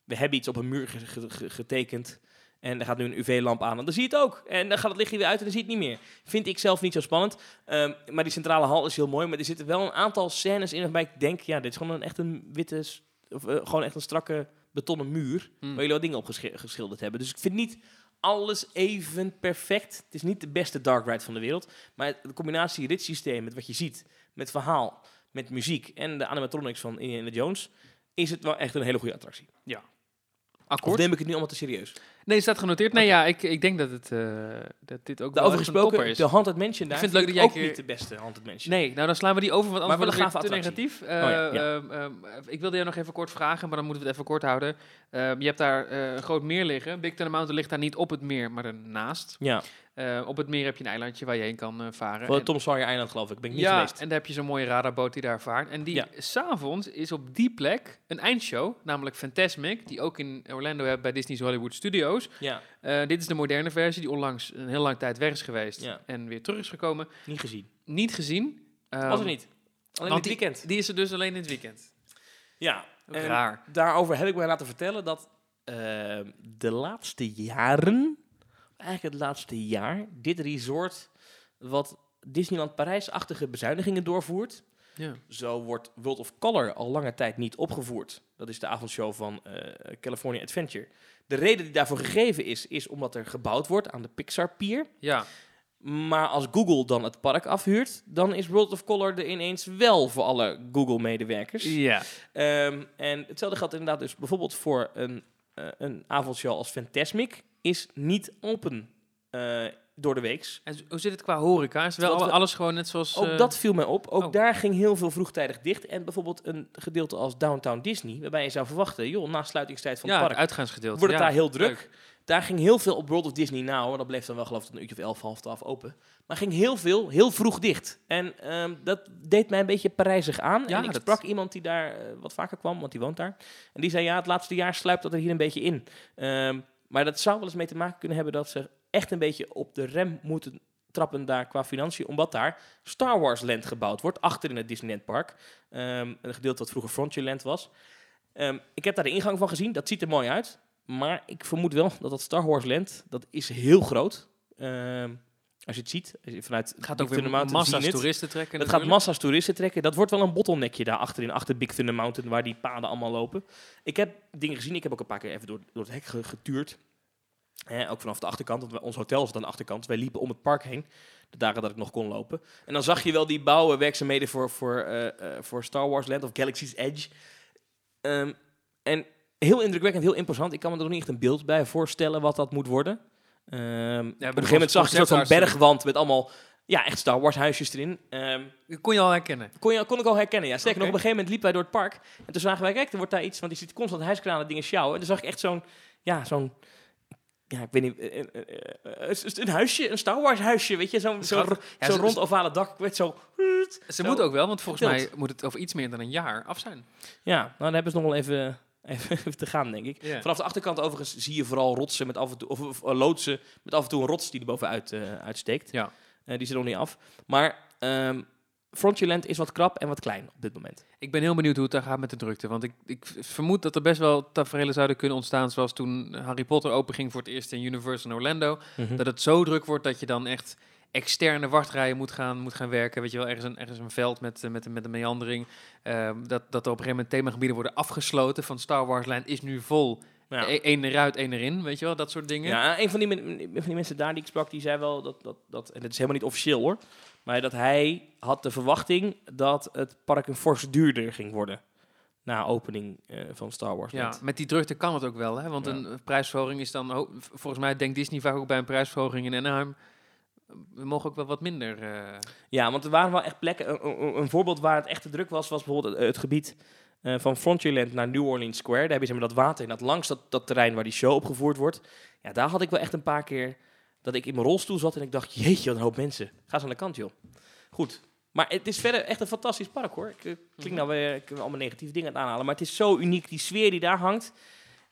we hebben iets op een muur ge- ge- ge- getekend en er gaat nu een UV-lamp aan en dan zie je het ook. En dan gaat het lichtje weer uit en dan zie je het niet meer. Vind ik zelf niet zo spannend. Ehm, maar die centrale hal is heel mooi, maar er zitten wel een aantal scènes in waarbij ik denk, ja, dit is gewoon een, echt een witte, of eh, gewoon echt een strakke betonnen muur Hmm. waar jullie wat dingen op geschi- geschilderd hebben. Dus ik vind niet alles even perfect. Het is niet de beste dark ride van de wereld, maar de combinatie ritssysteem met wat je ziet, met verhaal, met muziek en de animatronics van Indiana Jones, is het wel echt een hele goede attractie. Of Akkoord? neem ik het nu allemaal te serieus? Nee, staat genoteerd. Nee, ja, ik, ik denk dat, het, eh, dat dit ook wel Daarover echt een topper gesproken, is. de Haunted Mansion daar Ik vind het leuk dat jij ook keer- niet de beste Haunted Mansion. Nee, nou dan slaan we die over, want anders Maar wordt het te negatief. Oh ja, Eh, ja. ehm, ehm, ik wilde jou nog even kort vragen, maar dan moeten we het even kort houden. Ehm, je hebt daar eh, een groot meer liggen. Big Thunder Mountain ligt daar niet op het meer, maar ernaast. Ja, Eh, op het meer heb je een eilandje waar je heen kan eh, varen. En- Tom Sawyer Eiland geloof ik. Ben ik niet ja, geweest. en daar heb je zo'n mooie radarboot die daar vaart. En die Ja. s'avonds is op die plek een eindshow, namelijk Fantasmic, die ook in Orlando hebben bij Disney's Hollywood Studios. Ja, Eh, dit is de moderne versie die onlangs een heel lang tijd weg is geweest Ja. en weer terug is gekomen. niet gezien. Niet gezien. Ehm, Was er niet. Alleen want dit weekend. Die is er dus alleen in het weekend. Ja, raar. daarover heb ik mij laten vertellen dat eh, de laatste jaren, eigenlijk het laatste jaar, dit resort wat Disneyland Parijs-achtige bezuinigingen doorvoert. Ja. Zo wordt World of Color al lange tijd niet opgevoerd. Dat is de avondshow van eh, California Adventure. De reden die daarvoor gegeven is, is omdat er gebouwd wordt aan de Pixar Pier. ja. Maar als Google dan het park afhuurt, dan is World of Color er ineens wel voor alle Google-medewerkers. Ja. Ehm, en hetzelfde geldt inderdaad dus bijvoorbeeld voor een, eh, een avondshow als Fantasmic. Is niet open eh, door de weeks. En hoe zit het qua horeca? Is wel we- alles gewoon net zoals... Ook eh, dat viel mij op. Ook oh. daar ging heel veel vroegtijdig dicht. En bijvoorbeeld een gedeelte als Downtown Disney, waarbij je zou verwachten, joh, na sluitingstijd van ja, het het park uitgaansgedeelte. wordt het ja, daar heel druk. leuk. Daar ging heel veel op World of Disney Now. Dat bleef dan wel geloof ik een uurtje of elf, half twaalf open. Maar ging heel veel, heel vroeg dicht. En ehm, dat deed mij een beetje Parijzig aan. Ja, en ik dat- sprak iemand die daar eh, wat vaker kwam, want die woont daar. En die zei, ja, het laatste jaar sluipt dat er hier een beetje in. Ehm, maar dat zou wel eens mee te maken kunnen hebben dat ze echt een beetje op de rem moeten trappen daar qua financiën. Omdat daar Star Wars Land gebouwd wordt, achter in het Disneyland Park. Ehm, een gedeelte wat vroeger Frontierland was. Ehm, ik heb daar de ingang van gezien, dat ziet er mooi uit. Maar ik vermoed wel dat dat Star Wars Land, dat is heel groot. Ehm, als je het ziet, vanuit Het gaat ook weer Mountain massa's het. toeristen trekken Het gaat massa's toeristen trekken. Dat wordt wel een bottleneckje daar achterin, achter Big Thunder Mountain, waar die paden allemaal lopen. Ik heb dingen gezien, ik heb ook een paar keer even door, door het hek ge- getuurd. Ook vanaf de achterkant, want ons hotel is aan de achterkant. Wij liepen om het park heen, de dagen dat ik nog kon lopen. En dan zag je wel die bouwwerkzaamheden voor, voor, eh, eh, voor Star Wars Land of Galaxy's Edge. Ehm, en heel indrukwekkend, heel imposant. Ik kan me er nog niet echt een beeld bij voorstellen wat dat moet worden. Ehm, op een gegeven moment zag je een soort van conceptart- bergwand met allemaal ja, echt Star Wars huisjes erin. Dat kon je al herkennen. kon, je, kon ik al herkennen, ja. Sterker nog, op een gegeven moment liepen wij door het park. En toen zagen wij, kijk, er wordt daar iets... Want je ziet constant hijskranen dingen sjouwen. En toen zag ik echt zo'n... Ja, zo'n... Ja, ik weet niet... eh, eh, eh, eh, een huisje, een Star Wars huisje, weet je? Zo'n zo'n. Ja, zo'n ze- rond ovale dak met zo... Ze Zo. moet ook wel, want volgens mij moet het over iets meer dan een jaar af zijn. Ja, nou, dan hebben ze nog wel even, [LAUGHS] even, te gaan, denk ik. Vanaf de achterkant overigens zie je vooral rotsen met af en toe... Of, of, eh, loodsen met af en toe een rots die er bovenuit eh, uitsteekt. Ja. Eh, die zit nog niet af. Maar ehm Frontierland is wat krap en wat klein op dit moment. Ik ben heel benieuwd hoe het daar gaat met de drukte. Want ik, ik vermoed dat er best wel tafereelen zouden kunnen ontstaan. Zoals toen Harry Potter openging voor het eerst in Universal in Orlando. Dat het zo druk wordt dat je dan echt externe wachtrijen moet gaan, moet gaan werken. Weet je wel, ergens een, ergens een veld met, eh, met, met een meandering. Ehm, dat, dat er op een gegeven moment themagebieden worden afgesloten. Van Star Wars Land is nu vol. Ja. E- Eén eruit, één erin. Weet je wel, dat soort dingen. Ja, een van die, van die mensen daar die ik sprak, die zei wel dat, dat, dat, en het is helemaal niet officieel hoor, maar dat hij had de verwachting dat het park een fors duurder ging worden na opening eh, van Star Wars. Ja, met die drukte kan het ook wel. Hè? Want Ja. een prijsverhoging is dan... Volgens mij denkt Disney vaak ook bij een prijsverhoging in Anaheim... We mogen ook wel wat minder... eh, ja, want er waren wel echt plekken. Een, een- een voorbeeld waar het echt te druk was, was bijvoorbeeld het, het gebied eh, van Frontierland naar New Orleans Square. Daar heb je zeg maar, dat water in, dat langs dat, dat terrein waar die show opgevoerd wordt. Ja, daar had ik wel echt een paar keer dat ik in mijn rolstoel zat en ik dacht, jeetje, wat een hoop mensen. Ga eens aan de kant, joh. Goed. Maar het is verder echt een fantastisch park, hoor. Ik eh, klink nou weer ik allemaal negatieve dingen aan het aanhalen, maar het is zo uniek, die sfeer die daar hangt.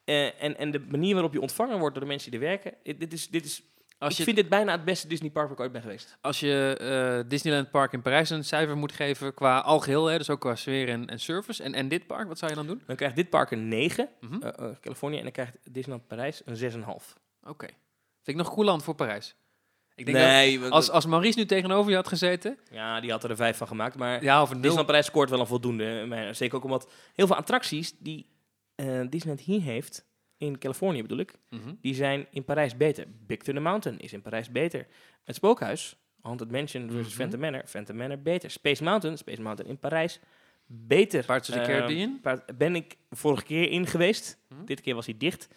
en, en de manier waarop je ontvangen wordt door de mensen die er werken. Dit is, dit is, als ik je, vind dit bijna het beste Disney park waar ik ooit ben geweest. als je eh, Disneyland Park in Parijs een cijfer moet geven qua algeheel... Hè, dus ook qua sfeer en, en service. En, en dit park, wat zou je dan doen? Dan krijgt dit park een 9, Mhm. eh, eh, Californië, en dan krijgt Disneyland Parijs een 6,5. Oké. Vind ik nog coulant voor Parijs. Ik denk Nee, dat als, als Maurice nu tegenover je had gezeten... ja, die had er een 5 van gemaakt, maar Ja, of een nul. Disneyland Parijs scoort wel een voldoende. Maar zeker ook omdat heel veel attracties die eh, Disneyland hier heeft, in Californië bedoel ik, Mhm. die zijn in Parijs beter. Big Thunder Mountain is in Parijs beter. Het Spookhuis, Haunted Mansion versus Mhm. Phantom Manor, Phantom Manor beter. Space Mountain, Space Mountain in Parijs beter. Pirates of the Caribbean? Paar- ben ik vorige keer in geweest. Mhm. Dit keer was hij dicht.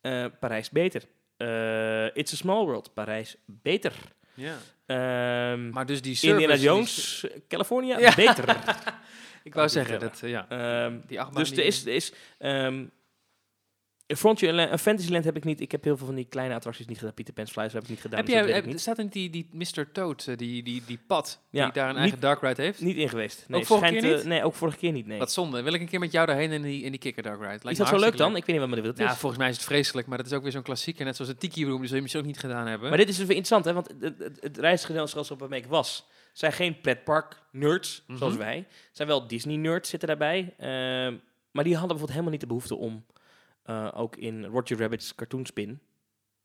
Eh, Parijs beter. Eh, It's a Small World, Parijs beter. Ja. Ehm Maar dus die service... Indiana die- Jones, California, Ja. beter. [LAUGHS] Ik wou Kan zeggen, dat, eh, ja. Ehm, Die achtbaan dus er die- is, er is ehm, Frontierland, een Fantasyland heb ik niet. Ik heb heel veel van die kleine attracties niet gedaan. Peter Pan's Flies heb ik niet gedaan. Heb dus jij, dat ik heb, niet. staat in die, die Mr. Toad, eh, die, die, die pad, Ja, die daar een niet- eigen dark ride heeft? Niet in geweest. Nee, Ook vorige schijnt, keer eh, niet? nee, ook vorige keer niet. Nee. Wat zonde. Wil ik een keer met jou daarheen in die, in die kikker dark ride? Lijkt is dat zo leuk dan? Ik weet niet wat wat het Ja, is. volgens mij is het vreselijk, maar dat is ook weer zo'n klassieker. Net zoals de Tiki Room, dus dat je ook niet gedaan hebben. Maar dit is dus weer interessant, hè? want het, het, het reisgezelschap waarmee ik was, zijn geen pretpark-nerds, Mhm. zoals wij. Zijn wel Disney-nerds zitten daarbij. Ehm, maar die hadden bijvoorbeeld helemaal niet de behoefte om eh, ook in Roger Rabbit's cartoonspin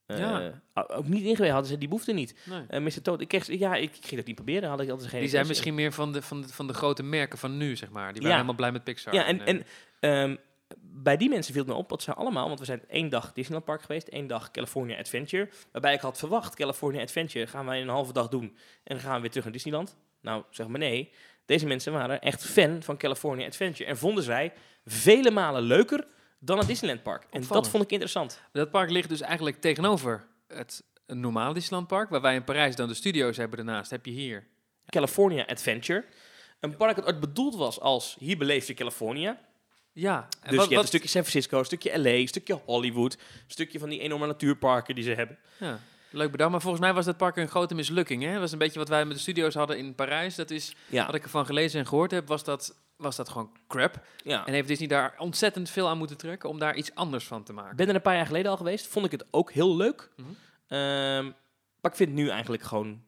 Eh, Ja. Ook niet ingewezen, hadden ze die behoefte niet. Nee. Eh Mr. Toad, ik, kreeg, ja, ik, ik ging dat niet proberen, had ik altijd geen Die zijn in. misschien meer van de, van, de, van de grote merken van nu, zeg maar. Die waren Ja. helemaal blij met Pixar. Ja, en, en ehm, bij die mensen viel het me op, dat ze allemaal, want we zijn één dag Disneyland Park geweest, één dag California Adventure, waarbij ik had verwacht, California Adventure gaan wij in een halve dag doen en dan gaan we weer terug naar Disneyland. Nou, zeg maar nee. Deze mensen waren echt fan van California Adventure en vonden zij vele malen leuker dan het Disneyland Park. En dat vond ik interessant. Dat park ligt dus eigenlijk tegenover het normale Disneyland Park, waar wij in Parijs dan de studio's hebben daarnaast. Heb je hier. California Adventure, een park dat ooit bedoeld was als hier beleef je California. Ja, en Dus wat, je hebt een stukje San Francisco, een stukje LA, een stukje Hollywood, een stukje van die enorme natuurparken die ze hebben. ja, leuk bedacht. Maar volgens mij was dat park een grote mislukking. Hè? Dat was een beetje wat wij met de studio's hadden in Parijs. Dat is, Ja, wat ik ervan gelezen en gehoord heb, was dat, was dat gewoon crap. ja. En heeft Disney daar ontzettend veel aan moeten trekken om daar iets anders van te maken. Ik ben er een paar jaar geleden al geweest. Vond ik het ook heel leuk. Mhm. Ehm, maar ik vind het nu eigenlijk gewoon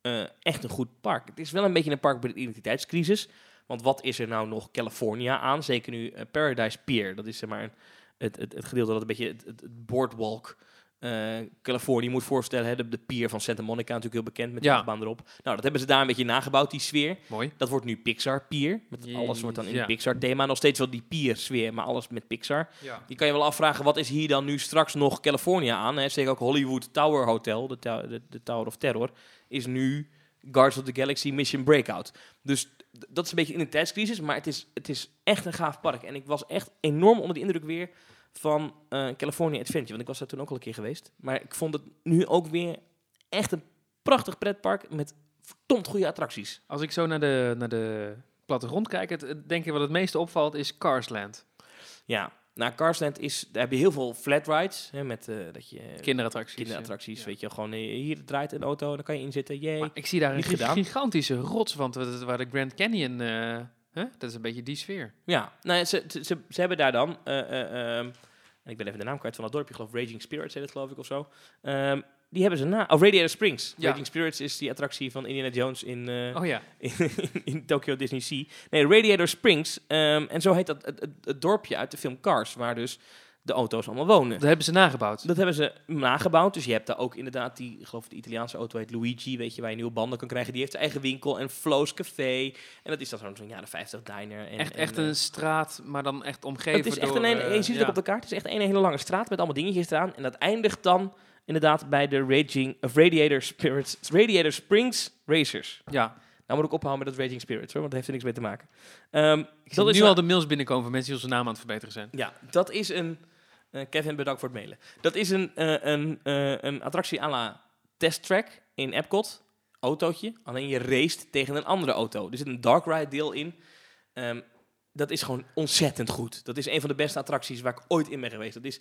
eh, echt een goed park. Het is wel een beetje een park bij de identiteitscrisis. Want wat is er nou nog California aan? Zeker nu eh, Paradise Pier. Dat is zeg maar een- het, het, het gedeelte dat een beetje het boardwalk eh Californië je moet voorstellen. Hè, de, de pier van Santa Monica natuurlijk heel bekend met de Ja. erop. Nou, dat hebben ze daar een beetje nagebouwd, die sfeer. Mooi. Dat wordt nu Pixar Pier. Met alles wordt dan in ja. Pixar thema. Nog steeds wel die pier sfeer, maar alles met Pixar. Ja. Je kan je wel afvragen, wat is hier dan nu straks nog California aan? Hè? Zeker ook Hollywood Tower Hotel, de, de, de Tower of Terror, is nu Guardians of the Galaxy Mission Breakout. Dus dat is een beetje in een tijdscrisis, maar het is, het is echt een gaaf park. En ik was echt enorm onder de indruk weer van eh, California Adventure, want ik was daar toen ook al een keer geweest. Maar ik vond het nu ook weer echt een prachtig pretpark met verdomd goede attracties. Als ik zo naar de, naar de plattegrond kijk, het, het- denk ik wat het meeste opvalt is Carsland. Ja, nou, Carsland is, daar heb je heel veel flat rides, hè, met eh, dat je... Kinderattracties. kinderattracties, ja. weet je, gewoon eh, hier draait een auto en dan kan je inzitten, jee. Maar ik zie daar een gigantische rotswand waar waar de Grand Canyon... Dat is een beetje die sfeer. Ja, nou, ze, ze, ze, ze hebben daar dan, en ik ben even de naam kwijt van dat dorpje, geloof Raging Spirits heet het geloof ik of zo. Ehm, die hebben ze na, oh Radiator Springs. Ja. Raging Spirits is die attractie van Indiana Jones in, eh, Oh ja. [LAUGHS] in, in Tokyo Disney Sea. Nee, Radiator Springs, ehm, en zo heet dat het, het, het dorpje uit de film Cars, waar dus de auto's allemaal wonen. Dat hebben ze nagebouwd. Dat hebben ze nagebouwd. Dus je hebt daar ook inderdaad die, ik geloof de Italiaanse auto heet Luigi, weet je, waar je nieuwe banden kan krijgen. Die heeft zijn eigen winkel en Flo's Café. En dat is dan zo'n jaren 50 diner. En, echt en, echt eh, een straat, maar dan echt omgeven het is echt door... een, eh, je ziet het ja. ook op de kaart. Het is echt een hele lange straat met allemaal dingetjes eraan. En dat eindigt dan inderdaad bij de Raging, of Radiator Spirits, Radiator Springs Racers. Ja, Nou moet ik ophouden met dat Raging Spirits hoor, want dat heeft er niks mee te maken. Ik zie dat is nu al de mails binnenkomen van mensen die onze naam aan het verbeteren zijn. Ja, dat is een. Eh, Kevin, bedankt voor het mailen. Dat is een, eh, een, eh, een attractie à la Test Track in Epcot. Autootje. Alleen je raced tegen een andere auto. Er zit een dark ride deel in. Ehm, dat is gewoon ontzettend goed. Dat is een van de beste attracties waar ik ooit in ben geweest. Dat is,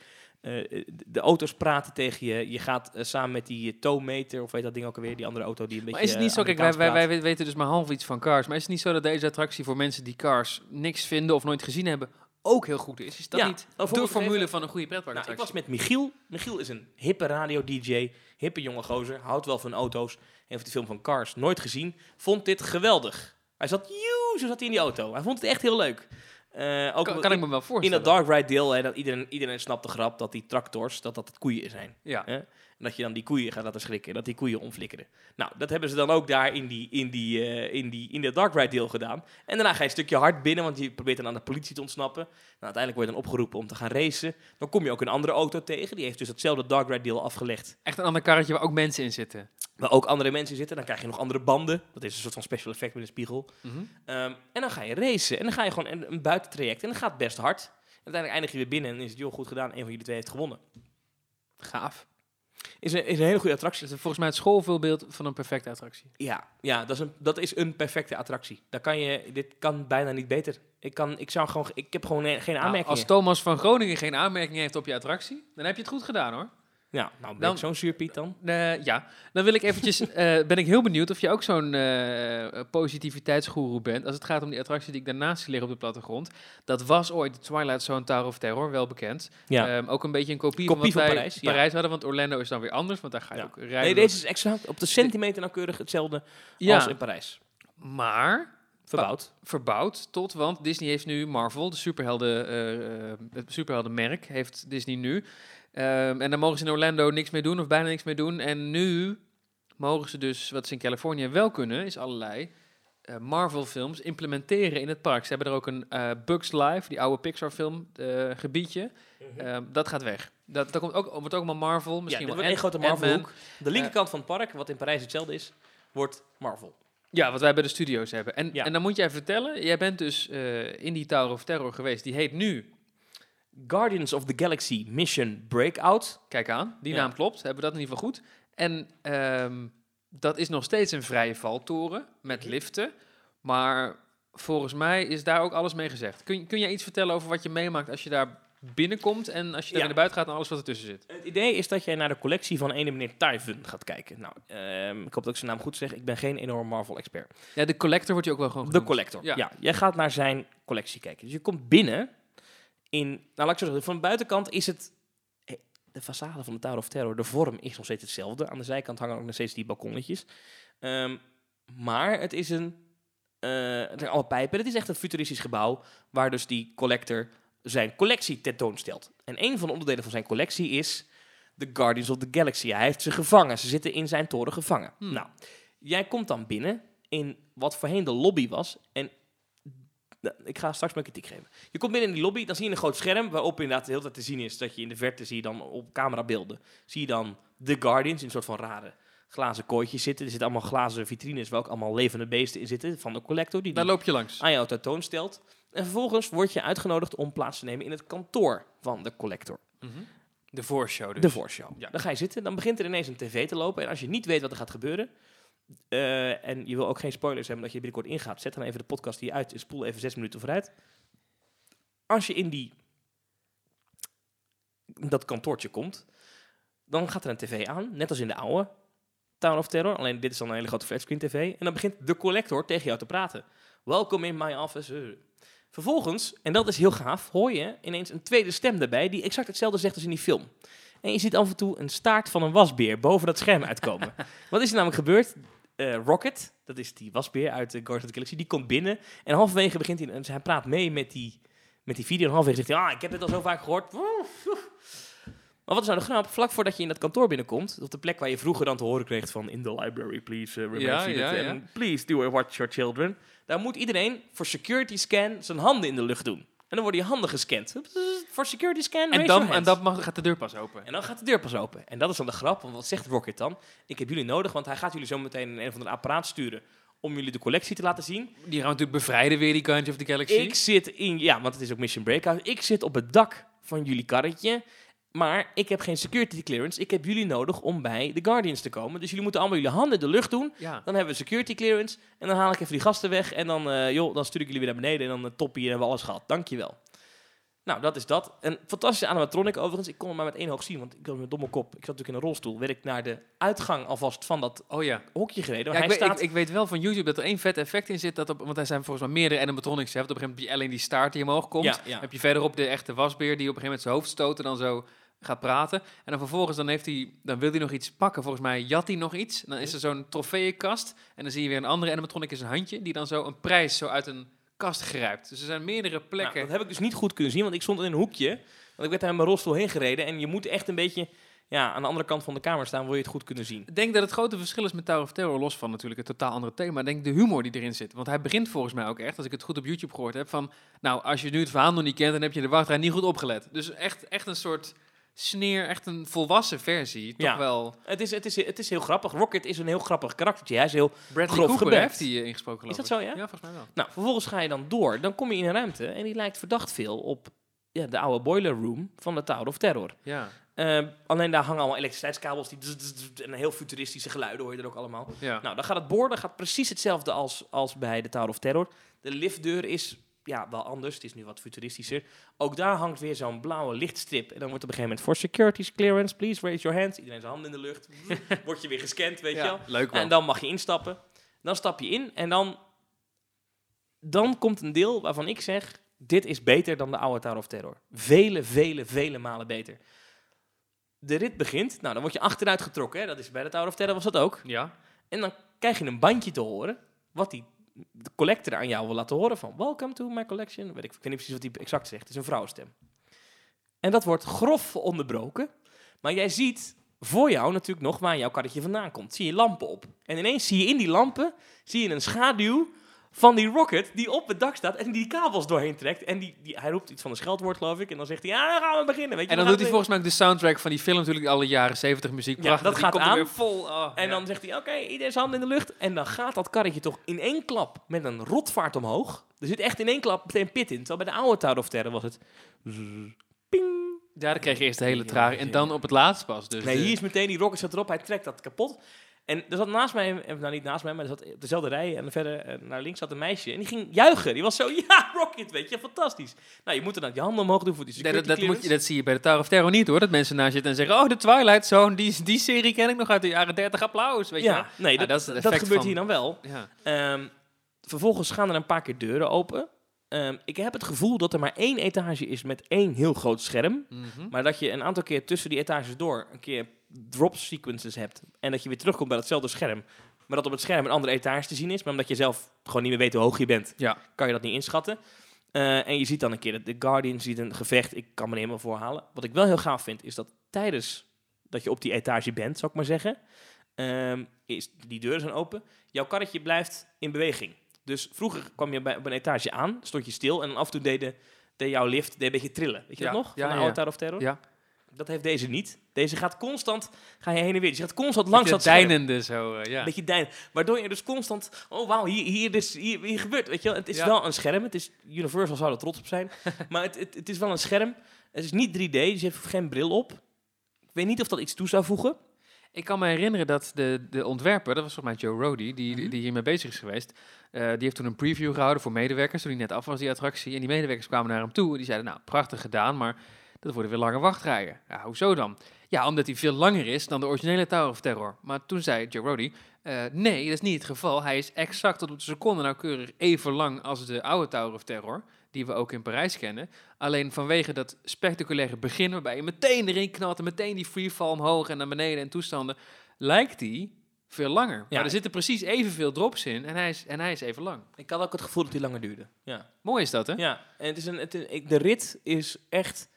de auto's praten tegen je. Je gaat samen met die towmeter, of weet dat ding ook alweer, die andere auto die een beetje Maar is het niet zo, kijk, wij, wij, Amerikaans wij weten dus maar half iets van Cars, maar is het niet zo dat deze attractie voor mensen die Cars niks vinden of nooit gezien hebben, ook heel goed is? Is dat Ja, niet de formule even- van een goede Nou, ik was met Michiel. Michiel is een hippe radio-dj, hippe jonge gozer, houdt wel van auto's, heeft de film van Cars nooit gezien, vond dit geweldig. Hij zat, joe, zo zat hij in die auto. Hij vond het echt heel leuk. Eh, ook kan, ik in, me wel in voorstellen. dat Dark Ride deel, hè, dat iedereen, iedereen snapt de grap dat die tractors, dat dat koeien zijn. Ja. Hè? En dat je dan die koeien gaat laten schrikken, dat die koeien omflikkeren. Nou, dat hebben ze dan ook daar in, die, in, die, eh, in, die, in dat Dark Ride deel gedaan. En daarna ga je een stukje hard binnen, want je probeert dan aan de politie te ontsnappen. Nou, uiteindelijk word je dan opgeroepen om te gaan racen. Dan kom je ook een andere auto tegen, die heeft dus hetzelfde Dark Ride deel afgelegd. Echt een ander karretje waar ook mensen in zitten. Waar ook andere mensen zitten, dan krijg je nog andere banden. Dat is een soort van special effect met een spiegel. Mhm. Ehm, en dan ga je racen. En dan ga je gewoon een, een buitentraject. En dat gaat best hard. En uiteindelijk eindig je weer binnen en is het, joh, goed gedaan. Een van jullie twee heeft gewonnen. Gaaf. Is een, is een hele goede attractie. Dat is volgens mij het schoolvoorbeeld van een perfecte attractie. Ja, ja dat, is een, dat is een perfecte attractie. Daar kan je, dit kan bijna niet beter. Ik, kan, ik, zou gewoon, ik heb gewoon geen Nou, aanmerkingen. als Thomas van Groningen geen aanmerking heeft op je attractie, dan heb je het goed gedaan hoor. Ja, nou ben Dan- ik zo'n zuurpiet dan. Eh, ja, dan wil ik eventjes, [LAUGHS] eh, ben ik heel benieuwd of je ook zo'n eh positiviteitsgoeroe bent. Als het gaat om die attractie die ik daarnaast zie liggen op de plattegrond. Dat was ooit de Twilight Zone Tower of Terror, wel bekend. Ja. Ehm, ook een beetje een kopie, Kopie van van wat wij Parijs, ja. Parijs hadden, want Orlando is dan weer anders, want daar ga je Ja. ook rijden. nee, deze is exact op de centimeter nauwkeurig hetzelfde ja, als in Parijs. maar verbouwd. verbouwd tot, want Disney heeft nu Marvel, de superhelden, eh, het superheldenmerk, heeft Disney nu. Ehm, en dan mogen ze in Orlando niks meer doen of bijna niks meer doen. En nu mogen ze dus, wat ze in Californië wel kunnen, is allerlei eh, Marvel-films implementeren in het park. Ze hebben er ook een eh, Bugs Life, die oude Pixar-film, eh, gebiedje. Ehm, dat gaat weg. Dat, dat komt ook, wordt ook allemaal Marvel, Ja, misschien dit wel Ant- grote. Marvel-hoek. De linkerkant van het park, wat in Parijs hetzelfde is, wordt Marvel. Ja, wat wij bij de studio's hebben. En, Ja. en dan moet jij vertellen, jij bent dus in die Tower of Terror geweest. Die heet nu, Guardians of the Galaxy Mission Breakout. kijk aan, die Ja. naam klopt, hebben we dat in ieder geval goed. En ehm, dat is nog steeds een vrije valtoren met Mhm. liften. Maar volgens mij is daar ook alles mee gezegd. Kun, kun jij iets vertellen over wat je meemaakt als je daar binnenkomt en als je daar Ja. naar buiten gaat en alles wat ertussen zit? Het idee is dat jij naar de collectie van ene meneer Typhon gaat kijken. Nou, ehm, ik hoop dat ik zijn naam goed zeg. Ik ben geen enorm Marvel-expert. Ja, de collector wordt je ook wel gewoon De genoemd. collector. Ja. Ja. jij gaat naar zijn collectie kijken. Dus je komt binnen in... Nou, laat ik zo zeggen. Van de buitenkant is het... eh, De façade van de Tower of Terror, de vorm is nog steeds hetzelfde. Aan de zijkant hangen ook nog steeds die balkonnetjes. Ehm, maar het is een... eh het zijn alle pijpen. Het is echt een futuristisch gebouw waar dus die collector zijn collectie tentoonstelt. En een van de onderdelen van zijn collectie is de Guardians of the Galaxy. Hij heeft ze gevangen. Ze zitten in zijn toren gevangen. Hmm. Nou, jij komt dan binnen in wat voorheen de lobby was. En ik ga straks mijn kritiek geven. Je komt binnen in die lobby, dan zie je een groot scherm waarop inderdaad de hele tijd te zien is dat je in de verte zie je dan op camerabeelden, zie je dan de Guardians in een soort van rare glazen kooitjes zitten. Er zitten allemaal glazen vitrines waar ook allemaal levende beesten in zitten van de collector die Daar die loop je langs. aan jou tentoonstelt. En vervolgens word je uitgenodigd om plaats te nemen in het kantoor van de collector. Mhm. De voorshow dus. De voorshow. Ja. Dan ga je zitten, dan begint er ineens een tv te lopen. En als je niet weet wat er gaat gebeuren, eh, en je wil ook geen spoilers hebben dat je binnenkort ingaat, zet dan even de podcast hier uit en spoel even zes minuten vooruit. Als je in die, dat kantoortje komt, dan gaat er een tv aan, net als in de oude Town of Terror. Alleen dit is dan een hele grote flatscreen tv. En dan begint de collector tegen jou te praten. Welcome in my office. Vervolgens, en dat is heel gaaf, hoor je ineens een tweede stem erbij die exact hetzelfde zegt als in die film. En je ziet af en toe een staart van een wasbeer boven dat scherm uitkomen. [LAUGHS] Wat is er namelijk gebeurd? Eh, Rocket, dat is die wasbeer uit de Guardians of the Galaxy, die komt binnen. En halverwege begint hij, en hij praat mee met die, met die video. En halverwege zegt hij, ah, ik heb dit al zo vaak gehoord. Maar wat is nou de grap? Vlak voordat je in dat kantoor binnenkomt, op de plek waar je vroeger dan te horen kreeg van in the library, please uh, Ja, ja, ja. and please do watch your children. Daar moet iedereen voor security scan zijn handen in de lucht doen. En dan worden je handen gescand. Voor security scan, En dan, en dan mag, gaat de deur pas open. En dan gaat de deur pas open. En dat is dan de grap, want wat zegt Rocket dan? Ik heb jullie nodig, want hij gaat jullie zo meteen in een of ander apparaat sturen om jullie de collectie te laten zien. Die gaan we natuurlijk bevrijden weer, die Guardians of the Galaxy. Ik zit in, ja, want het is ook Mission Breakout. Ik zit op het dak van jullie karretje, maar ik heb geen security clearance. Ik heb jullie nodig om bij de Guardians te komen. Dus jullie moeten allemaal jullie handen in de lucht doen. ja. Dan hebben we security clearance en dan haal ik even die gasten weg en dan, eh, joh, dan stuur ik jullie weer naar beneden en dan uh, toppie en hebben we alles gehad. Dankjewel. Nou, dat is dat. Een fantastische animatronic overigens. Ik kon hem maar met één oog zien, want ik had mijn domme kop. Ik zat natuurlijk in een rolstoel. Werd ik naar de uitgang alvast van dat Oh ja. hokje gereden. Ja, waar ik, hij weet, staat... ik, ik weet wel van YouTube dat er één vet effect in zit. Dat op, want er zijn volgens mij meerdere animatronics. Hè. Op een gegeven moment heb je alleen die staart die omhoog komt. Ja, ja. Dan heb je verderop de echte wasbeer die op een gegeven moment zijn hoofd stoot en dan zo gaat praten. En dan vervolgens dan heeft hij, dan wil hij nog iets pakken. Volgens mij jat hij nog iets. En dan is er zo'n trofeeënkast. En dan zie je weer een andere animatronic in zijn handje. Die dan zo een prijs zo uit een kast grijpt. Dus er zijn meerdere Nou, plekken. dat heb ik dus niet goed kunnen zien, want ik stond in een hoekje. Want ik werd daar met mijn rolstoel heen gereden. En je moet echt een beetje ja, aan de andere kant van de kamer staan, wil je het goed kunnen zien. Ik denk dat het grote verschil is met Tower of Terror, los van natuurlijk het totaal andere thema. Ik denk de humor die erin zit. Want hij begint volgens mij ook echt, als ik het goed op YouTube gehoord heb, van... Nou, als je nu het verhaal nog niet kent, dan heb je de wachtrij niet goed opgelet. Dus echt, echt een soort sneer, echt een volwassen versie. Toch Ja. wel... Het is, het, is, het is heel grappig. Rocket is een heel grappig karaktertje. Hij is heel... Bradley Grof Cooper heeft hij eh, ingesproken, Is dat zo, ja? Ja, volgens mij wel. Nou, vervolgens ga je dan door. Dan kom je in een ruimte en die lijkt verdacht veel op ja, de oude boiler room van de Tower of Terror. Ja, Eh, alleen daar hangen allemaal elektriciteitskabels die en heel futuristische geluiden hoor je er ook allemaal. ja. Nou, dan gaat het boorden gaat precies hetzelfde als, als bij de Tower of Terror. De liftdeur is ja, wel anders. Het is nu wat futuristischer. Ook daar hangt weer zo'n blauwe lichtstrip. En dan wordt op een gegeven moment... For security clearance, please raise your hands. Iedereen zijn handen in de lucht. [LAUGHS] Word je weer gescand, weet je wel. Leuk wel. En dan mag je instappen. Dan stap je in en dan, dan komt een deel waarvan ik zeg... Dit is beter dan de oude Tower of Terror. Vele, vele, vele malen beter. De rit begint. Nou, dan word je achteruit getrokken. Hè? Dat is bij de Tower of Terror was dat ook. ja, En dan krijg je een bandje te horen. Wat die de collector aan jou wil laten horen van... Welcome to my collection. Weet ik, ik weet niet precies wat hij exact zegt. Het is een vrouwenstem. En dat wordt grof onderbroken. Maar jij ziet voor jou natuurlijk nog waar jouw karretje vandaan komt. Zie je lampen op. En ineens zie je in die lampen zie je een schaduw van die rocket die op het dak staat en die kabels doorheen trekt. En die, die, hij roept iets van een scheldwoord, geloof ik. En dan zegt hij, ja, dan gaan we beginnen. Weet je, En dan doet hij volgens mij ook de soundtrack van die film natuurlijk alle jaren 70 muziek. Ja, Prachtig, dat die gaat komt aan. weer vol. oh, En ja. dan zegt hij, oké, iedereen zijn handen in de lucht. En dan gaat dat karretje toch in één klap met een rotvaart omhoog. Er zit echt in één klap meteen pit in. Terwijl bij de oude Tower of Terror was het... Ping. Ja, dan kreeg je eerst de hele trage. En dan op het laatst pas. Dus Nee, hier is meteen die rocket zat erop. Hij trekt dat kapot. En er zat naast mij, eh, nou niet naast mij, maar er zat op dezelfde rij en verder eh, naar links zat een meisje. En die ging juichen. Die was zo, [LAUGHS] ja, rocket, weet je, fantastisch. Nou, je moet er dan je handen omhoog doen voor die Nee, security dat, dat, moet je, dat zie je bij de Tower of Terror niet hoor. Dat mensen naast zitten en zeggen: Oh, de Twilight Zone, die, die serie ken ik nog uit de jaren 30. Applaus. Weet je? Ja, nee, Ja, dat, dat is gebeurt van- hier dan wel. Ja. Ehm, vervolgens gaan er een paar keer deuren open. Ehm, ik heb het gevoel dat er maar één etage is met één heel groot scherm. Mhm. Maar dat je een aantal keer tussen die etages door een keer drop sequences hebt. En dat je weer terugkomt bij hetzelfde scherm. Maar dat op het scherm een andere etage te zien is. Maar omdat je zelf gewoon niet meer weet hoe hoog je bent, Ja. kan je dat niet inschatten. Eh, en je ziet dan een keer dat de Guardian ziet een gevecht. Ik kan me niet helemaal voorhalen. Wat ik wel heel gaaf vind, is dat tijdens dat je op die etage bent, zou ik maar zeggen, ehm, is die deuren zijn open. Jouw karretje blijft in beweging. Dus vroeger kwam je bij, op een etage aan, stond je stil en af en toe deed, de, deed jouw lift deed een beetje trillen. Weet je Ja, dat nog? ja, Van de ja. Tower of Terror? Ja. Dat heeft deze niet. Deze gaat constant, ga je heen en weer. Die gaat constant langs dat scherm. deinende zo, eh, ja. Beetje dein. Waardoor je dus constant, oh wauw, hier, hier, hier, hier gebeurt, weet je wel. Het is Ja. wel een scherm. Het is, Universal zou er trots op zijn. [LAUGHS] maar het, het, het is wel een scherm. Het is niet 3D, dus je heeft geen bril op. Ik weet niet of dat iets toe zou voegen. Ik kan me herinneren dat de, de ontwerper, dat was volgens mij Joe Rody, die, Mhm. die hiermee bezig is geweest. eh, die heeft toen een preview gehouden voor medewerkers, toen hij net af was, die attractie. En die medewerkers kwamen naar hem toe en die zeiden, nou, prachtig gedaan, maar dat worden weer lange wachtrijen. Ja, hoezo dan? Ja, omdat hij veel langer is dan de originele Tower of Terror. Maar toen zei Joe Rody, eh, nee, dat is niet het geval. Hij is exact tot op de seconde nauwkeurig even lang als de oude Tower of Terror, die we ook in Parijs kennen. Alleen vanwege dat spectaculaire begin, waarbij je meteen erin knalt en meteen die freefall omhoog en naar beneden en toestanden, lijkt die veel langer. Ja. Maar er zitten precies evenveel drops in en hij is, en hij is even lang. Ik had ook het gevoel dat die langer duurde. Ja, Mooi is dat, hè? ja. en het is een, het is- ik- de rit is echt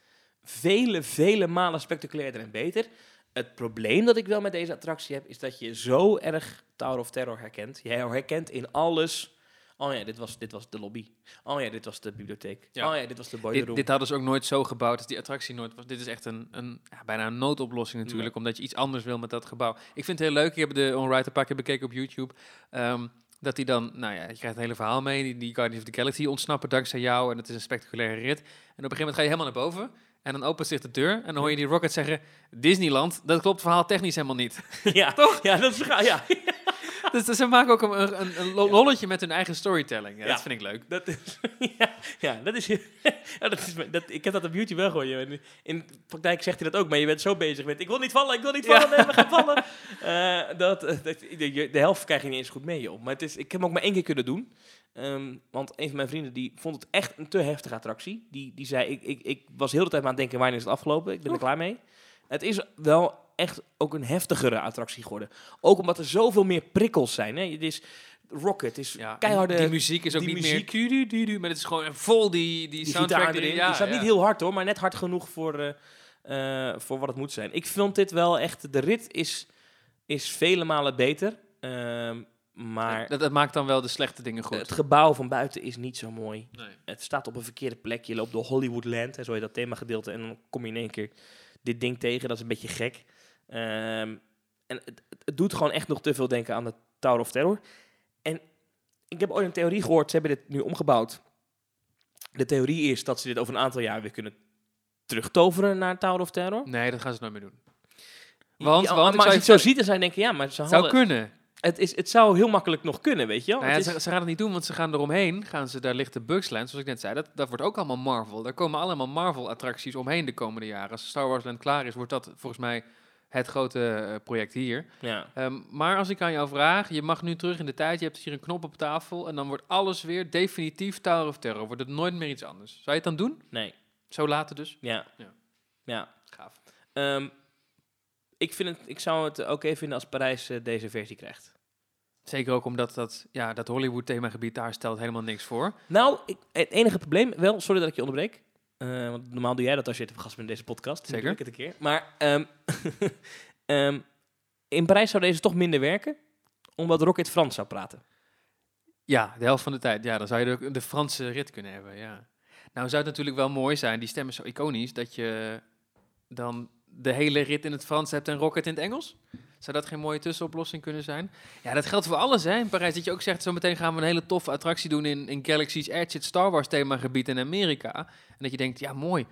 vele, vele malen spectaculairder en beter. Het probleem dat ik wel met deze attractie heb, is dat je zo erg Tower of Terror herkent. Je herkent in alles... Oh ja, dit was, dit was de lobby. Oh ja, dit was de bibliotheek. Ja. Oh ja, dit was de boiler Dit, room. dit hadden ze ook nooit zo gebouwd als die attractie nooit was. Dit is echt een, een ja, bijna een noodoplossing natuurlijk, omdat je iets anders wil met dat gebouw. Ik vind het heel leuk, ik heb de On-Ride een paar keer bekeken op YouTube, ehm, dat hij dan, nou ja, je krijgt het hele verhaal mee, die, die Guardians of the Galaxy ontsnappen dankzij jou en het is een spectaculaire rit. En op een gegeven moment ga je helemaal naar boven en dan opent zich de deur en dan hoor je die Rocket zeggen, Disneyland, dat klopt verhaal technisch helemaal niet. [LAUGHS] ja, toch? Ja, dat is ja. [LAUGHS] dus ze maken ook een, een, een lo- lolletje met hun eigen storytelling. Ja, Ja. Dat vind ik leuk. Dat is, [LAUGHS] ja, ja, dat is, ja, dat is dat, ik heb dat op YouTube wel. En In praktijk zegt hij dat ook, maar je bent zo bezig met, ik wil niet vallen, ik wil niet vallen, nee, we gaan vallen. Eh, dat, eh, dat, de, de helft krijg je niet eens goed mee, joh. Maar het is, ik heb hem ook maar één keer kunnen doen. Ehm, want een van mijn vrienden die vond het echt een te heftige attractie. Die, die zei, ik, ik, ik was heel de tijd aan het denken, wanneer is het afgelopen? Ik ben er klaar mee. Het is wel echt ook een heftigere attractie geworden. Ook omdat er zoveel meer prikkels zijn. Hè? Het is Rocket, het is Ja, keiharde... die muziek is ook die niet muziek- meer du- du- du, maar het is gewoon vol die, die, die soundtrack erin. Ja, die staat ja. niet heel hard hoor, maar net hard genoeg voor, eh, eh, voor wat het moet zijn. Ik vond dit wel echt... De rit is, is vele malen beter. ehm, maar Dat, dat maakt dan wel de slechte dingen goed. het gebouw van buiten is niet zo mooi. nee. Het staat op een verkeerde plek. Je loopt door Hollywoodland, hè, zo heet dat themagedeelte. En dan kom je in één keer dit ding tegen. Dat is een beetje gek. Ehm, en het, het- doet gewoon echt nog te veel denken aan de Tower of Terror. En ik heb ooit een theorie gehoord. Ze hebben dit nu omgebouwd. De theorie is dat ze dit over een aantal jaar weer kunnen terugtoveren naar Tower of Terror. nee, dat gaan ze nooit meer doen. Want, Ja, want maar als je het zo je ziet, dan zou je denken, ja, maar ze het zou hadden, kunnen. Het, is, het zou heel makkelijk nog kunnen, weet je wel. Nou ja, ze, ze gaan het niet doen, want ze gaan eromheen. Gaan ze, daar ligt de Bugsland, zoals ik net zei. Dat, dat wordt ook allemaal Marvel. Daar komen allemaal Marvel-attracties omheen de komende jaren. Als Star Wars Land klaar is, wordt dat volgens mij het grote eh, project hier. ja. Ehm, maar als ik aan jou vraag, je mag nu terug in de tijd. Je hebt hier een knop op tafel en dan wordt alles weer definitief Tower of Terror. Wordt het nooit meer iets anders. Zou je het dan doen? Nee, Zo later dus? ja. Ja. ja. Gaaf. Ehm, ik, vind het, ik zou het oké vinden als Parijs eh, deze versie krijgt. Zeker ook omdat dat, ja, dat Hollywood themagebied daar stelt helemaal niks voor. Nou, ik, het enige probleem, wel, sorry dat ik je onderbreek. eh, want normaal doe jij dat als je te gast bent in deze podcast. Zeker. doe ik het een keer. Maar ehm, [LAUGHS] ehm, in Parijs zou deze toch minder werken, omdat Rocket Frans zou praten. Ja, de helft van de tijd. Ja, dan zou je de, de Franse rit kunnen hebben, ja. Nou zou het natuurlijk wel mooi zijn, die stem is zo iconisch, dat je dan de hele rit in het Frans hebt en Rocket in het Engels. Zou dat geen mooie tussenoplossing kunnen zijn? Ja, dat geldt voor alles hè. in Parijs. Dat je ook zegt, zometeen gaan we een hele toffe attractie doen in, in Galaxy's Edge, het Star Wars themagebied in Amerika. En dat je denkt, ja mooi,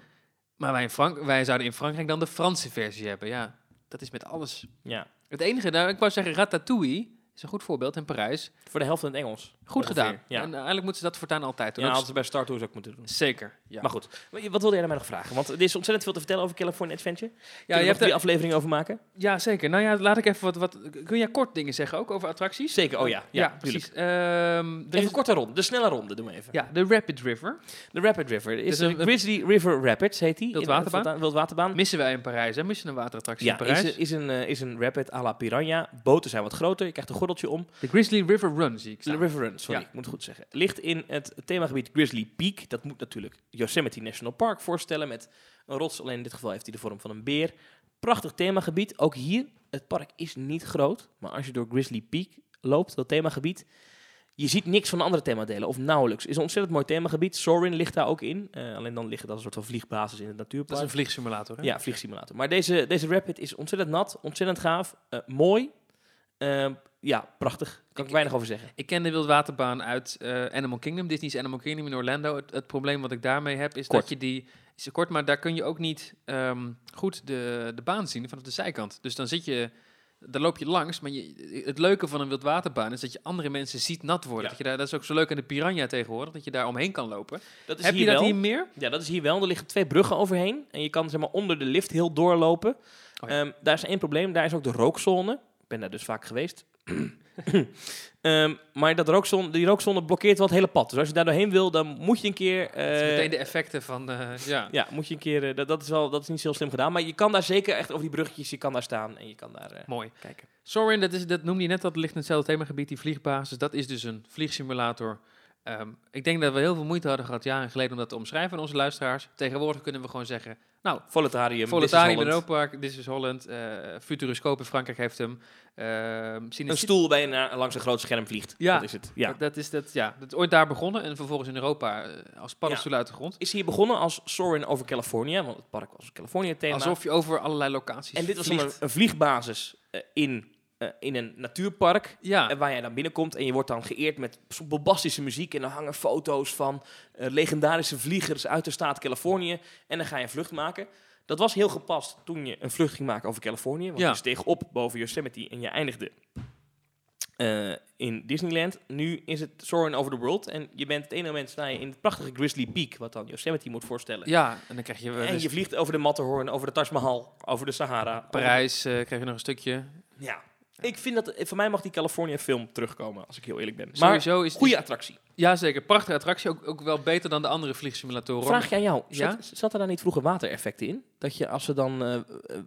maar wij, in Frank wij zouden in Frankrijk dan de Franse versie hebben. Ja, dat is met alles. Ja. Het enige, nou, ik wou zeggen, Ratatouille is een goed voorbeeld in Parijs. Voor de helft in het Engels. Goed Ongeveer, gedaan. Ja, En eh, eigenlijk moeten ze dat voortaan altijd doen. ja hadden ze bij Star Tours ook moeten doen. Zeker. Ja. Maar goed, wat wilde jij naar mij nog vragen? Want er is ontzettend veel te vertellen over California Adventure. ja, Ja, je je hebt die aflevering over maken? ja, zeker. Nou ja, laat ik even wat, wat. Kun jij kort dingen zeggen ook over attracties? Zeker, oh ja. Ja, Ja, precies. Er Even is- een korte ronde, de snelle ronde doen we even. ja, de Rapid River. De Rapid River. Is Dus een- Grizzly River Rapids, heet die. Wildwaterbaan? Wildwaterbaan. Missen wij in Parijs, hè? Missen een waterattractie Ja, in Parijs. is, een- is, een, eh, is een rapid à la Piranha. Boten zijn wat groter, je krijgt een gordeltje om. De Grizzly River Run zie ik De. River Run, sorry, Ja. ik moet het goed zeggen. Ligt in het themagebied Grizzly Peak. Dat moet natuurlijk Yosemite National Park voorstellen met een rots. Alleen in dit geval heeft hij de vorm van een beer. Prachtig themagebied. Ook hier, het park is niet groot. Maar als je door Grizzly Peak loopt, dat themagebied... Je ziet niks van de andere themadelen, of nauwelijks. Het is een ontzettend mooi themagebied. Sorin ligt daar ook in. Eh, alleen dan het als een soort van vliegbasis in het natuurpark. Dat is een vliegsimulator, hè? Ja, vliegsimulator. Maar deze, deze Rapid is ontzettend nat, ontzettend gaaf, eh, mooi. Ehm, ja, prachtig. Kan ik, Ik- weinig over zeggen. Ik ken de wildwaterbaan uit eh, Animal Kingdom, Disney's Animal Kingdom in Orlando. Het, het probleem wat ik daarmee heb is Kort. dat je die... Is kort, maar daar kun je ook niet ehm, goed de, de baan zien vanaf de zijkant. Dus dan zit je... Daar loop je langs, maar je, het leuke van een wildwaterbaan is dat je andere mensen ziet nat worden. Ja. Dat, je daar, dat is ook zo leuk aan de Piranha tegenwoordig, dat je daar omheen kan lopen. Dat is Heb je dat wel. hier meer? Ja, dat is hier wel. Er liggen twee bruggen overheen. En je kan zeg maar, onder de lift heel doorlopen. Oh ja. Ehm, daar is één probleem. Daar is ook de rookzone. Ik ben daar dus vaak geweest. [CLEARS THROAT] Ehm, maar dat rookzone, die rookzone blokkeert wel het hele pad. Dus als je daar doorheen wil, dan moet je een keer... Is eh, meteen de effecten van... eh, ja. ja, moet je een keer... eh, dat, dat, is wel, dat is niet zo slim gedaan. Maar je kan daar zeker echt over die bruggetjes, je kan daar staan en je kan daar eh, Mooi. kijken. Sorin, dat, is, dat noemde je net, dat ligt in hetzelfde themagebied, die vliegbasis. Dat is dus een vliegsimulator. Ehm, ik denk dat we heel veel moeite hadden gehad jaren geleden om dat te omschrijven aan onze luisteraars. Tegenwoordig kunnen we gewoon zeggen, nou, Voletarium, Voletarium in. Europa This is Holland, eh Futuroscope in Frankrijk heeft hem. Ehm Een stoel bij je naar, langs een groot scherm vliegt. Ja. Dat is het. Ja. Dat, dat is dat, ja, dat is ooit daar begonnen en vervolgens in Europa eh, als paddenstoel uit de grond. Is hier begonnen als Soarin over California, want het park was een California thema. Alsof je over allerlei locaties en dit was een, vliegbasis eh, in, eh, in een natuurpark. Ja, eh, waar jij dan binnenkomt en je wordt dan geëerd met bombastische muziek. En dan hangen foto's van eh, legendarische vliegers uit de staat Californië. En dan ga je een vlucht maken. Dat was heel gepast toen je een vlucht ging maken over Californië. Want Ja. je steeg op boven Yosemite en je eindigde in Disneyland. Nu is het Soarin' Over the World. En je bent het ene moment sta je in het prachtige Grizzly Peak, wat dan Yosemite moet voorstellen. ja, en dan krijg je, en dus je vliegt over de Matterhorn, over de Taj Mahal, over de Sahara. Parijs, krijg je nog een stukje. Ja. Ik vind dat, voor mij mag die California film terugkomen, als ik heel eerlijk ben. Maar Sowieso is goede attractie. Ja, zeker. Prachtige attractie. Ook, ook wel beter dan de andere vliegsimulatoren. Vraag ik aan jou, Ja? zat, zat er daar niet vroeger watereffecten in? Dat je als er dan eh,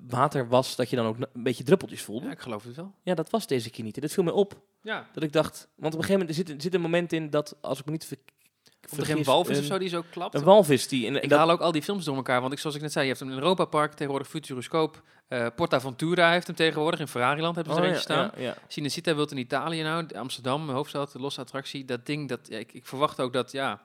water was, dat je dan ook een beetje druppeltjes voelde? Ja, Ja. ik geloof het wel. dat was deze keer niet. En Dat viel me op. Ja. Dat ik dacht, want op een gegeven moment er zit, er zit een moment in dat, als ik me niet Of er geen walvis een, of zo die zo klapt. Een walvis die... En Ik dat, haal ook al die films door elkaar, want ik, zoals ik net zei, je hebt hem in Europa Park, tegenwoordig Futuroscoop. eh Portaventura heeft hem tegenwoordig, in Ferrariland hebben ze oh, er ja, eentje staan. ja, ja. Wilt in Italië nou, Amsterdam, hoofdstad, de losse attractie. Dat ding, dat, ja, ik, ik verwacht ook dat, ja,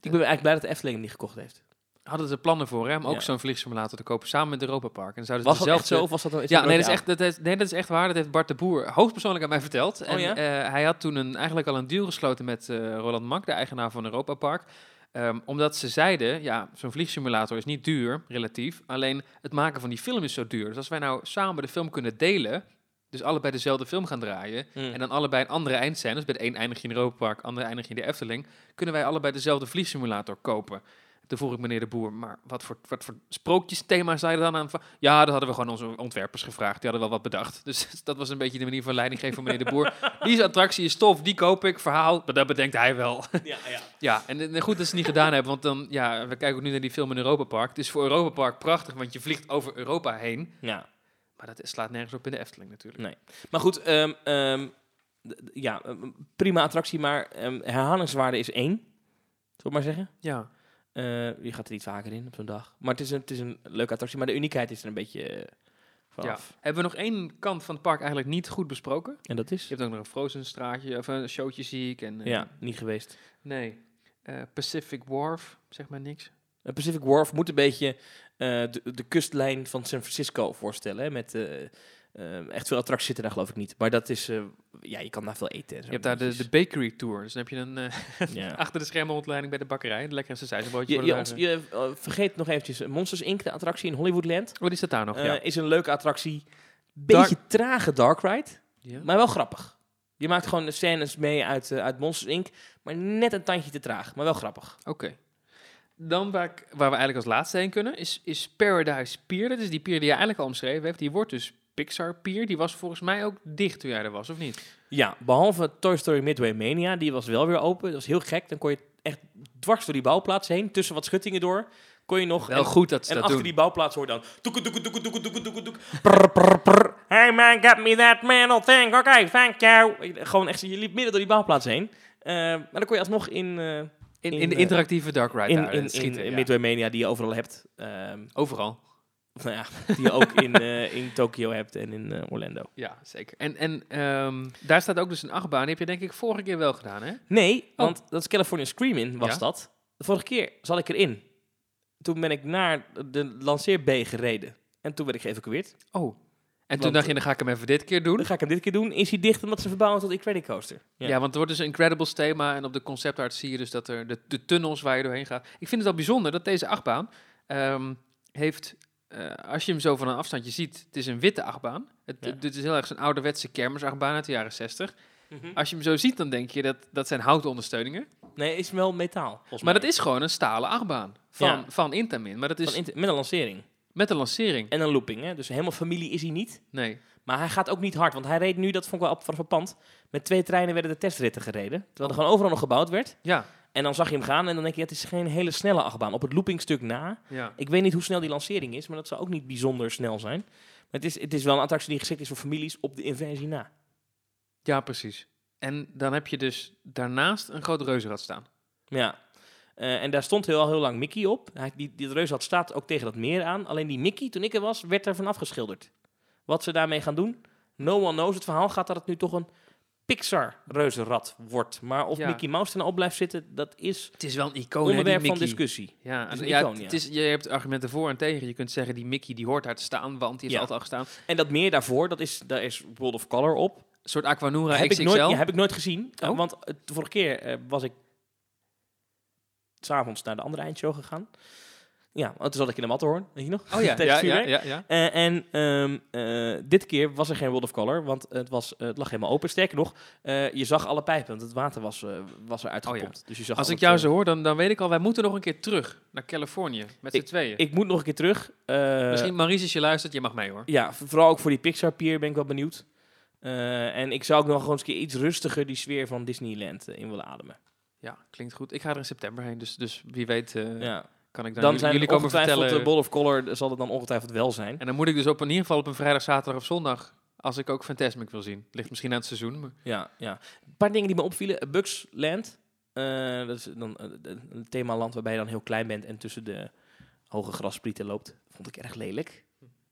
Ik ben eigenlijk blij dat de Efteling hem niet gekocht heeft. Hadden ze plannen voor hè, om ook Ja. zo'n vliegsimulator te kopen, samen met Europa Park. En zouden ze Was dezelfde- zo? Of was dat dan, is Ja, nee dat, is echt, dat, is, nee, dat is echt waar. Dat heeft Bart de Boer hoogstpersoonlijk aan mij verteld. En Oh ja? eh, hij had toen een, eigenlijk al een deal gesloten met eh, Roland Mak, de eigenaar van Europa Park. Ehm, omdat ze zeiden, ja, zo'n vliegsimulator is niet duur, relatief. Alleen het maken van die film is zo duur. Dus als wij nou samen de film kunnen delen, dus allebei dezelfde film gaan draaien... Mm. en dan allebei een andere eindscène, dus bij de een eindig je in Europa Park, ander eindig je in de Efteling... kunnen wij allebei dezelfde vliegsimulator kopen. Vroeg ik meneer de Boer, maar wat voor, wat voor sprookjesthema zei er dan aan? Ja, dat hadden we gewoon onze ontwerpers gevraagd. Die hadden wel wat bedacht. [LAUGHS] Dus dat was een beetje de manier van leiding geven van meneer de Boer. [LAUGHS] Die attractie is tof, die koop ik. Verhaal, dat bedenkt hij wel. Ja, ja. [LAUGHS] ja, en, goed dat ze het niet gedaan hebben. Want dan, ja, we kijken ook nu naar die film in Europa Park. Het is voor Europa Park prachtig, want je vliegt over Europa heen. ja. Maar dat slaat nergens op in de Efteling natuurlijk. Nee. Maar goed, ehm, ehm, ja, een prima attractie, maar ehm, herhalingswaarde is één. Zullen we maar zeggen? Ja. Eh, je gaat er niet vaker in op zo'n dag. Maar het is, een, het is een leuke attractie, maar de uniekheid is er een beetje eh, vanaf. Hebben we nog één kant van het park eigenlijk niet goed besproken? En dat is? Je hebt ook nog een Frozen straatje, of een showtje zie ik. En, eh, Ja, niet geweest. Nee. Pacific Wharf, zeg maar niks. Uh, Pacific Wharf moet een beetje de, de kustlijn van San Francisco voorstellen. Hè, met eh, eh, echt veel attracties zitten daar geloof ik niet. Maar dat is, eh, ja, je kan daar veel eten. En zo. Je hebt daar de, de bakery tour. Dus dan heb je een eh, ja. [LAUGHS] achter de schermen rondleiding bij de bakkerij. De lekkerste zijzenbroodjes Je, je, je eh, vergeet nog eventjes Monsters Inc., de attractie in Hollywoodland. Oh, die staat daar nog, ja. Is een leuke attractie. Beetje trage dark ride, ja. maar wel grappig. Je maakt gewoon de scènes mee uit, uit Monsters Inc., maar net een tandje te traag, maar wel grappig. Oké. Dan waar, ik, waar we eigenlijk als laatste heen kunnen, is, is Paradise Pier. Dat is die pier die je eigenlijk al omschreven hebt. Die wordt dus Pixar Pier. Die was volgens mij ook dicht toen jij er was, of niet? Ja, behalve Toy Story Midway Mania, die was wel weer open. Dat was heel gek. Dan kon je echt dwars door die bouwplaats heen, tussen wat schuttingen door, kon je nog... Wel en, goed dat ze en dat achter doen. die bouwplaats hoor dan... Doeke, doeke, doeke, doeke, doeke, doeke, doeke. Prr, prr, prr. Hey man, get me that metal thing. Oké, thank you. Gewoon echt, je liep midden door die bouwplaats heen. Eh, maar dan kon je alsnog in, eh, in, in, in, de eh, interactieve Dark Ride in, in, schieten. in, in ja. Midway Mania, die je overal hebt. Ehm, Overal. [LAUGHS] nou ja, die je ook in, eh, in Tokio hebt en in eh, Orlando. Ja, zeker. En, en ehm, daar staat ook dus een achtbaan. Die heb je denk ik vorige keer wel gedaan, hè? Nee, want dat is California Screaming was Ja? dat. De vorige keer zat ik erin. Toen ben ik naar de lanceerb gereden. En toen werd ik geëvacueerd. Oh. En toen dacht je, dan ga ik hem even dit keer doen. Dan ga ik hem dit keer doen. Is hij dicht omdat ze verbouwen tot Incredicoaster. Coaster. Ja. Ja. want het wordt dus een Incredibles thema. En op de conceptart zie je dus dat er de, de tunnels waar je doorheen gaat. Ik vind het wel bijzonder dat deze achtbaan ehm, heeft... eh, als je hem zo van een afstandje ziet, het is een witte achtbaan. Het, Ja. Dit is heel erg zo'n ouderwetse kermisachtbaan uit de jaren 60. Mhm. Als je hem zo ziet, dan denk je dat dat zijn houten ondersteuningen. Nee, is wel metaal. Maar mij. dat is gewoon een stalen achtbaan van, Ja. van Intamin. Maar dat is Van met een lancering. met een lancering. En een looping. Hè? Dus helemaal familie is hij niet. Nee. Maar hij gaat ook niet hard. Want hij reed nu, dat vond ik wel op- verpand. Met twee treinen werden de testritten gereden. Terwijl er gewoon overal nog gebouwd werd. Ja. En dan zag je hem gaan en dan denk je, het is geen hele snelle achtbaan. Op het loopingstuk na Ja. Ik weet niet hoe snel die lancering is, maar dat zou ook niet bijzonder snel zijn. Maar het is, het is wel een attractie die geschikt is voor families op de inversie na. ja, precies. En dan heb je dus daarnaast een groot reuzenrad staan. Ja. Eh, en daar stond heel, al heel lang Mickey op. Hij, die, die reuzenrad staat ook tegen dat meer aan. Alleen die Mickey, toen ik er was, werd er van afgeschilderd. Wat ze daarmee gaan doen, no one knows. Het verhaal gaat dat het nu toch een Pixar-reuzenrad wordt. Maar of Ja. Mickey Mouse er nou op blijft zitten, dat is Het is wel een icoon, onderwerp hè, van discussie. Ja, Het is ja, icoon, het- ja. het is, je hebt argumenten voor en tegen. Je kunt zeggen, die Mickey die hoort daar te staan, want die is Ja. altijd al gestaan. En dat meer daarvoor, dat is, daar is World of Color op. Een soort Aquanura heb, XXL. ik nooit, ja, heb ik nooit gezien. Oh. Uh, want uh, de vorige keer eh, was ik s'avonds naar de andere eindshow gegaan. Ja, want toen zat ik in de Matterhorn, weet je nog? Oh ja, [LAUGHS] ja, ja, ja, ja. Eh, en ehm, eh, dit keer was er geen World of Color, want het, was, het lag helemaal open. Sterker nog, eh, je zag alle pijpen, want het water was, was er uitgepompt. Dus je zag Als al ik jou zo hoor, dan, dan weet ik al, wij moeten nog een keer terug naar Californië met z'n tweeën. Ik moet nog een keer terug. Misschien Maurice, als je luistert, je mag mee hoor. Ja, vooral ook voor die Pixar Pier ben ik wel benieuwd. En ik zou ook nog gewoon eens een keer iets rustiger die sfeer van Disneyland in willen ademen. Ja, klinkt goed. Ik ga er in september heen, dus, dus wie weet ja. Kan ik dan, zijn jullie komen vertellen. de Ball of Color zal het dan ongetwijfeld wel zijn. En dan moet ik dus op in ieder geval op een vrijdag, zaterdag of zondag, als ik ook Fantasmic wil zien. Ligt misschien aan het seizoen. Maar Ja, ja. Een paar dingen die me opvielen. Bugs Land. Eh, dat is dan eh, een themaland waarbij je dan heel klein bent en tussen de hoge grassprieten loopt. Vond ik erg lelijk.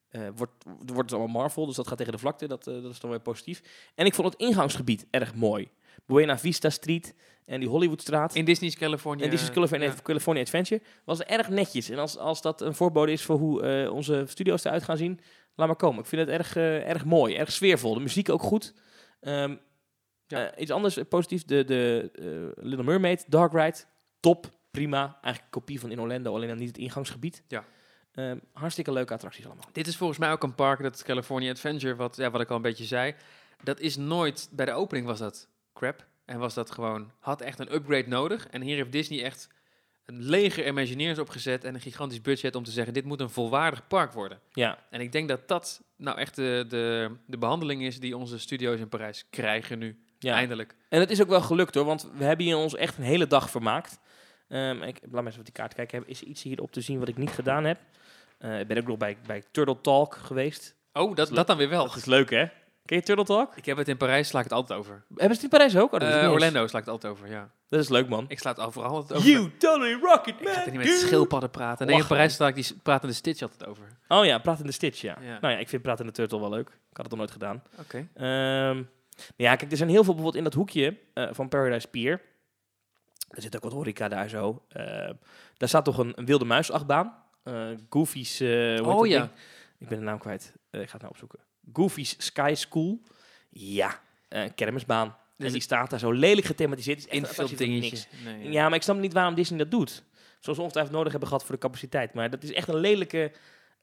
Eh wordt, wordt het allemaal Marvel, dus dat gaat tegen de vlakte. Dat, dat is dan weer positief. En ik vond het ingangsgebied erg mooi. Buena Vista Street en die Hollywoodstraat. in Disney's California. En Disney's California, ja. California Adventure was erg netjes. En als, als dat een voorbode is voor hoe eh, onze studio's eruit gaan zien, laat maar komen. Ik vind het erg, eh, erg mooi, erg sfeervol. De muziek ook goed. Ehm, Ja. eh, iets anders positief, de, de Little Mermaid, Dark Ride, top, prima. Eigenlijk een kopie van in Orlando, alleen dan niet het ingangsgebied. Ja. Ehm, hartstikke leuke attracties allemaal. Dit is volgens mij ook een park, dat California Adventure, wat, ja, wat ik al een beetje zei. Dat is nooit, bij de opening was dat crap. En was dat gewoon, had echt een upgrade nodig. En hier heeft Disney echt een leger Imagineers opgezet en een gigantisch budget om te zeggen, dit moet een volwaardig park worden. Ja, En ik denk dat dat nou echt de, de, de behandeling is die onze studio's in Parijs krijgen nu. ja. Eindelijk. En het is ook wel gelukt hoor, want we hebben hier ons echt een hele dag vermaakt. Ehm, ik, laat me eens op die kaart kijken. Is er iets hierop te zien wat ik niet gedaan heb? Eh, ik ben ook nog bij, bij Turtle Talk geweest. Oh, dat, dat dan weer wel. Dat is leuk hè? Ken je Turtle Talk? Ik heb het in Parijs, sla ik het altijd over. Hebben ze het in Parijs ook? Oh, dat, Eh. Orlando sla ik het altijd over, ja. dat is leuk, man. Ik sla het overal altijd over. You totally rock it, Ik man. ga er niet met schildpadden praten. Nee, in Lachen. Parijs sla ik die s- pratende Stitch altijd over. Oh ja, Praat in de Stitch, ja. Ja. Nou ja, ik vind Praat in de Turtle wel leuk. Ik had het nog nooit gedaan. Oké. Ehm, ja, kijk, er zijn heel veel bijvoorbeeld in dat hoekje eh, van Paradise Pier. Er zit ook wat horeca daar zo. Eh, daar staat toch een, een wilde muisachtbaan. Eh Goofy's... eh, hoe heet Oh, ja. ding? Ik ben de naam kwijt. Eh, ik ga het nou opzoeken. Goofy's Sky School. Ja, eh, een kermisbaan. en Dus die staat daar zo lelijk gethematiseerd. Het is echt niks. Nee, Ja, maar ik snap niet waarom Disney dat doet. Zoals ze ongetwijfeld nodig hebben gehad voor de capaciteit. Maar dat is echt een lelijke,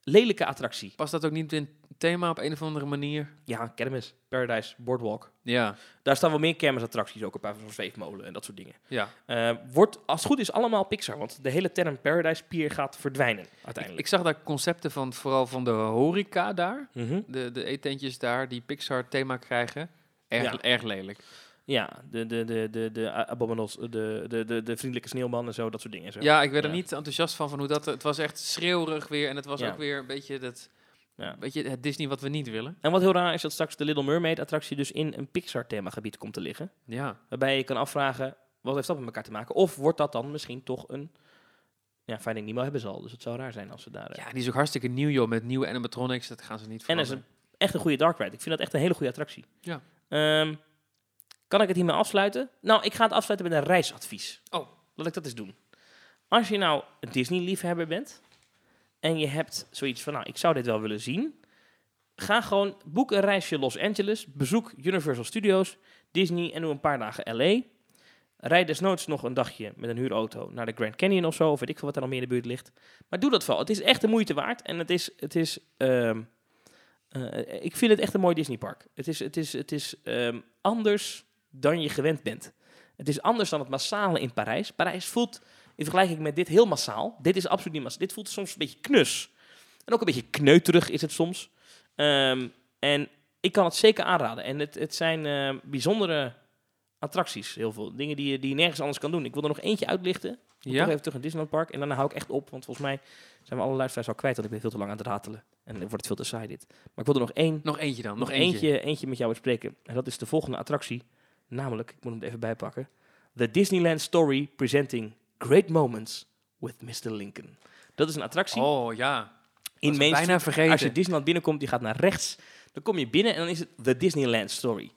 lelijke attractie. Past dat ook niet in thema op een of andere manier? Ja, kermis, Paradise, Boardwalk. Ja. Daar staan wel meer kermisattracties, ook een paar van zweefmolen en dat soort dingen. Ja. Eh, wordt, als het goed is, allemaal Pixar. Want de hele term Paradise Pier gaat verdwijnen, Ik, uiteindelijk. ik zag daar concepten van, vooral van de horeca daar. Mhm. De, de eetentjes daar, die Pixar thema krijgen. Erg, Ja. erg lelijk. Ja, de, de, de, de, de abominals, de, de, de, de vriendelijke sneeuwman en zo, dat soort dingen. Zo. Ja, ik werd er Ja. niet enthousiast van, van hoe dat... Het was echt schreeuwerig weer. En het was Ja. ook weer een beetje, dat, Ja. een beetje het Disney wat we niet willen. En wat heel raar is dat straks de Little Mermaid attractie dus in een Pixar themagebied komt te liggen. Ja. Waarbij je kan afvragen, wat heeft dat met elkaar te maken? Of wordt dat dan misschien toch een... Ja, Finding Nemo hebben ze al, dus het zou raar zijn als ze daar... eh, ja, die is ook hartstikke nieuw, joh. Met nieuwe animatronics, dat gaan ze niet En dat is veranderen. een, echt een goede dark ride. Ik vind dat echt een hele goede attractie. Ja. Ehm, kan ik het hiermee afsluiten? Nou, ik ga het afsluiten met een reisadvies. Oh. Laat ik dat eens doen. Als je nou een Disney-liefhebber bent en je hebt zoiets van, nou, ik zou dit wel willen zien, ga gewoon boek een reisje Los Angeles, bezoek Universal Studios, Disney en doe een paar dagen LA. Rijd desnoods nog een dagje met een huurauto naar de Grand Canyon of zo, of weet ik veel wat er nog meer in de buurt ligt. Maar doe dat vooral. Het is echt de moeite waard en het is, het is ehm, eh, ik vind het echt een mooi Disneypark. Het is, het is, het is ehm, anders dan je gewend bent. Het is anders dan het massale in Parijs. Parijs voelt in vergelijking met dit heel massaal. Dit is absoluut niet massaal. Dit voelt soms een beetje knus. En ook een beetje kneuterig is het soms. Ehm, en ik kan het zeker aanraden. En het, het zijn eh, bijzondere attracties. Heel veel dingen die je, die je nergens anders kan doen. Ik wil er nog eentje uitlichten. Ik Ja? toch even terug naar Disneyland Park. En daarna hou ik echt op. Want volgens mij zijn we alle luisteraars al kwijt. Want ik ben veel te lang aan het ratelen. En dan wordt het veel te saai dit. Maar ik wil er nog één Nog eentje dan. nog eentje, eentje met jou bespreken. En dat is de volgende attractie. Namelijk, ik moet hem er even bijpakken. The Disneyland Story Presenting Great Moments with Mr. Lincoln. Dat is een attractie Oh, ja. in Main bijna Street. vergeten. Als je Disneyland binnenkomt, die gaat naar rechts. Dan kom je binnen en dan is het The Disneyland Story.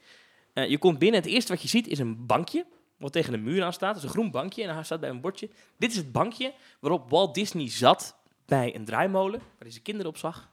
Eh, je komt binnen, het eerste wat je ziet is een bankje. Wat tegen de muur aan staat. Dat is een groen bankje en daar staat bij een bordje. Dit is het bankje waarop Walt Disney zat bij een draaimolen. Waar hij zijn kinderen op zag.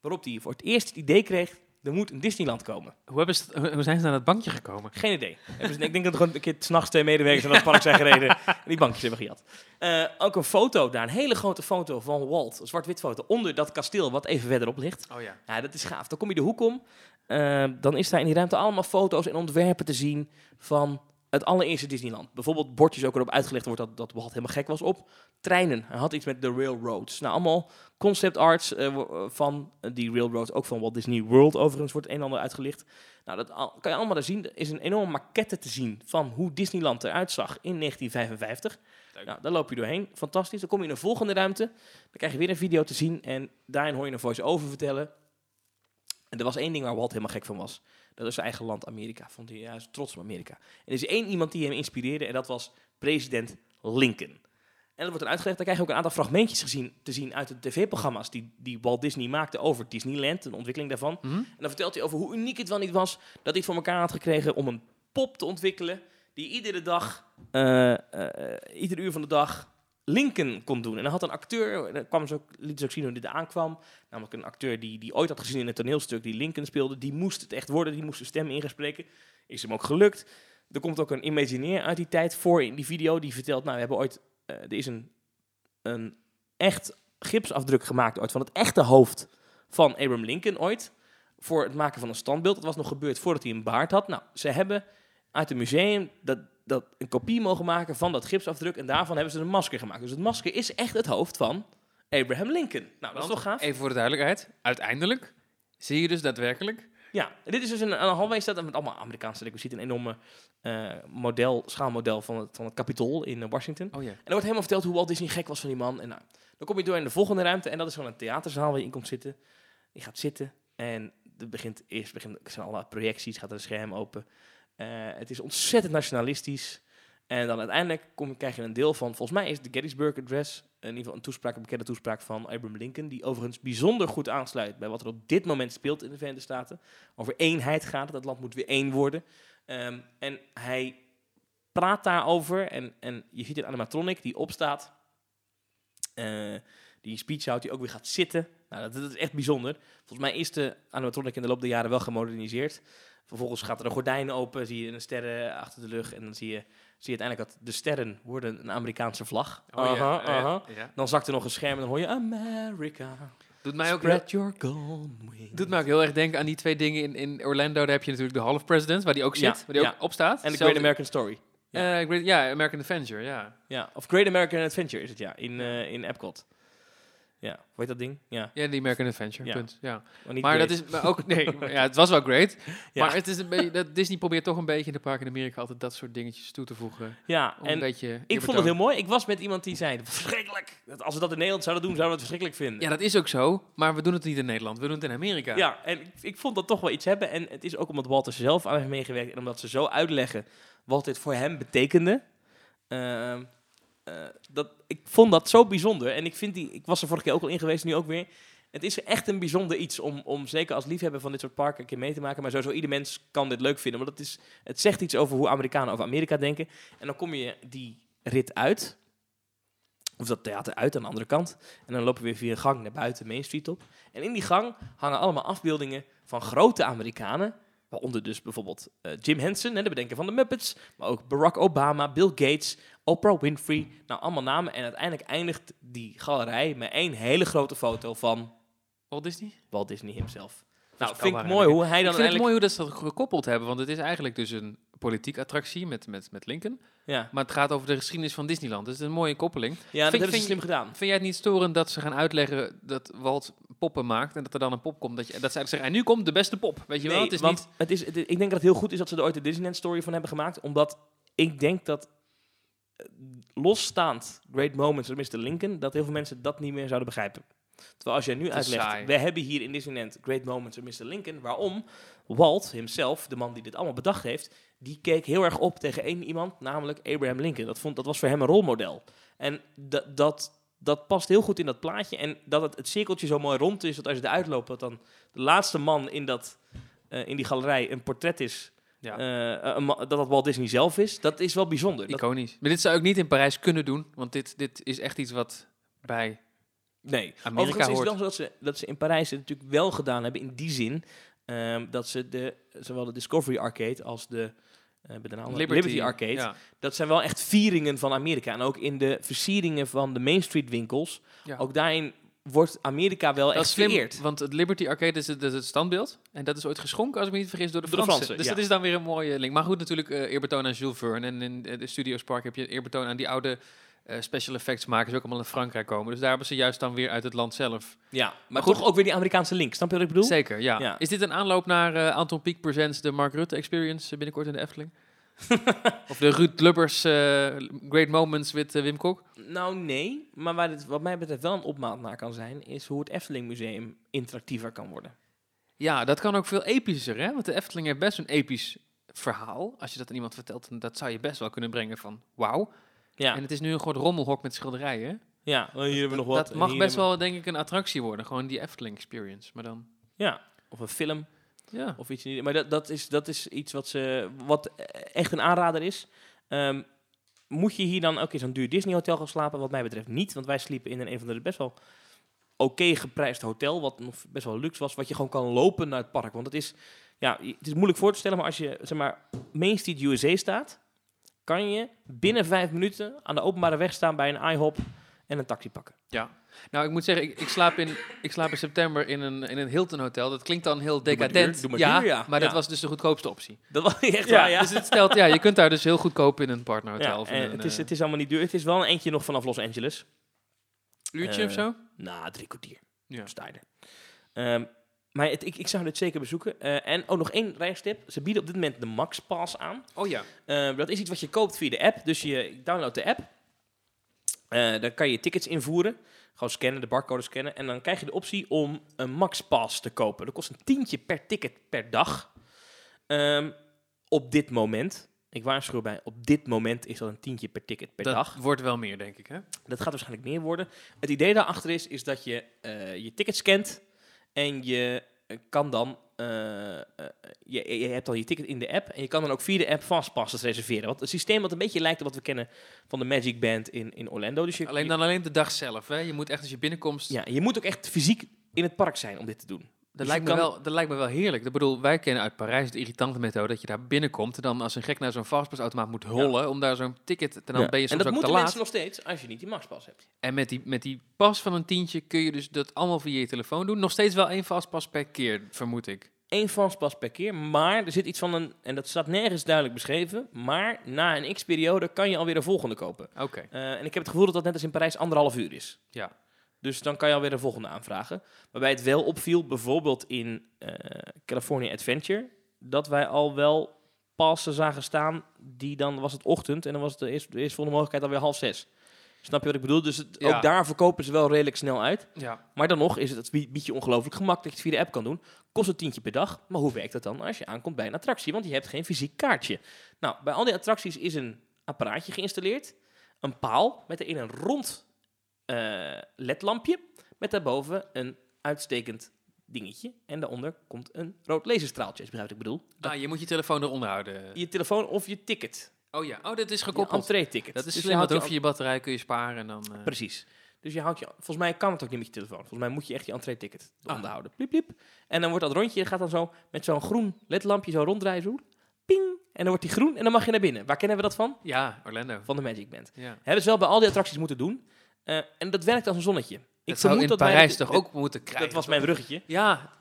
Waarop hij voor het eerst het idee kreeg, er moet een Disneyland komen. Hoe, hebben ze, hoe zijn ze naar dat bankje gekomen? Geen idee. Hebben ze- ik denk dat er gewoon een keer s'nachts twee medewerkers naar het park zijn gereden en [LAUGHS] die bankjes hebben gejat. Eh, ook een foto daar, een hele grote foto van Walt, een zwart-wit foto, onder dat kasteel wat even verderop ligt. Oh ja. Ja, dat is gaaf. Dan kom je de hoek om, eh, dan is daar in die ruimte allemaal foto's en ontwerpen te zien van het allereerste Disneyland. Bijvoorbeeld bordjes ook erop uitgelegd wordt dat, dat Walt helemaal gek was op. Treinen, hij had iets met de railroads. Nou, allemaal concept arts eh, wo- van die railroads, ook van Walt Disney World overigens, wordt een en ander uitgelicht. Nou, dat kan je allemaal daar zien. Er is een enorme maquette te zien van hoe Disneyland eruit zag in 1955. Leuk. Nou, daar loop je doorheen. Fantastisch. Dan kom je in een volgende ruimte. Dan krijg je weer een video te zien. En daarin hoor je een voice-over vertellen. En er was één ding waar Walt helemaal gek van was. Dat is zijn eigen land, Amerika. Vond hij juist trots op Amerika. En er is één iemand die hem inspireerde. En dat was president Lincoln. En dat wordt dan uitgelegd. Dan krijg je ook een aantal fragmentjes gezien, te zien uit de tv-programma's die, die Walt Disney maakte over Disneyland. De ontwikkeling daarvan. Hm? En dan vertelt hij over hoe uniek het wel niet was dat hij het voor elkaar had gekregen om een pop te ontwikkelen die iedere dag, eh, eh, ieder uur van de dag Lincoln kon doen. En dan had een acteur, kwam ze ook, liet ze ook zien hoe dit aankwam, namelijk een acteur die, die ooit had gezien in een toneelstuk die Lincoln speelde, die moest het echt worden, die moest zijn stem ingespreken. Is hem ook gelukt. Er komt ook een imagineer uit die tijd voor in die video, die vertelt, nou we hebben ooit, eh, er is een, een echt gipsafdruk gemaakt ooit van het echte hoofd van Abraham Lincoln ooit voor het maken van een standbeeld. Dat was nog gebeurd voordat hij een baard had. Nou, ze hebben uit het museum dat, dat een kopie mogen maken van dat gipsafdruk. En daarvan hebben ze een masker gemaakt. Dus het masker is echt het hoofd van Abraham Lincoln. Nou, dat is toch gaaf? Even voor de duidelijkheid. Uiteindelijk zie je dus daadwerkelijk... Ja, dit is dus een, een hallway staat met allemaal Amerikaanse requisieten. Een enorme eh, model, schaalmodel van het, van het Capitool in Washington. Oh ja. En er wordt helemaal verteld hoe Walt Disney gek was van die man. En nou, dan kom je door in de volgende ruimte en dat is gewoon een theaterzaal waar je in komt zitten. Je gaat zitten en het begint eerst begint, zijn alle projecties, gaat er een scherm open. Eh, het is ontzettend nationalistisch. En dan uiteindelijk krijg je een deel van, volgens mij is de Gettysburg Address, in ieder geval een toespraak, een bekende toespraak van Abraham Lincoln, die overigens bijzonder goed aansluit bij wat er op dit moment speelt in de Verenigde Staten. Over eenheid gaat het, het land moet weer één worden. Ehm, en hij praat daarover en, en je ziet een animatronic die opstaat, eh, die speech houdt, die ook weer gaat zitten. Nou, dat, dat is echt bijzonder. Volgens mij is de animatronic in de loop der jaren wel gemoderniseerd. Vervolgens gaat er een gordijn open, zie je een sterren achter de lucht en dan zie je, zie je uiteindelijk dat de sterren worden een Amerikaanse vlag. Oh, ja, Aha, ja, aha. ja. Dan zakt er nog een scherm en dan hoor je America. Doet mij ook Spread your doet mij ook heel erg denken aan die twee dingen in, in Orlando. Daar heb je natuurlijk de Hall of Presidents, waar die ook zit, Ja, waar die ja. ook op staat. En de Great American Story. Ja, Great- ja, American Avenger, ja. Ja, of Great American Adventure is het, ja, in, eh in Epcot. Ja, hoe heet dat ding? Ja, Ja, die American Adventure, Ja. punt. Ja. maar dat is maar ook, nee, [LAUGHS] ja, het was wel great. Ja. Maar het is een beetje, dat Disney probeert toch een beetje in de parken in Amerika altijd dat soort dingetjes toe te voegen. Ja, een en ik vond het heel mooi. Ik was met iemand die zei, verschrikkelijk. Dat Als we dat in Nederland zouden doen, zouden we het verschrikkelijk vinden. Ja, dat is ook zo, maar we doen het niet in Nederland, we doen het in Amerika. Ja, en ik, ik vond dat toch wel iets hebben. En het is ook omdat Walter zelf aan heeft meegewerkt. En omdat ze zo uitleggen wat dit voor hem betekende. Ehm, eh, dat, ik vond dat zo bijzonder. En ik, vind die, ik was er vorige keer ook al in geweest, nu ook weer. Het is echt een bijzonder iets om, om zeker als liefhebber van dit soort parken een keer mee te maken. Maar sowieso ieder mens kan dit leuk vinden. Want het, is, het zegt iets over hoe Amerikanen over Amerika denken. En dan kom je die rit uit. Of dat theater uit aan de andere kant. En dan lopen we weer via een gang naar buiten Main Street op. En in die gang hangen allemaal afbeeldingen van grote Amerikanen. Waaronder dus bijvoorbeeld eh, Jim Henson, hè, de bedenker van de Muppets. Maar ook Barack Obama, Bill Gates, Oprah Winfrey. Nou, allemaal namen. En uiteindelijk eindigt die galerij met één hele grote foto van Walt Disney? Walt Disney himself. Nou, vind ik mooi hoe hij Ik dan vind het mooi hoe dat ze dat gekoppeld hebben, want het is eigenlijk dus een politiek attractie met, met, met Lincoln. Ja, Maar het gaat over de geschiedenis van Disneyland, dus het is een mooie koppeling. ja dat Vind- hebben ze vind slim gedaan. Vind jij het niet storend dat ze gaan uitleggen dat Walt poppen maakt en dat er dan een pop komt? Dat, je, dat zij zeggen, en nu komt de beste pop, weet je wel? Het is want niet... het is, het- ik denk dat het heel goed is dat ze er ooit de Disneyland story van hebben gemaakt. Omdat ik denk dat losstaand Great Moments van Mr. Lincoln, dat heel veel mensen dat niet meer zouden begrijpen. Terwijl als jij nu uitlegt, saai. we hebben hier in Disneyland Great Moments van Mr. Lincoln. Waarom? Walt himself, de man die dit allemaal bedacht heeft, die keek heel erg op tegen één iemand, namelijk Abraham Lincoln. Dat, vond, dat was voor hem een rolmodel. En dat, dat, dat past heel goed in dat plaatje. En dat het, het cirkeltje zo mooi rond is, dat als je eruit loopt, dat dan de laatste man in, dat, eh, in die galerij een portret is. Ja. eh, dat dat Walt Disney zelf is, dat is wel bijzonder. Dat, Iconisch. Maar dit zou ik niet in Parijs kunnen doen, want dit, dit is echt iets wat bij... nee, Amerika Overigens is hoort. wel zo dat ze, dat ze in Parijs het natuurlijk wel gedaan hebben, in die zin ehm, dat ze de, zowel de Discovery Arcade als de, bij de naam- Liberty, Arcade, Ja. dat zijn wel echt vieringen van Amerika. En ook in de versieringen van de Main Street winkels, Ja. ook daarin wordt Amerika wel echt vereerd. want het Liberty Arcade is het, is het standbeeld. En dat is ooit geschonken, als ik me niet vergis, door de Door Fransen. Fransen, dus ja. dat is dan weer een mooie link. Maar goed, natuurlijk eh, eerbetoon aan Jules Verne. En in eh, de Studios Park heb je eerbetoon aan die oude eh, special effects makers die ook allemaal in Frankrijk komen. Dus daar hebben ze juist dan weer uit het land zelf. Ja, maar goed. toch ook weer die Amerikaanse link. Snap je wat ik bedoel? Zeker, ja. Ja. Is dit een aanloop naar Anton Pieck Presents de Mark Rutte Experience binnenkort in de Efteling? [LAUGHS] of de Ruud Lubbers eh, Great Moments with eh, Wim Kok? Nou, nee. Maar waar dit wat mij betreft wel een opmaat naar kan zijn, is hoe het Efteling Museum interactiever kan worden. Ja, dat kan ook veel epischer, hè? Want de Efteling heeft best een episch verhaal. Als je dat aan iemand vertelt, dan dat zou je best wel kunnen brengen van wauw. Ja, En het is nu een groot rommelhok met schilderijen. ja oh, hier hebben we nog wat. dat mag best wel, denk ik, een attractie worden. Gewoon die Efteling experience. Maar dan, Ja, of een film ja. of iets. die- Maar dat, dat, is, dat is iets wat, ze, wat echt een aanrader is. Ehm, moet je hier dan ook in zo'n duur Disney hotel gaan slapen? Wat mij betreft niet, want wij sliepen in een, een van de best wel oké geprijsd hotel, wat nog best wel luxe was, wat je gewoon kan lopen naar het park. Want het is, ja, het is moeilijk voor te stellen, maar als je zeg maar Main Street USA staat, kan je binnen vijf minuten aan de openbare weg staan bij een IHOP en een taxi pakken. Nou, ik moet zeggen, ik, ik, slaap in, ik slaap in september in een, in een Hilton hotel. Dat klinkt dan heel Doe maar decadent. duur, doe maar ja, duur, ja. maar dat Ja. was dus de goedkoopste optie. Dat was echt waar, ja. Dus het stelt, ja, je kunt daar dus heel goedkoop in een partnerhotel. Ja, of in een, het, is, eh, het is allemaal niet duur. Het is wel een eentje nog vanaf Los Angeles. uurtje eh, of zo. Na drie kwartier. Ja. sta. Ehm, maar het, ik, ik zou dit zeker bezoeken. Eh, en ook nog één reistip. Ze bieden op dit moment de Max Pass aan. Oh ja. Eh, dat is iets wat je koopt via de app. Dus je downloadt de app. Eh dan kan je tickets invoeren. Gewoon scannen, de barcode scannen. En dan krijg je de optie om een Max Pass te kopen. Dat kost een tientje per ticket per dag. Ehm, op dit moment. Ik waarschuw bij, op dit moment is dat een tientje per ticket per dat dag. wordt wel meer, denk ik. Hè? Dat gaat waarschijnlijk meer worden. Het idee daarachter is, is dat je eh, je ticket scant en je kan dan, eh, eh, je, je hebt dan je ticket in de app en je kan dan ook via de app fastpasses reserveren. Want het systeem wat een beetje lijkt op wat we kennen van de Magic Band in, in Orlando. Dus je, Alleen dan alleen de dag zelf. Hè? Je moet echt als je binnenkomt. ja, je moet ook echt fysiek in het park zijn om dit te doen. Dat, Dus lijkt je me kan- wel, dat lijkt me wel heerlijk. Ik bedoel, wij kennen uit Parijs de irritante methode dat je daar binnenkomt en dan als een gek naar zo'n fastpassautomaat moet hollen om daar zo'n ticket te dan Ja. ben je en dat ook te moeten laat. mensen nog steeds als je niet die maxpas hebt. En met die, met die pas van een tientje kun je dus dat allemaal via je telefoon doen. Nog steeds wel één vastpas per keer, vermoed ik. Eén fastpass per keer, maar er zit iets van een, en dat staat nergens duidelijk beschreven, maar na een x-periode kan je alweer een volgende kopen. Oké. Eh, en ik heb het gevoel dat dat net als in Parijs anderhalf uur is. Ja. Dus dan kan je alweer een volgende aanvragen. Waarbij het wel opviel, bijvoorbeeld in eh, California Adventure, dat wij al wel passen zagen staan, die dan was het ochtend en dan was het de eerste, de eerste volgende mogelijkheid alweer half zes. Snap je wat ik bedoel? Dus het- Ja. ook daar verkopen ze wel redelijk snel uit. Ja. Maar dan nog is het, het bie- biedt je ongelooflijk gemak dat je het via de app kan doen. Kost een tientje per dag. Maar hoe werkt dat dan als je aankomt bij een attractie? Want je hebt geen fysiek kaartje. Nou, bij al die attracties is een apparaatje geïnstalleerd. Een paal met erin een rond eh, ledlampje. Met daarboven een uitstekend dingetje. En daaronder komt een rood laserstraaltje, als je begrijpt wat ik bedoel. Ah, je moet je telefoon eronder houden. Je telefoon of je ticket. Oh ja, oh, dat is Je gekoppeld. entree-ticket. Dat is Dus slim, want je over je batterij kun je sparen en dan... eh, Precies. Dus je houdt je, volgens mij kan het ook niet met je telefoon. Volgens mij moet je echt je entree-ticket Ah. onderhouden. Pliep, pliep. En dan wordt dat rondje, gaat dan zo met zo'n groen ledlampje zo ronddraaien. Zo, ping. En dan wordt die groen en dan mag je naar binnen. Waar kennen we dat van? Ja, Orlando. Van de Magic Band. Ja. Hebben ze wel bij al die attracties moeten doen. Eh, en dat werkt als een zonnetje. Ik dat zou in wij Parijs dat- toch ook moeten krijgen? Dat was mijn bruggetje. Ja,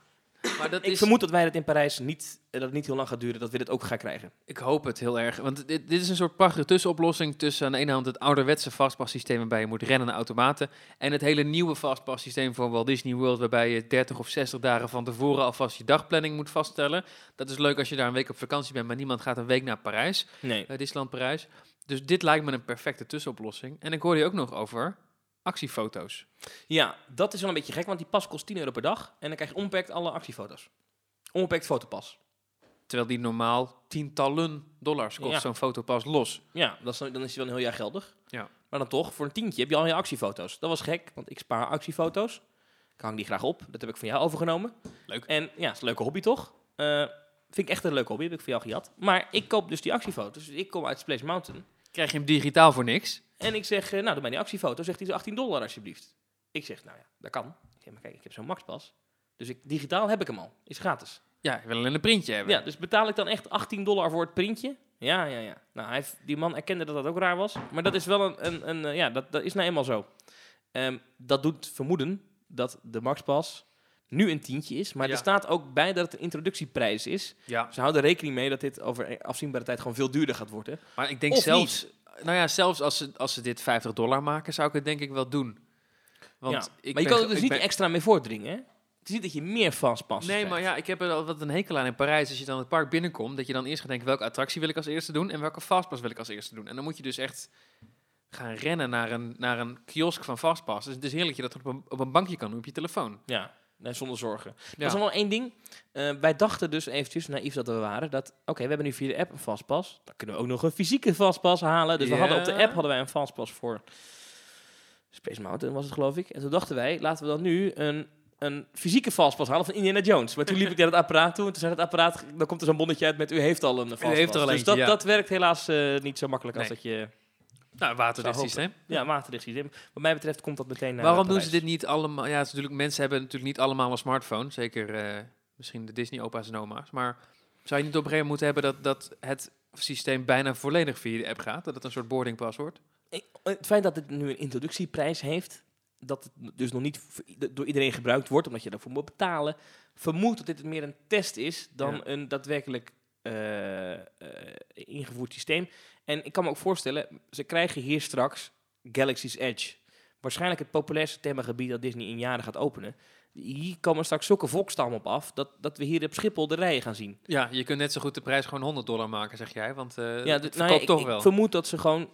maar dat Ik is... vermoed dat wij dat in Parijs niet, eh, dat het niet heel lang gaat duren, dat we dit ook gaan krijgen. Ik hoop het heel erg. Want dit, dit is een soort prachtige tussenoplossing tussen aan de ene hand het ouderwetse fastpass-systeem waarbij je moet rennen naar automaten en het hele nieuwe fastpass-systeem van Walt Disney World waarbij je 30 of 60 dagen van tevoren alvast je dagplanning moet vaststellen. Dat is leuk als je daar een week op vakantie bent, maar niemand gaat een week naar Parijs, Nee. uh, Disneyland Parijs. Dus dit lijkt me een perfecte tussenoplossing. En ik hoorde je ook nog over actiefoto's. Ja, dat is wel een beetje gek, want die pas kost 10 euro per dag. En dan krijg je onbeperkt alle actiefoto's. Onbeperkt fotopas. Terwijl die normaal tientallen dollars kost, Ja. zo'n fotopas los. Ja, dat is, dan dan is hij wel een heel jaar geldig. Ja. Maar dan toch, voor een tientje heb je al je actiefoto's. Dat was gek, want ik spaar actiefoto's. Ik hang die graag op. Dat heb ik van jou overgenomen. Leuk. En ja, is een leuke hobby toch? Eh, vind ik echt een leuke hobby, heb ik van jou gehad. Maar ik koop dus die actiefoto's. Dus ik kom uit Splash Mountain. Krijg je hem digitaal voor niks? En ik zeg, eh, nou, doe mij die actiefoto. Zegt hij, is 18 dollar alsjeblieft. Ik zeg, nou ja, dat kan. Ik zeg, maar kijk, ik heb zo'n maxpas. Dus ik, digitaal heb ik hem al. Is gratis. Ja, ik wil alleen een printje hebben. Ja, dus betaal ik dan echt 18 dollar voor het printje? Ja, ja, ja. Nou, hij die man erkende dat dat ook raar was. Maar dat is wel een, een, een eh, ja, dat, dat is nou eenmaal zo. Ehm, dat doet vermoeden dat de Maxpas nu een tientje is. Maar Ja. er staat ook bij dat het een introductieprijs is. ja. Ze houden rekening mee dat dit over afzienbare tijd gewoon veel duurder gaat worden. Maar ik denk Of zelfs, nou ja, zelfs als ze, als ze dit 50 dollar maken, zou ik het denk ik wel doen. Want ja. ik maar je kan er dus niet ben- extra mee voordringen, hè? Het is niet dat je meer fastpassen Nee, krijgt. maar ja, ik heb er al wat een hekel aan in Parijs. Als je dan het park binnenkomt, dat je dan eerst gaat denken, welke attractie wil ik als eerste doen en welke fastpass wil ik als eerste doen. En dan moet je dus echt gaan rennen naar een, naar een kiosk van fastpass. Dus het is heerlijk dat je dat op een, op een bankje kan doen op je telefoon. Ja, nee, zonder zorgen. Ja. Er is wel één ding. Eh, wij dachten dus eventjes, naïef dat we waren, dat oké, we hebben nu via de app een fastpass. Dan kunnen we ook nog een fysieke fastpass halen. Dus we hadden op de app hadden wij een fastpass voor Space Mountain was het geloof ik. En toen dachten wij, laten we dan nu een, een fysieke fastpass halen van Indiana Jones. Maar toen liep ik naar het apparaat toe en toen zei het apparaat, dan komt er zo'n bonnetje uit met u heeft al een fastpass. heeft er al dus dat, ja. dat werkt helaas eh, niet zo makkelijk als dat je... Nou, waterdicht systeem. Ja, waterdicht systeem. Wat mij betreft komt dat meteen naar Waarom doen ze dit niet allemaal? Ja, het is natuurlijk, mensen hebben natuurlijk niet allemaal een smartphone. Zeker eh, misschien de Disney-opa's en oma's. Maar zou je niet op een gegeven moment moeten hebben dat, dat het systeem bijna volledig via de app gaat? Dat het een soort boarding pass wordt? Ik- Het feit dat het nu een introductieprijs heeft, dat het dus nog niet door iedereen gebruikt wordt, omdat je daarvoor moet betalen, vermoed dat dit meer een test is dan Ja. een daadwerkelijk eh, eh, ingevoerd systeem. En ik kan me ook voorstellen, ze krijgen hier straks Galaxy's Edge. Waarschijnlijk het populairste themagebied dat Disney in jaren gaat openen. Hier komen straks zulke volkstammen op af, dat, dat we hier op Schiphol de rijen gaan zien. Ja, je kunt net zo goed de prijs gewoon 100 dollar maken, zeg jij. Want eh Ja, het d- nou ja, ik, toch ik wel. vermoed dat ze gewoon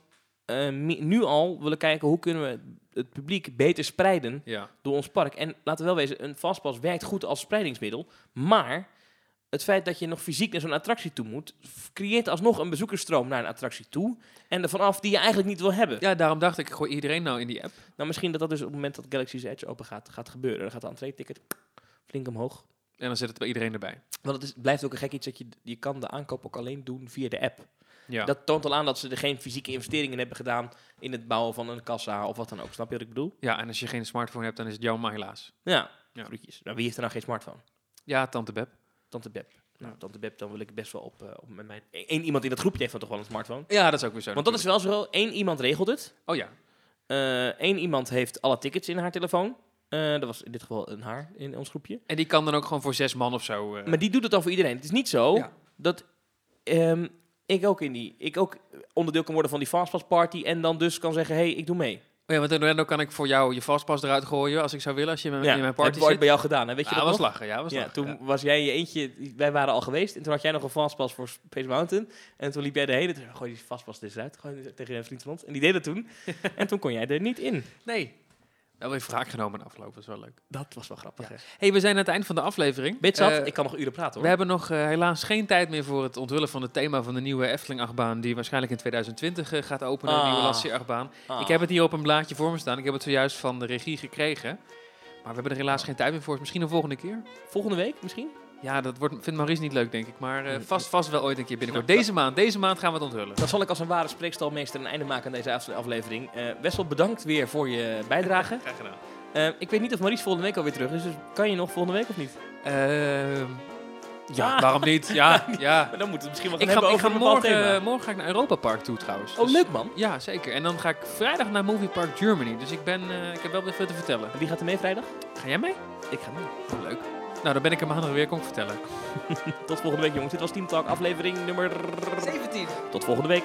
eh, nu al willen kijken hoe kunnen we het publiek beter spreiden Ja. door ons park. En laten we wel wezen, een fastpass werkt goed als spreidingsmiddel. Maar het feit dat je nog fysiek naar zo'n attractie toe moet, creëert alsnog een bezoekersstroom naar een attractie toe. En er vanaf die je eigenlijk niet wil hebben. ja, daarom dacht ik, gooi iedereen nou in die app. Nou, misschien dat dat dus op het moment dat Galaxy's Edge open gaat, gaat gebeuren. Dan gaat de entree-ticket flink omhoog. En dan zit het bij iedereen erbij. Want het is, blijft ook een gek iets dat je, je kan de aankoop ook alleen doen via de app. Ja. Dat toont al aan dat ze er geen fysieke investeringen hebben gedaan in het bouwen van een kassa of wat dan ook. Snap je wat ik bedoel? ja, en als je geen smartphone hebt, dan is het jouw maar helaas. Ja, Ja. Nou, wie heeft er nou geen smartphone? Ja, tante Beb. Tante Beb. Nou, Tante Beb, dan wil ik best wel op, eh, op met mijn... Eén iemand in dat groepje heeft dan toch wel een smartphone? Ja, dat is ook weer zo. Want dat is wel zo, één iemand regelt het. Oh ja. Eén iemand heeft alle tickets in haar telefoon. Eh, dat was in dit geval een haar in ons groepje. En die kan dan ook gewoon voor zes man of zo. eh, Maar die doet het dan voor iedereen. Het is niet zo Ja. dat ehm, ik ook in die, ik ook onderdeel kan worden van die fastpass party en dan dus kan zeggen, hey, ik doe mee. Oh ja, want dan, kan ik voor jou je vastpas eruit gooien als ik zou willen, als je in mijn, in mijn party heb ik ooit zit. bij jou gedaan. Hè? Weet je ja, dat was nog? lachen. Ja, was Ja, lachen. toen ja. was jij je eentje, wij waren al geweest en toen had jij nog een fastpass voor Space Mountain. En toen liep jij de hele tijd, gooi die fastpass dus uit, gooi tegen een vriend van ons. En die deed het toen. [LAUGHS] en toen kon jij er niet in. Nee. Wel weer wraak genomen afgelopen, dat is wel leuk. Dat was wel grappig. hè? hey, we zijn aan het eind van de aflevering. Bit zat, Eh, ik kan nog uren praten hoor. we hebben nog eh, helaas geen tijd meer voor het onthullen van het thema van de nieuwe Efteling-achtbaan, die waarschijnlijk in 2020 eh, gaat openen, de Ah. nieuwe Lassie-achtbaan. Ah. Ik heb het hier op een blaadje voor me staan. Ik heb het zojuist van de regie gekregen. Maar we hebben er helaas geen tijd meer voor. Misschien een volgende keer. Volgende week misschien? Ja, dat wordt, vindt Maurice niet leuk, denk ik. Maar eh, Mm. vast, vast wel ooit een keer binnenkort. Deze maand, deze maand gaan we het onthullen. Dan zal ik als een ware spreekstalmeester een einde maken aan deze af- aflevering. Eh Wessel, bedankt weer voor je bijdrage. [LAUGHS] Graag gedaan. Eh, ik weet niet of Maurice volgende week alweer terug is, dus kan je nog volgende week of niet? Ja, Ah. waarom niet? Ja, [LAUGHS] ja. Maar dan moeten we misschien wat Ik ga, ik ga morgen, morgen ga ik naar Europa Park toe trouwens. Oh, Dus- leuk man. Ja, zeker. En dan ga ik vrijdag naar Movie Park Germany. Dus ik, ben, ik heb wel weer veel te vertellen. Wie gaat er mee vrijdag? Ga jij mee? Ik ga mee. Oh, leuk. Nou, dan ben ik er maandag weer, kom ik vertellen. [LAUGHS] Tot volgende week jongens. Dit was Team Talk aflevering nummer... 17. Tot volgende week.